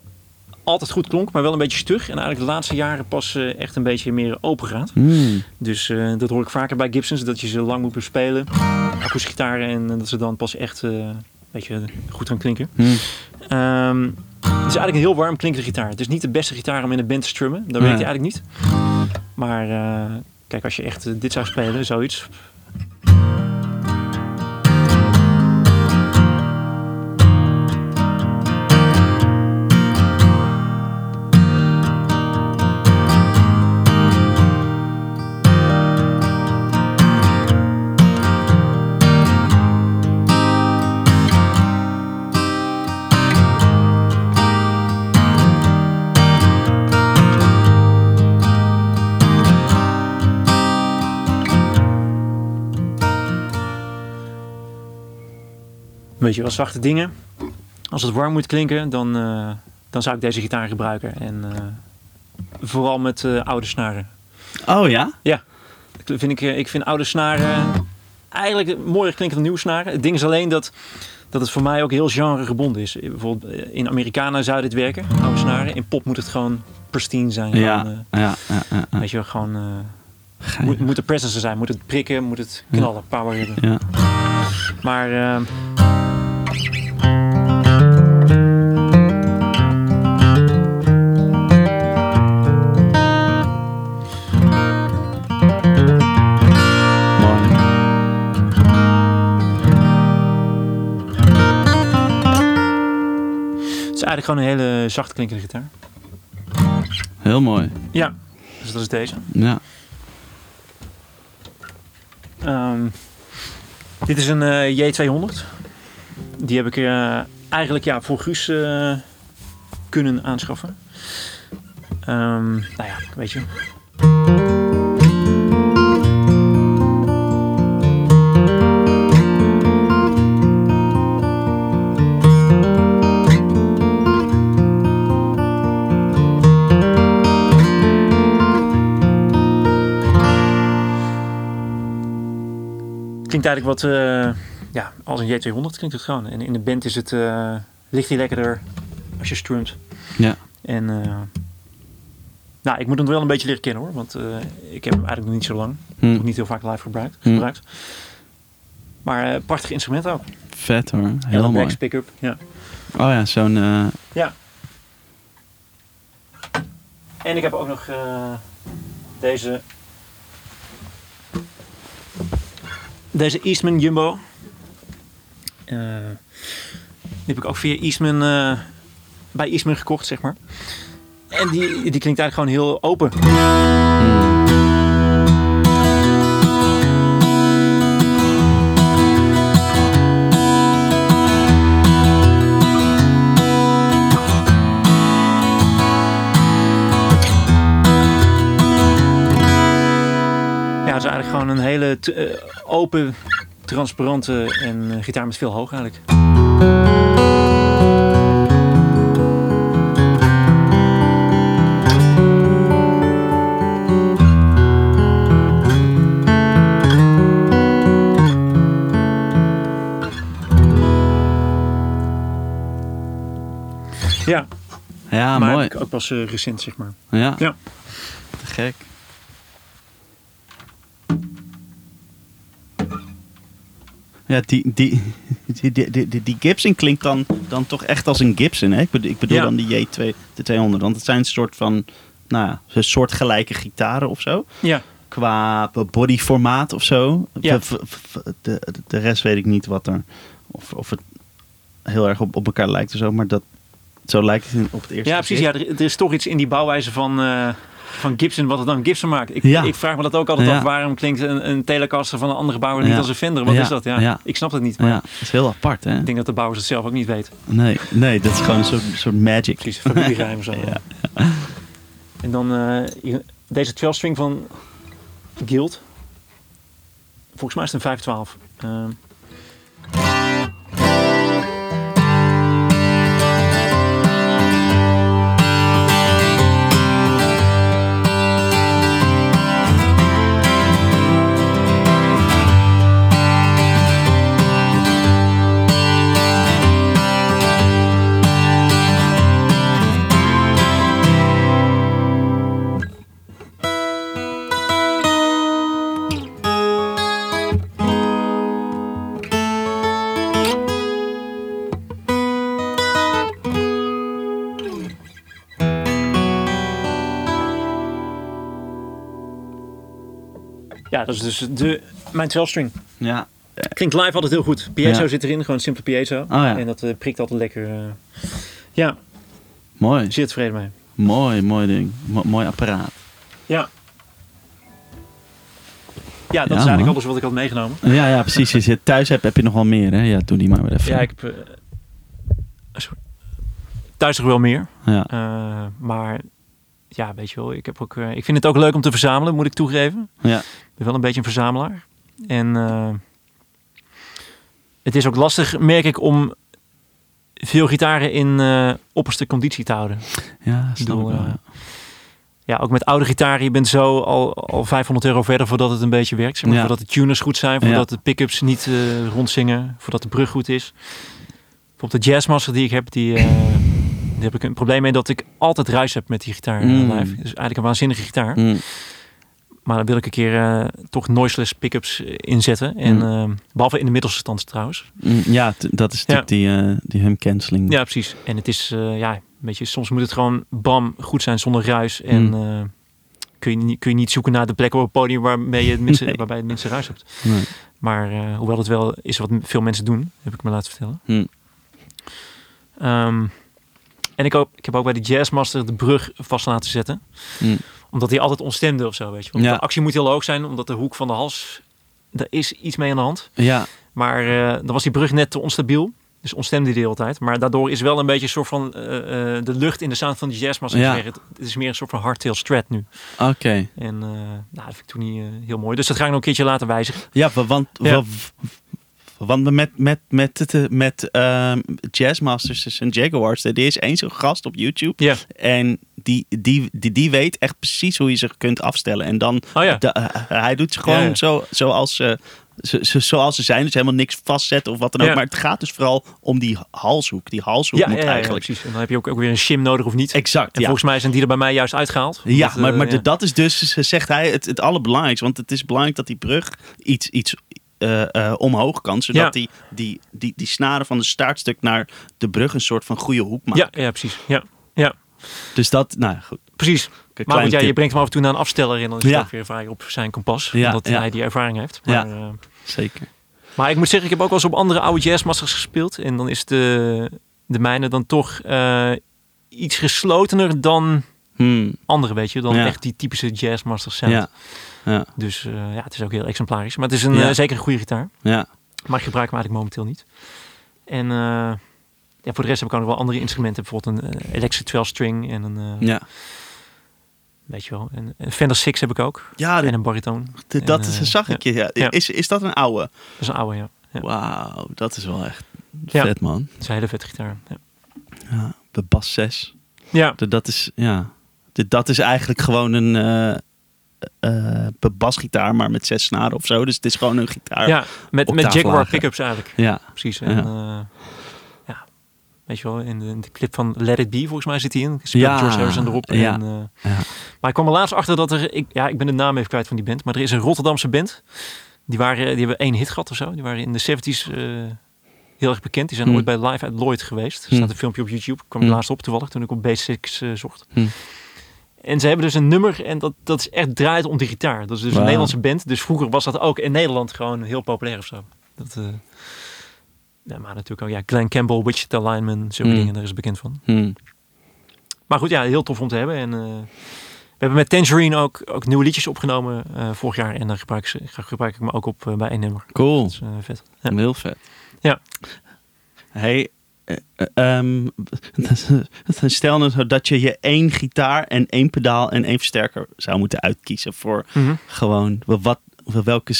altijd goed klonk, maar wel een beetje stug. En eigenlijk de laatste jaren pas eh, echt een beetje meer open gaat. Hmm. Dus eh, dat hoor ik vaker bij Gibsons, dat je ze lang moet bespelen. Akoestische gitaren en dat ze dan pas echt eh, weet je, goed gaan klinken. Hmm. Ehm, het is eigenlijk een heel warm klinkende gitaar. Het is niet de beste gitaar om in een band te strummen. Dat weet je eigenlijk niet. Maar eh, kijk, als je echt eh, dit zou spelen, zoiets. Weet je wel, zachte dingen. Als het warm moet klinken, dan, eh, dan zou ik deze gitaar gebruiken. En eh, vooral met eh, oude snaren. Oh ja? Ik vind, ik, ik vind oude snaren eigenlijk mooier klinken dan nieuwe snaren. Het ding is alleen dat, dat het voor mij ook heel genregebonden is. Bijvoorbeeld in Americana zou dit werken, oude snaren. In pop moet het gewoon pristine zijn. Ja, Gewoon, ja, ja, ja, ja. weet je wel, gewoon... Geinig. moet, moet er presence zijn, moet het prikken, moet het knallen, power hebben. Ja. Maar eigenlijk gewoon een hele zacht klinkende gitaar. Heel mooi. Ja, dus dat is deze. Ja. Ehm, dit is een eh, J200. Die heb ik eh, eigenlijk ja, voor Guus eh, kunnen aanschaffen. Ehm, nou ja, weet je. Klinkt eigenlijk wat, eh, ja, als een J200 klinkt het gewoon. En in de band is het, eh, ligt hij lekkerder als je strumt. Ja. En eh, nou, ik moet hem wel een beetje leren kennen hoor. Want ik heb hem eigenlijk nog niet zo lang. Hm. Nog niet heel vaak live gebruikt. Hm. gebruikt. Maar eh, prachtig instrument ook. Vet hoor. Heel Ellen mooi. Pick-up. Ja. Oh ja, zo'n... eh, ja. En ik heb ook nog deze... Deze Eastman Jumbo. Eh, die heb ik ook via Eastman... eh, bij Eastman gekocht, zeg maar. En die, die klinkt eigenlijk gewoon heel open. Een hele eh, open, transparante en eh, gitaar met veel hoog eigenlijk. Ja, Ja, maar mooi. ook pas eh, recent zeg maar. Ja. Ja. Te gek. Ja, die, die, die, die, die, die- die Gibson klinkt dan, dan toch echt als een Gibson. Hè? Ik bedoel, ik bedoel dan die J2, de 200. Want het zijn een soort van, nou ja, een soort gelijke gitaren of zo. Ja, Qua bodyformaat of zo. Ja. De, de rest weet ik niet wat er, of, of het heel erg op, op elkaar lijkt of zo. Maar dat, zo lijkt het op het eerste ja precies. Ja, er, er is toch iets in die bouwwijze van, eh, van Gibson wat het dan Gibson maakt. Ik, Ja. ik vraag me dat ook altijd Ja. af. Waarom klinkt een, een Telecaster van een andere bouwer niet als een Fender? Wat is dat? Ja. Ik snap het niet. Maar Ja, dat is heel apart, hè? ik denk dat de bouwers het zelf ook niet weten. Nee, nee, dat is gewoon een soort, soort magic. Precies, familiegeheim of zo. Ja. En dan eh, deze 12 string van Guild. Volgens mij is het een 512. Ehm dat is dus de, mijn 12 string. Ja. Klinkt live altijd heel goed. Piezo Ja. zit erin, gewoon simpele piezo. ja. En dat eh, prikt altijd lekker. eh. ja, Mooi. zeer tevreden mee. Mooi, mooi ding. Mo- mooi apparaat. Ja. Ja, dat Ja, is eigenlijk man. alles wat ik had meegenomen. Ja, ja, precies. Als je het thuis hebt, heb je nog wel meer, hè? Ja, doe die maar weer even. Ja, ik heb eh, thuis nog wel meer. Ja. Eh, maar ja, weet je wel, ik, heb ook, eh, ik vind het ook leuk om te verzamelen, moet ik toegeven. Ja. Ik ben wel een beetje een verzamelaar. En eh, het is ook lastig, merk ik, om veel gitaren in eh, opperste conditie te houden. Ja, snap bedoel, ik wel, ja. Ja, ook met oude gitaren, je bent zo al, al 500 euro verder voordat het een beetje werkt. Zeg maar, Ja. Voordat de tuners goed zijn, voordat de pick-ups niet rondzingen, voordat de brug goed is. Bijvoorbeeld de Jazzmaster die ik heb, die, heb ik een probleem mee dat ik altijd ruis heb met die gitaar Mm. live. Dus eigenlijk een waanzinnige gitaar. Mm. Maar dan wil ik een keer eh, toch noiseless pick-ups eh, inzetten. En, Mm. eh, behalve in de middelste stand trouwens. Mm, Ja, dat is natuurlijk die, eh, die hum cancelling. Ja, precies. En het is, ja, weet je, soms moet het gewoon bam goed zijn zonder ruis. En kun, je niet, kun je niet zoeken naar de plek op het podium waarmee je het minste, Nee. waarbij je het minste ruis hebt. Nee. Maar hoewel het wel is wat veel mensen doen, heb ik me laten vertellen. Mm. En ik, ook, ik heb ook bij de Jazzmaster de brug vast laten zetten. Mm. Omdat hij altijd ontstemde of zo, weet je. Want Ja. de actie moet heel hoog zijn, omdat de hoek van de hals... Daar is iets mee aan de hand. Ja, Maar eh, dan was die brug net te onstabiel. Dus ontstemde die de hele tijd. Maar daardoor is wel een beetje een soort van eh, eh, de lucht in de sound van de jazzmaster. Ja. Het, het is meer een soort van hardtail strat nu. oké. En eh, nou, dat vind ik toen niet heel mooi. Dus dat ga ik nog een keertje laten wijzigen. Ja, wa- want, Ja. Wa- want met, met, met, het, met ehm, Jazzmasters en Jaguars, er is één zo'n gast op YouTube. Ja. En die, die, die, die weet echt precies hoe je ze kunt afstellen. En dan, Oh ja. de- eh, hij doet ze gewoon Ja. Zo, zoals, ze, zo, zo- zoals ze zijn. Dus helemaal niks vastzetten of wat dan ook. Ja. Maar het gaat dus vooral om die halshoek. Die halshoek Ja, moet ja, eigenlijk... precies. En dan heb je ook, ook weer een shim nodig of niet. Exact, En volgens mij zijn die er bij mij juist uitgehaald. Ja, maar, eh, maar dat is dus, zegt hij, het, het allerbelangrijkste. Want het is belangrijk dat die brug iets, iets, eh, eh, omhoog kan. Zodat Ja. die, die, die, die snaren van de staartstuk naar de brug een soort van goede hoek maken. Ja, ja, precies. Ja, ja Dus dat, nou goed. precies. Maar goed, ja, je brengt hem af en toe naar een afsteller en dan is Ja. dat weer vrij op zijn kompas. Ja, omdat ja. hij die ervaring heeft. Ja. Maar, eh, Zeker. maar ik moet zeggen, ik heb ook wel eens op andere oude jazzmasters gespeeld. En dan is de, de mijne dan toch iets geslotener dan Hmm, andere, weet je. Dan Ja. echt die typische jazzmaster sound. Ja, Dus eh, ja, het is ook heel exemplarisch. Maar het is een, Ja. eh, zeker een goede gitaar. ja. Maar ik gebruik hem eigenlijk momenteel niet. En eh, ja, voor de rest heb ik ook nog wel andere instrumenten. Bijvoorbeeld een electric 12 string en een, ja. weet je wel, een, een Fender Six heb ik ook. Ja, En een bariton. de- dat is, eh, zag ik je. Ja. Is, is dat een oude? Dat is een oude, ja. Wauw, dat is wel echt vet, man. Dat is een hele vette gitaar. Ja. Ja, de Bas 6. ja. De- Dat is, ja. De- Dat is eigenlijk gewoon een basgitaar, maar met zes snaren of zo. Dus het is gewoon een gitaar. Ja, met, met Jaguar pickups eigenlijk. Ja, Precies. En, ja. ja, weet je wel, in de, in de clip van Let It Be volgens mij zit hij in. Speelt Ja, George Harrison erop. ja, En, eh, ja. Maar ik kwam er laatst achter dat er, ik, ja, ik ben de naam even kwijt van die band, maar er is een Rotterdamse band. Die, waren, die hebben één hit gehad of zo. Die waren in de 70s eh, heel erg bekend. Die zijn Hmm. ooit bij Live at Lloyd geweest. Er Hmm. staat een filmpje op YouTube. kwam ik Hmm. laatst op toevallig toen ik op Basics eh, zocht. Hmm. En ze hebben dus een nummer en dat, dat is echt draait om de gitaar. Dat is dus een Nederlandse band. Dus vroeger was dat ook in Nederland gewoon heel populair of zo. Dat, eh, ja, maar natuurlijk ook, ja, Glenn Campbell, Wichita Lineman, zulke Hmm. dingen, daar is bekend van. Hm. Maar goed, ja, heel tof om te hebben. En eh, we hebben met Tangerine ook, ook nieuwe liedjes opgenomen eh, vorig jaar. En daar gebruik, ik ze- gebruik ik me ook op bij één nummer. Cool. Dat is vet. Ja. Heel vet. Ja. Hey, eh, eh, ehm, stel nou dat je je één gitaar en één pedaal en één versterker zou moeten uitkiezen voor Mhm. gewoon wat, welke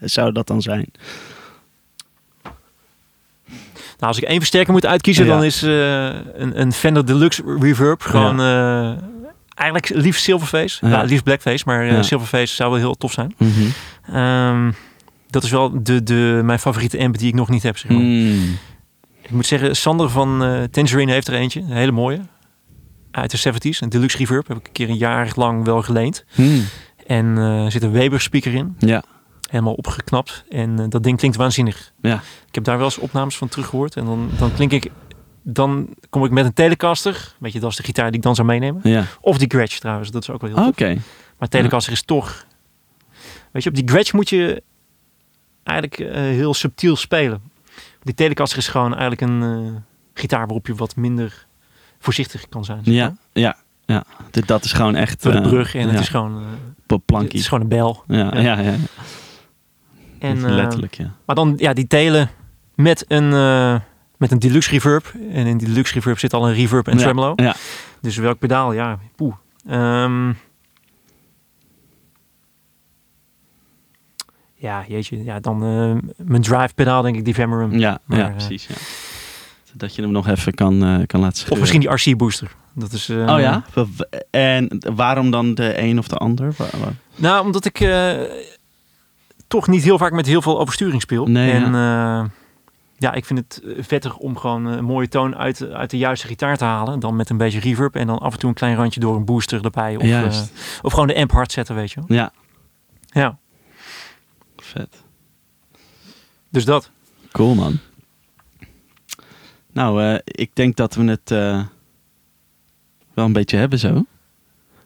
zou dat dan zijn? Nou, als ik één versterker moet uitkiezen, Ja. dan is eh, een, een Fender Deluxe Reverb gewoon eigenlijk liefst Silverface. Ja. Liefst Blackface, maar. Silverface zou wel heel tof zijn. Mhm. Ehm, dat is wel de, de, mijn favoriete amp die ik nog niet heb. Zeg maar. Mm. Ik moet zeggen, Sander van eh Tangerine heeft er eentje. Een hele mooie. Uit de 70s. Een Deluxe Reverb. Heb ik een keer een jaar lang wel geleend. Mm. En eh, er zit een Weber speaker in. Ja. Helemaal opgeknapt. En eh, dat ding klinkt waanzinnig. Ja. Ik heb daar wel eens opnames van teruggehoord. En dan, dan klink ik... Dan kom ik met een Telecaster. Weet je, dat is de gitaar die ik dan zou meenemen. Ja. Of die Gretsch trouwens. Dat is ook wel heel Oké. tof. Maar Telecaster is toch... Weet je, op die Gretsch moet je eigenlijk eh, heel subtiel spelen. Die Telecaster is gewoon eigenlijk een eh, gitaar waarop je wat minder voorzichtig kan zijn. zeg Ja. maar. Ja. Ja. Dit- Dat is gewoon echt... Door de eh, brug en ja. het is gewoon... eh, het is gewoon een bel. Ja, ja. ja, ja. En, Letterlijk, ja. Maar dan ja, die telen met een, met een deluxe reverb. En in die deluxe reverb zit al een reverb en tremolo. Ja. Dus welk pedaal? Ja, poeh. Ehm, ja, jeetje. Ja, dan eh, mijn drive pedaal denk ik die Vemmerum. Ja, Maar, ja eh, precies. Ja. Dat je hem nog even kan, eh, kan laten Of scheuren. misschien die RC booster. Dat is, Oh ja? En waarom dan de een of de ander? Nou, omdat ik toch niet heel vaak met heel veel oversturing speel. Nee, en ja. ja, ik vind het vettig om gewoon een mooie toon uit, uit de juiste gitaar te halen. Dan met een beetje reverb en dan af en toe een klein randje door een booster erbij. Of, of gewoon de amp hard zetten, weet je wel. Ja, Ja, vet. dus dat. Cool, man. Nou, eh, ik denk dat we het eh, wel een beetje hebben zo.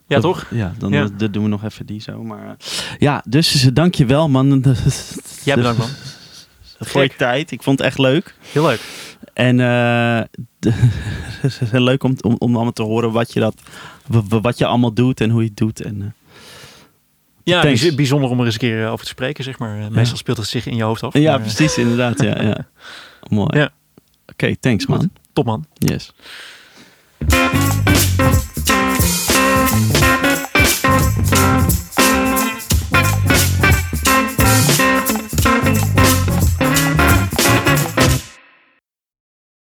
Ja, Dat- toch? Ja, dan Ja. doen we nog even die zo. Maar eh, ja, dus dank je wel, man. Jij bedankt, man. Voor je tijd. Ik vond het echt leuk. Heel leuk. En eh, het is heel leuk om, om, om allemaal te horen wat je, dat, wat je allemaal doet en hoe je het doet. En, ja, het bijzonder om er eens een keer eh, over te spreken, zeg maar. Meestal speelt het zich in je hoofd af. Ja, eh, precies, inderdaad. Ja, ja. Mooi. Ja. Oké, thanks man. Top man. Yes.